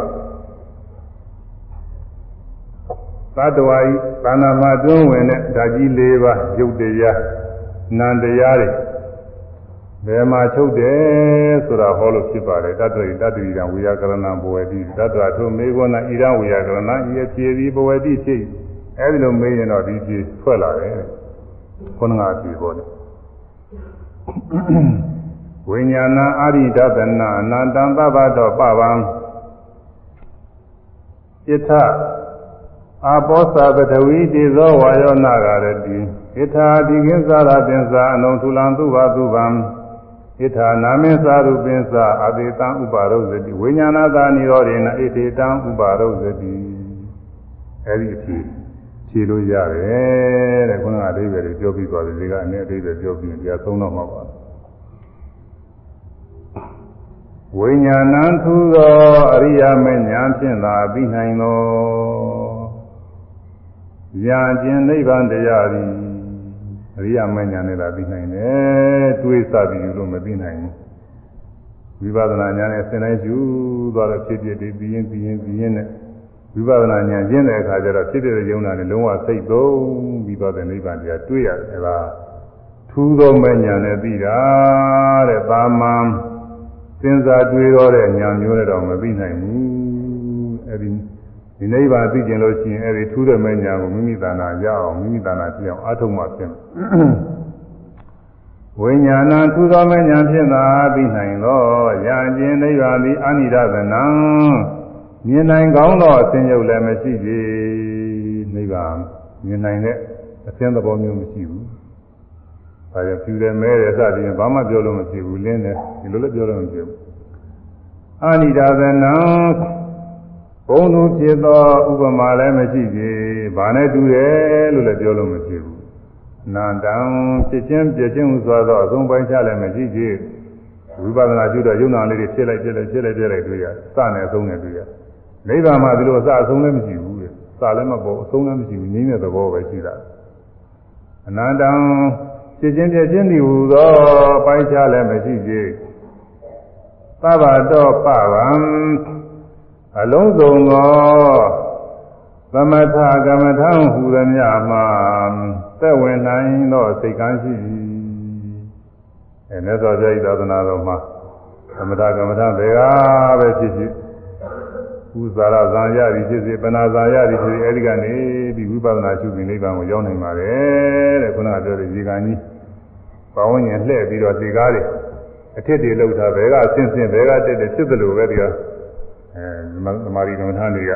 သတ္တဝါဤသာနာမှာတွင်းဝင်တဲ့ဓာကြီး၄ပါးယုတ်တရားနံတရားတွေဘယ်မှာချုပ်တယ်ဆိုတာဟောလို့ဖြစ်ပါတယ်တတ္တရိတတ္တိရံဝိယကရဏဘဝတိတတ္တဝထုမေဃောနာဣရံဝိယကရဏဤအဖြေဒီဘဝတိဖြစ် အဲဒီလိုမေးရင်တော့ဒီဖြေထွက်လာတယ်ခုနကဖြေပေါ်တယ်ဝိညာဏအာရိဒသနာအနန္တံသဗ္ဗတောပဗံဣထအာပောသပထဝီတေဇောဝါယောနာဂရတိဣထာဒီကိစ္ဆာရသင်္စာအနုထူလံသူဘသူဗံဣထာနာမေသာရုပင်္စာအဘေတံဥပါရုဇတိဝိညာဏသာနိရောဓေနဣတိတံဥပါရုဇတိအဲဒီအဖြစ် ဖြေလို့ရတယ်တဲ့ခုနကအဓိပ္ပာယ်တွေပြောပြီးသွားတယ်ဒီကအနည်းအဓိပ္ပာယ်ပြောပြီးတရားသုံးတော့မှာပါဝိညာဏံထူသောအရိယာမဉာဏ်ဖြင့်သာပြီးနိုင်သောဉာဏ်ချင်းနိဗ္ဗာန်တရားသည်အရိယာမဉာဏ်နဲ့သာပြီးနိုင်တယ်တွေးစပြီးယူလို့မပြီးနိုင်ဘူးဝိပဿနာဉာဏ်နဲ့ဆင်တိုင်းယူသွားတော့ဖြစ်ဖြစ်ဒီပြီးရင်ပြီးရင်ပြီးရင်နဲ့ ဝိပဿနာဉာဏ်ကျင့်တဲ့အခါကျတော့ဖြစ်တဲ့ယုံနာနဲ့လုံးဝစိတ်သုံးပြီးသွားတဲ့နိဗ္ဗာန်တရားတွေးရတယ်အဲဒါထူးသောမဉာဏ်နဲ့ပြီးတာတဲ့သာမန်စဉ်းစားတွေးတော့တဲ့ဉာဏ်မျိုးနဲ့တော့မပြီးနိုင်ဘူးအဲဒီဒီနိဗ္ဗာန်သိကျင်လို့ရှိရင်အဲဒီထူးတဲ့မဉာဏ်ကိုမိမိတဏ္ဍာရအောင်မိမိတဏ္ဍာပြအောင်အထုံးမှဖြစ်မယ်ဝိညာဏထူသောမဉာဏ်ဖြင့်သာသိနိုင်သောဉာဏ်ချင်းနိဗ္ဗာန်သည်အနိဒသနံ မြင်နိုင်ကောင်းသောအစဉ်ယုတ်လည်းမရှိသေးနိဗ္ဗာန်မြင်နိုင်တဲ့အစဉ်သဘောမျိုးမရှိဘူး။ဒါကြောင့်ဖြူတယ်မဲတယ်စသည်ဖြင့်ဘာမှပြောလို့မရှိဘူးလင်းတယ်ဒီလိုလည်းပြောလို့မရှိဘူး။အနိဒသနံဘုံသူဖြစ်သောဥပမာလည်းမရှိသေးဘာနဲ့တူတယ်လို့လည်းပြောလို့မရှိဘူး။နန္တံဖြစ်ချင်းပြချင်းဟူဆိုသောအဆုံးပိုင်းချလည်းမရှိသေးဝိပဿနာရှုတော့ယုံနာလေးတွေဖြစ်လိုက်ဖြစ်လိုက်ဖြစ်လိုက်ဖြစ်လိုက်တွေ့ရစနဲ့အဆုံးနဲ့တွေ့ရ နိဗ္ဗာန်မှာဒီလိုအစအဆုံးလည်းမရှိဘူးတဲ့စလည်းမပေါ်အဆုံးလည်းမရှိဘူးငြိမ်းတဲ့သဘောပဲရှိတာအနန္တံဖြစ်ချင်းပြချင်းဒီဟူသောပိုင်းခြားလည်းမရှိသေးသဗ္ဗတောပဗံအလုံးစုံသောသမထကမ္မထံဟူသည်များမှာသက်ဝင်နိုင်သောစိတ်ကမ်းရှိအဲမြတ်စွာဘုရားဤသာသနာတော်မှာသမထကမ္မထဘေကပဲဖြစ်ဖြစ် ဥဇာရဇာယရီဖြစ်စေပနာဇာယရီဖြစ်စေအဲဒီကနေပြီးဝိပဿနာရှုပြီးနိဗ္ဗာန်ကိုရောက်နိုင်ပါတယ်တဲ့ခုနကပြောတဲ့ဒီကံကြီးပပေါင်းရင်လှည့်ပြီးတော့ဒီကားတွေအထစ်တွေလောက်တာဘဲကဆင်းဆင်းဘဲကတက်တက်ဖြစ်တယ်လို့ပဲဒီကအဲသမာဓိကမ္မထာတွေက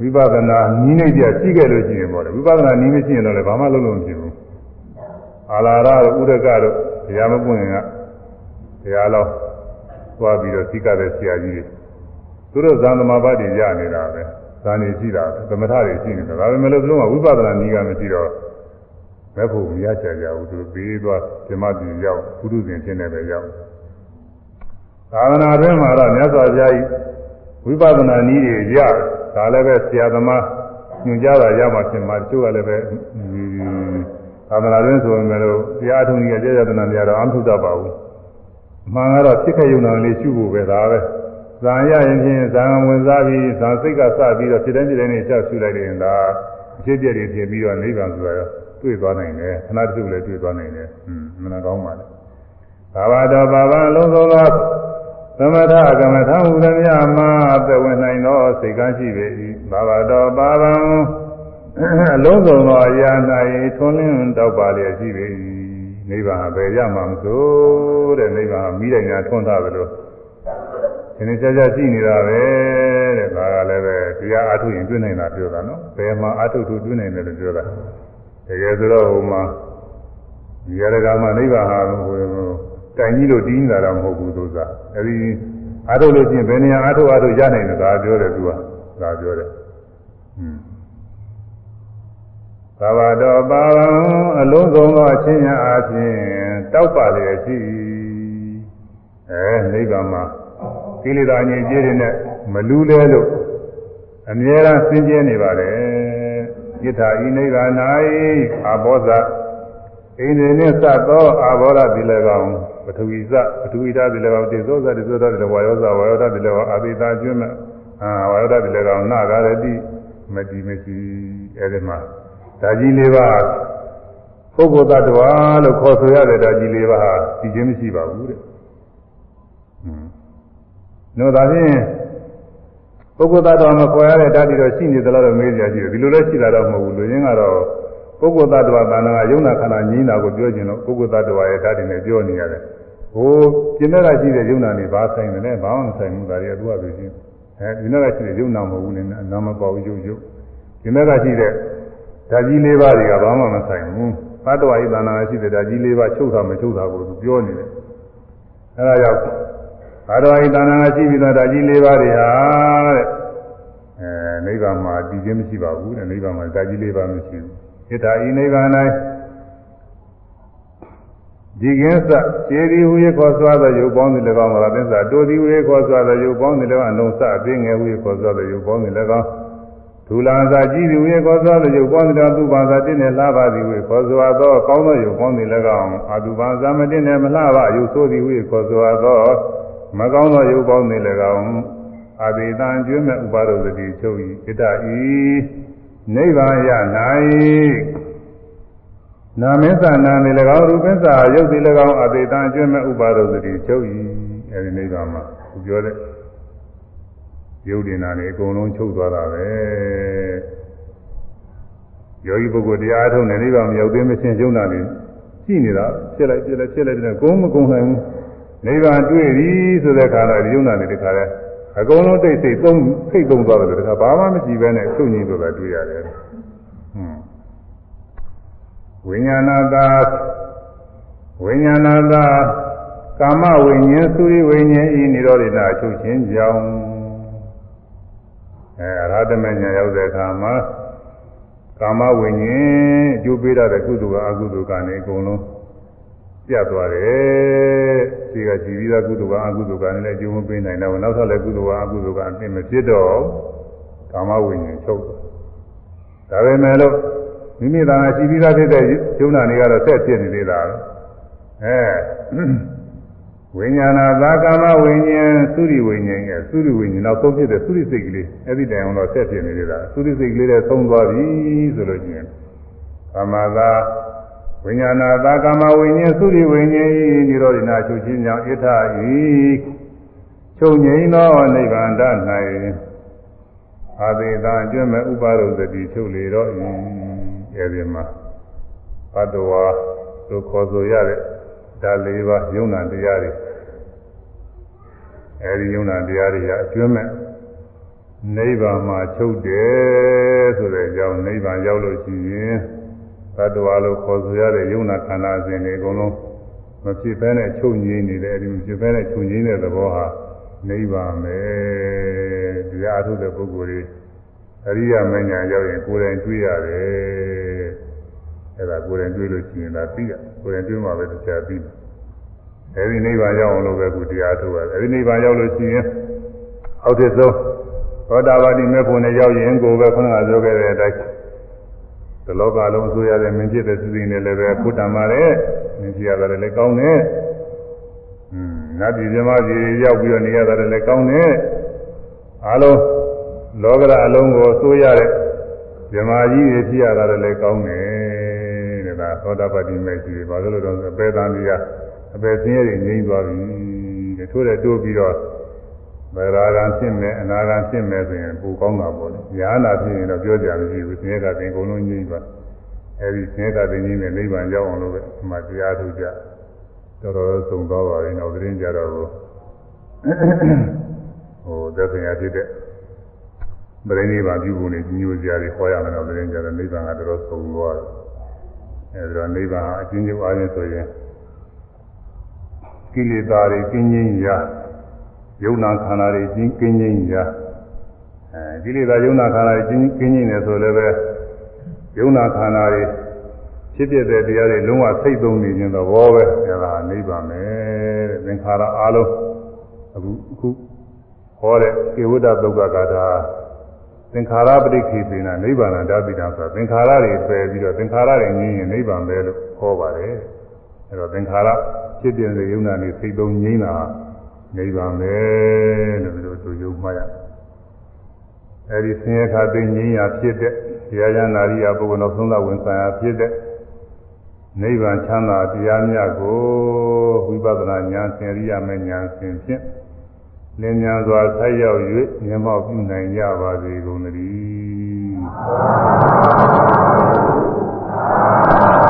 ဝိပဿနာနီးနေကြရှိခဲ့လို့ရှိရင်ပေါ့လေဝိပဿနာနီးမရှိရင်တော့လည်းဘာမှလုပ်လို့မဖြစ်ဘူးအာလာရတို့ဥဒကတို့တရားမပွင့်ရင်ကတရားတော်သွားပြီးတော့သိကတဲ့ဆရာကြီးတွေ သူတို့ဇန်သမာပတ်တွေရနေတာပဲဇန်နေရှိတာသမထတွေရှိနေတာဒါပေမဲ့လို့သူတို့ကဝိပဿနာနီးကမရှိတော့မဲ့ဖို့မရချင်ကြဘူးသူပေးသွားဓမ္မပြည်ရောက်ပုထုဇဉ်ဖြစ်နေပဲရောက်သာသနာ့အတွင်းမှာတော့မြတ်စွာဘုရားကြီးဝိပဿနာနည်းတွေရဒါလည်းပဲဆရာသမားညွှန်ကြားတာရမှဖြစ်မှာတချို့ကလည်းပဲသာသနာ့အတွင်းဆိုရင်လည်းတရားထုံကြီးရဲ့ကြာကြာတနာများတော့အမှုတတ်ပါဘူးအမှန်ကတော့ဖြစ်ခဲ့ရုံနဲ့လေးရှုဖို့ပဲဒါပဲ ဇာရရင်ဖြင့်ဇာဝင်စားပြီးဇာစိတ်ကစပြီးတော့ဖြစ်တဲ့ဖြစ်တဲ့နေချက်ရှုလိုက်တယ်ဒါအဖြစ်ပြည့်တွေဖြစ်ပြီးတော့နိဗ္ဗာန်ဆိုတာရောတွေ့သွားနိုင်တယ်ခဏတခုလည်းတွေ့သွားနိုင်တယ်ဟွန်းမနာကောင်းပါလေဘာဝတော်ဘာဝလုံးစုံသောသမထကမ္မထဟူသည်များမှာအသက်ဝင်နိုင်သောစိတ်ကရှိပေ၏ဘာဝတော်ဘာဝအလုံးစုံသောအရာ၌ထွန်းလင်းတောက်ပါလျက်ရှိပေ၏နိဗ္ဗာန်ဘယ်ရမှာမဆိုတဲ့နိဗ္ဗာန်မိတိုင်းများထွန်းထားသလို ဒီနေ့ကြာကြာရှိနေတာပဲတဲ့ဒါကလည်းပဲတရားအားထုတ်ရင်တွေ့နိုင်တာပြောတာနော်ဘယ်မှာအားထုတ်ထုတ်တွေ့နိုင်တယ်လို့ပြောတာတကယ်ဆိုတော့ဟိုမှာဒီရကမှာနိဗ္ဗာန်ဟာဟိုတိုင်ကြီးလို့တီးနေတာတော့မဟုတ်ဘူးသူကအဲဒီအားထုတ်လို့ချင်းဘယ်နေရာအားထုတ်အားထုတ်ရနိုင်တယ်ဒါပြောတယ်သူကဒါပြောတယ်ဟွန်းသာဝတော်ပါဝံအလုံးစုံသောအချင်းများအားဖြင့်တောက်ပါလျက်ရှိအဲနိဗ္ဗာန်မှာ ကိလေသာငြိမ်းကြေးတွေနဲ့မလူလဲလို့အမြဲတမ်းစင်ကြဲနေပါတယ်ယထာဤနိဗ္ဗာန်၌အာဘောဇအိန္ဒိနှင့်စသောအာဘောရတိလည်းကောင်းပထဝီဇပထဝီဓာတ်တိလည်းကောင်းတေဇောဇတေဇောဓာတ်တိလည်းဝါယောဇဝါယောဓာတ်တိလည်းကောင်းအာတိတာကျွမ်းမဲ့အာဝါယောဓာတ်တိလည်းကောင်းနာဂရတိမတိမရှိအဲဒီမှာဓာကြီးလေးပါပုဂ္ဂိုလ်တ attva လို့ခေါ်ဆိုရတဲ့ဓာကြီးလေးပါဟာဒီချင်းမရှိပါဘူးတဲ့ဟွန်း တို့ဒါဖြင့်ပုဂ္ဂိုလ်တ attva မခေါ်ရတဲ့ဓာတ်တွေတော့ရှိနေသလားတော့မေးကြကြည့်တယ်ဒီလိုလည်းရှိတာတော့မဟုတ်ဘူးလူရင်းကတော့ပုဂ္ဂိုလ်တ attva တဏ္ဍာကယုံနာခန္ဓာငြင်းတာကိုပြောခြင်းလို့ပုဂ္ဂိုလ်တ attva ရဲ့ဓာတ်တွေနဲ့ပြောနေရတယ်ဟိုကျင်တဲ့ကရှိတဲ့ယုံနာနေဘာဆိုင်တယ်လဲဘာမှမဆိုင်ဘူးဒါတွေကသူကသူချင်းအဲဒီနေ့ကရှိတဲ့ယုံနာမဟုတ်ဘူးလေနာမပေါရုပ်ရုပ်ဒီနေ့ကရှိတဲ့ဓာကြီးလေးပါးတွေကဘာမှမဆိုင်ဘူးသတ္တဝါဤတဏ္ဍာရှိတဲ့ဓာကြီးလေးပါးချုပ်တာမချုပ်တာကိုသူပြောနေတယ်အဲဒါကြောင့် ဘာတော်ဤတဏ္ဍာရှိပြီးတော့ဓာကြီးလေးပါးတွေဟာတဲ့အဲနိဗ္ဗာန်မှာတည်ခြင်းမရှိပါဘူးတဲ့နိဗ္ဗာန်မှာဓာကြီးလေးပါးမရှိဘူးဣဒ္ဓာဤနိဗ္ဗာန်၌ဒီကင်းစခြေဒီဟူ၍ခေါ်ဆွားသောရုပ်ပေါင်းသည်၎င်းမလားသစ္စာတိုသည်ဟူ၍ခေါ်ဆွားသောရုပ်ပေါင်းသည်၎င်းအလုံးစအသိငယ်ဟူ၍ခေါ်ဆွားသောရုပ်ပေါင်းသည်၎င်းဒူလာစာကြည့်သည်ဟူ၍ခေါ်ဆွားသောရုပ်ပေါင်းသည်၎င်းသူပါစာတင့်နဲ့လှပါသည်ဟူ၍ခေါ်ဆွားသောကောင်းသောရုပ်ပေါင်းသည်၎င်းအတူပါစာမတင့်နဲ့မလှပါရုပ်ဆိုးသည်ဟူ၍ခေါ်ဆွားသော မကောင်းသောရုပ်ပေါင်းသည်၎င်းအဘိဓံကျွမ်းမဲ့ဥပါဒုတိချုပ်၏ဣတ္တဤနိဗ္ဗာန်ရ၌နာမင်းသာနာနေ၎င်းရူပင်းသာရုပ်စီ၎င်းအသေးတံအကျွမ်းမဲ့ဥပါဒုတိချုပ်၏အဲဒီနိဗ္ဗာန်မှာသူပြောတဲ့ရုပ်ဒိနာနေအကုန်လုံးချုပ်သွားတာပဲယောဂီပုဂ္ဂိုလ်တရားထုတ်နေနိဗ္ဗာန်မရောက်သေးမချင်းယုံနာနေရှိနေတာဖြစ်လိုက်ဖြစ်လိုက်ဖြစ်လိုက်တဲ့ကုန်းမကုန်းနိုင်ဘူး နိဗ္ဗာန်တွေ့ပြီဆိုတဲ့ခါတော့ယုံနာနေတခါလဲအကုန်လုံးတိတ်ဆိတ်သုံးစိတ်သုံးသွားတယ်တခါဘာမှမရှိဘဲနဲ့ချုပ်ငြိမ်သွားတာတွေ့ရတယ်ဟွန်းဝိညာဏသာဝိညာဏသာကာမဝိညာဉ်သုရိဝိညာဉ်ဤនិရောဓိတာချုပ်ခြင်းကြောင့်အဲအရဟတမညာရောက်တဲ့အခါမှာကာမဝိညာဉ်အကျိုးပေးတဲ့ကုသိုလ်ကအကုသိုလ်ကနေအကုန်လုံး ပြတ်သွားတယ်။ဒီကကြည်ပြီးသားကုသိုလ်ကအကုသိုလ်ကနေလည်းအကျိုးမပေးနိုင်တော့နောက်ထပ်လည်းကုသိုလ်ကအကုသိုလ်ကအသိမဖြစ်တော့ကာမဝိညာဉ်ချုပ်တယ်။ဒါပေမဲ့လို့မိမိသာရှိပြီးသားဖြစ်တဲ့ယုံနာတွေကတော့ဆက်ဖြစ်နေသေးတာအဲဝိညာဏသာကာမဝိညာဉ်သုရိဝိညာဉ်ရဲ့သုရိဝိညာဉ်နောက်ဆုံးဖြစ်တဲ့သုရိစိတ်ကလေးအဲ့ဒီတိုင်အောင်တော့ဆက်ဖြစ်နေသေးတာသုရိစိတ်ကလေးနဲ့သုံးသွားပြီဆိုလို့ရှိရင်ကာမသာ ဝိညာဏသာကာမဝိညာဉ်သုရိဝိညာဉ်ဤនិရောဓိနာချုပ်ခြင်းကြောင့်ဣထဤချုပ်ငြိမ်းသောနိဗ္ဗာန်၌အာသေသာကျွမ်းမဲ့ဥပါရုသတိချုပ်လေတော့ဤအဲဒီမှာဘတ်တော်လို့ခေါ်ဆိုရတဲ့ဒါ၄ပါးယုံနာတရားတွေအဲဒီယုံနာတရားတွေကအကျွမ်းမဲ့နိဗ္ဗာန်မှာချုပ်တယ်ဆိုတဲ့အကြောင်းနိဗ္ဗာန်ရောက်လို့ရှိရင် သတ္တဝါလို့ခေါ်ဆိုရတဲ့ယုံနာခန္ဓာစဉ်တွေအကုန်လုံးမဖြစ်ဘဲနဲ့ချုပ်ငြိမ်းနေတယ်အဲဒီမဖြစ်ဘဲနဲ့ချုပ်ငြိမ်းတဲ့သဘောဟာနိဗ္ဗာန်ပဲတရားအထုတဲ့ပုဂ္ဂိုလ်တွေအရိယာမဉ္ဇဉ်ရောက်ရင်ကိုယ်တိုင်တွေ့ရတယ်အဲ့ဒါကိုယ်တိုင်တွေ့လို့ရှိရင်ဒါသိရကိုယ်တိုင်တွေ့မှပဲတရားသိတယ်အဲဒီနိဗ္ဗာန်ရောက်အောင်လို့ပဲခုတရားထုတ်ရတယ်အဲဒီနိဗ္ဗာန်ရောက်လို့ရှိရင်အောက်ထစ်ဆုံးသောတာပတိမေဖို့နဲ့ရောက်ရင်ကိုယ်ပဲခုနကပြောခဲ့တဲ့အတိုင်း ဒီလောကလုံးဆိုရတဲ့မင်းဖြစ်တဲ့သူတွေနဲ့လည်းပဲခုတံပါလေမင်းဖြစ်ရတယ်လည်းကောင်းတယ်อืมနတ်ပြည်မြမကြီးရောက်ပြီးတော့နေရတယ်လည်းကောင်းတယ်အားလုံးလောကရအလုံးကိုစိုးရတဲ့မြမကြီးတွေဖြစ်ရတယ်လည်းကောင်းတယ်တဲ့ဒါသောတာပတိမေကြီးဘာလို့လဲတော့အပေတန်ကြီးအပေဆင်းရဲတွေငြိမ်းသွားပြီတဲ့ထို့တဲ့တိုးပြီးတော့ ဗရာဂံဖြစ်မယ်အနာဂံဖြစ်မယ်ဆိုရင်ပူကောင်းတာပေါ့လေညာနာဖြစ်ရင်တော့ပြောကြမရှိဘူးဆင်းရဲကတင်ကုန်လုံးငြိမ်းပါအဲဒီဆင်းရဲကတင်ကြီးနဲ့နိဗ္ဗာန်ရောက်အောင်လို့ပဲဒီမှာတရားထုတ်ကြတော်တော်သုံသွားပါရင်တော့သတင်းကြတော့ဟိုသက်ဆိုင်ရာဖြစ်တဲ့ပရိနိဗ္ဗာန်ပြုဖို့နေညိုစရာတွေဟောရမယ်တော့သတင်းကြတော့နိဗ္ဗာန်ကတော်တော်ဆုံးသွားတယ်အဲဒီတော့နိဗ္ဗာန်အချင်းချင်းအားဖြင့်ဆိုရင်ကိလေသာတွေကင်းခြင်းရာ ယုံနာခန္ဓာတွေကျင်းကင်းခြင်းရာအဲကိလေသာယုံနာခန္ဓာတွေကျင်းကင်းခြင်းနေဆိုလည်းပဲယုံနာခန္ဓာတွေဖြစ်ဖြစ်တဲ့တရားတွေလုံးဝစိတ်သုံးနေခြင်းသဘောပဲအဲဒါနိဗ္ဗာန်ပဲတဲ့သင်္ခါရအလုံးအခုအခုဟောတဲ့ကေဝတ္တသုတ်ကဂါထာသင်္ခါရပဋိခေပိနာနိဗ္ဗာန်ဓာပိတံဆိုတာသင်္ခါရတွေပယ်ပြီးတော့သင်္ခါရတွေငြင်းရင်နိဗ္ဗာန်ပဲလို့ဟောပါတယ်အဲတော့သင်္ခါရဖြစ်ပြတဲ့ယုံနာနေစိတ်သုံးငြိမ်းတာ နိဗ္ဗာန်ပဲလို့ဒီလိုသူယုံမှရအဲဒီဆင်းရဲခါသိငြိမ်းရာဖြစ်တဲ့တရားရနာရိယပုဂ္ဂိုလ်တော်ဆုံးသဝင်ဆိုင်ရာဖြစ်တဲ့နိဗ္ဗာန်ချမ်းသာတရားမြတ်ကိုဝိပဿနာဉာဏ်ဆင်ရိယမဲ့ဉာဏ်ဆင်ဖြင့်လင်းမြန်စွာဆက်ရောက်၍မျက်မှောက်ပြုနိုင်ကြပါစေကုန်သတည်း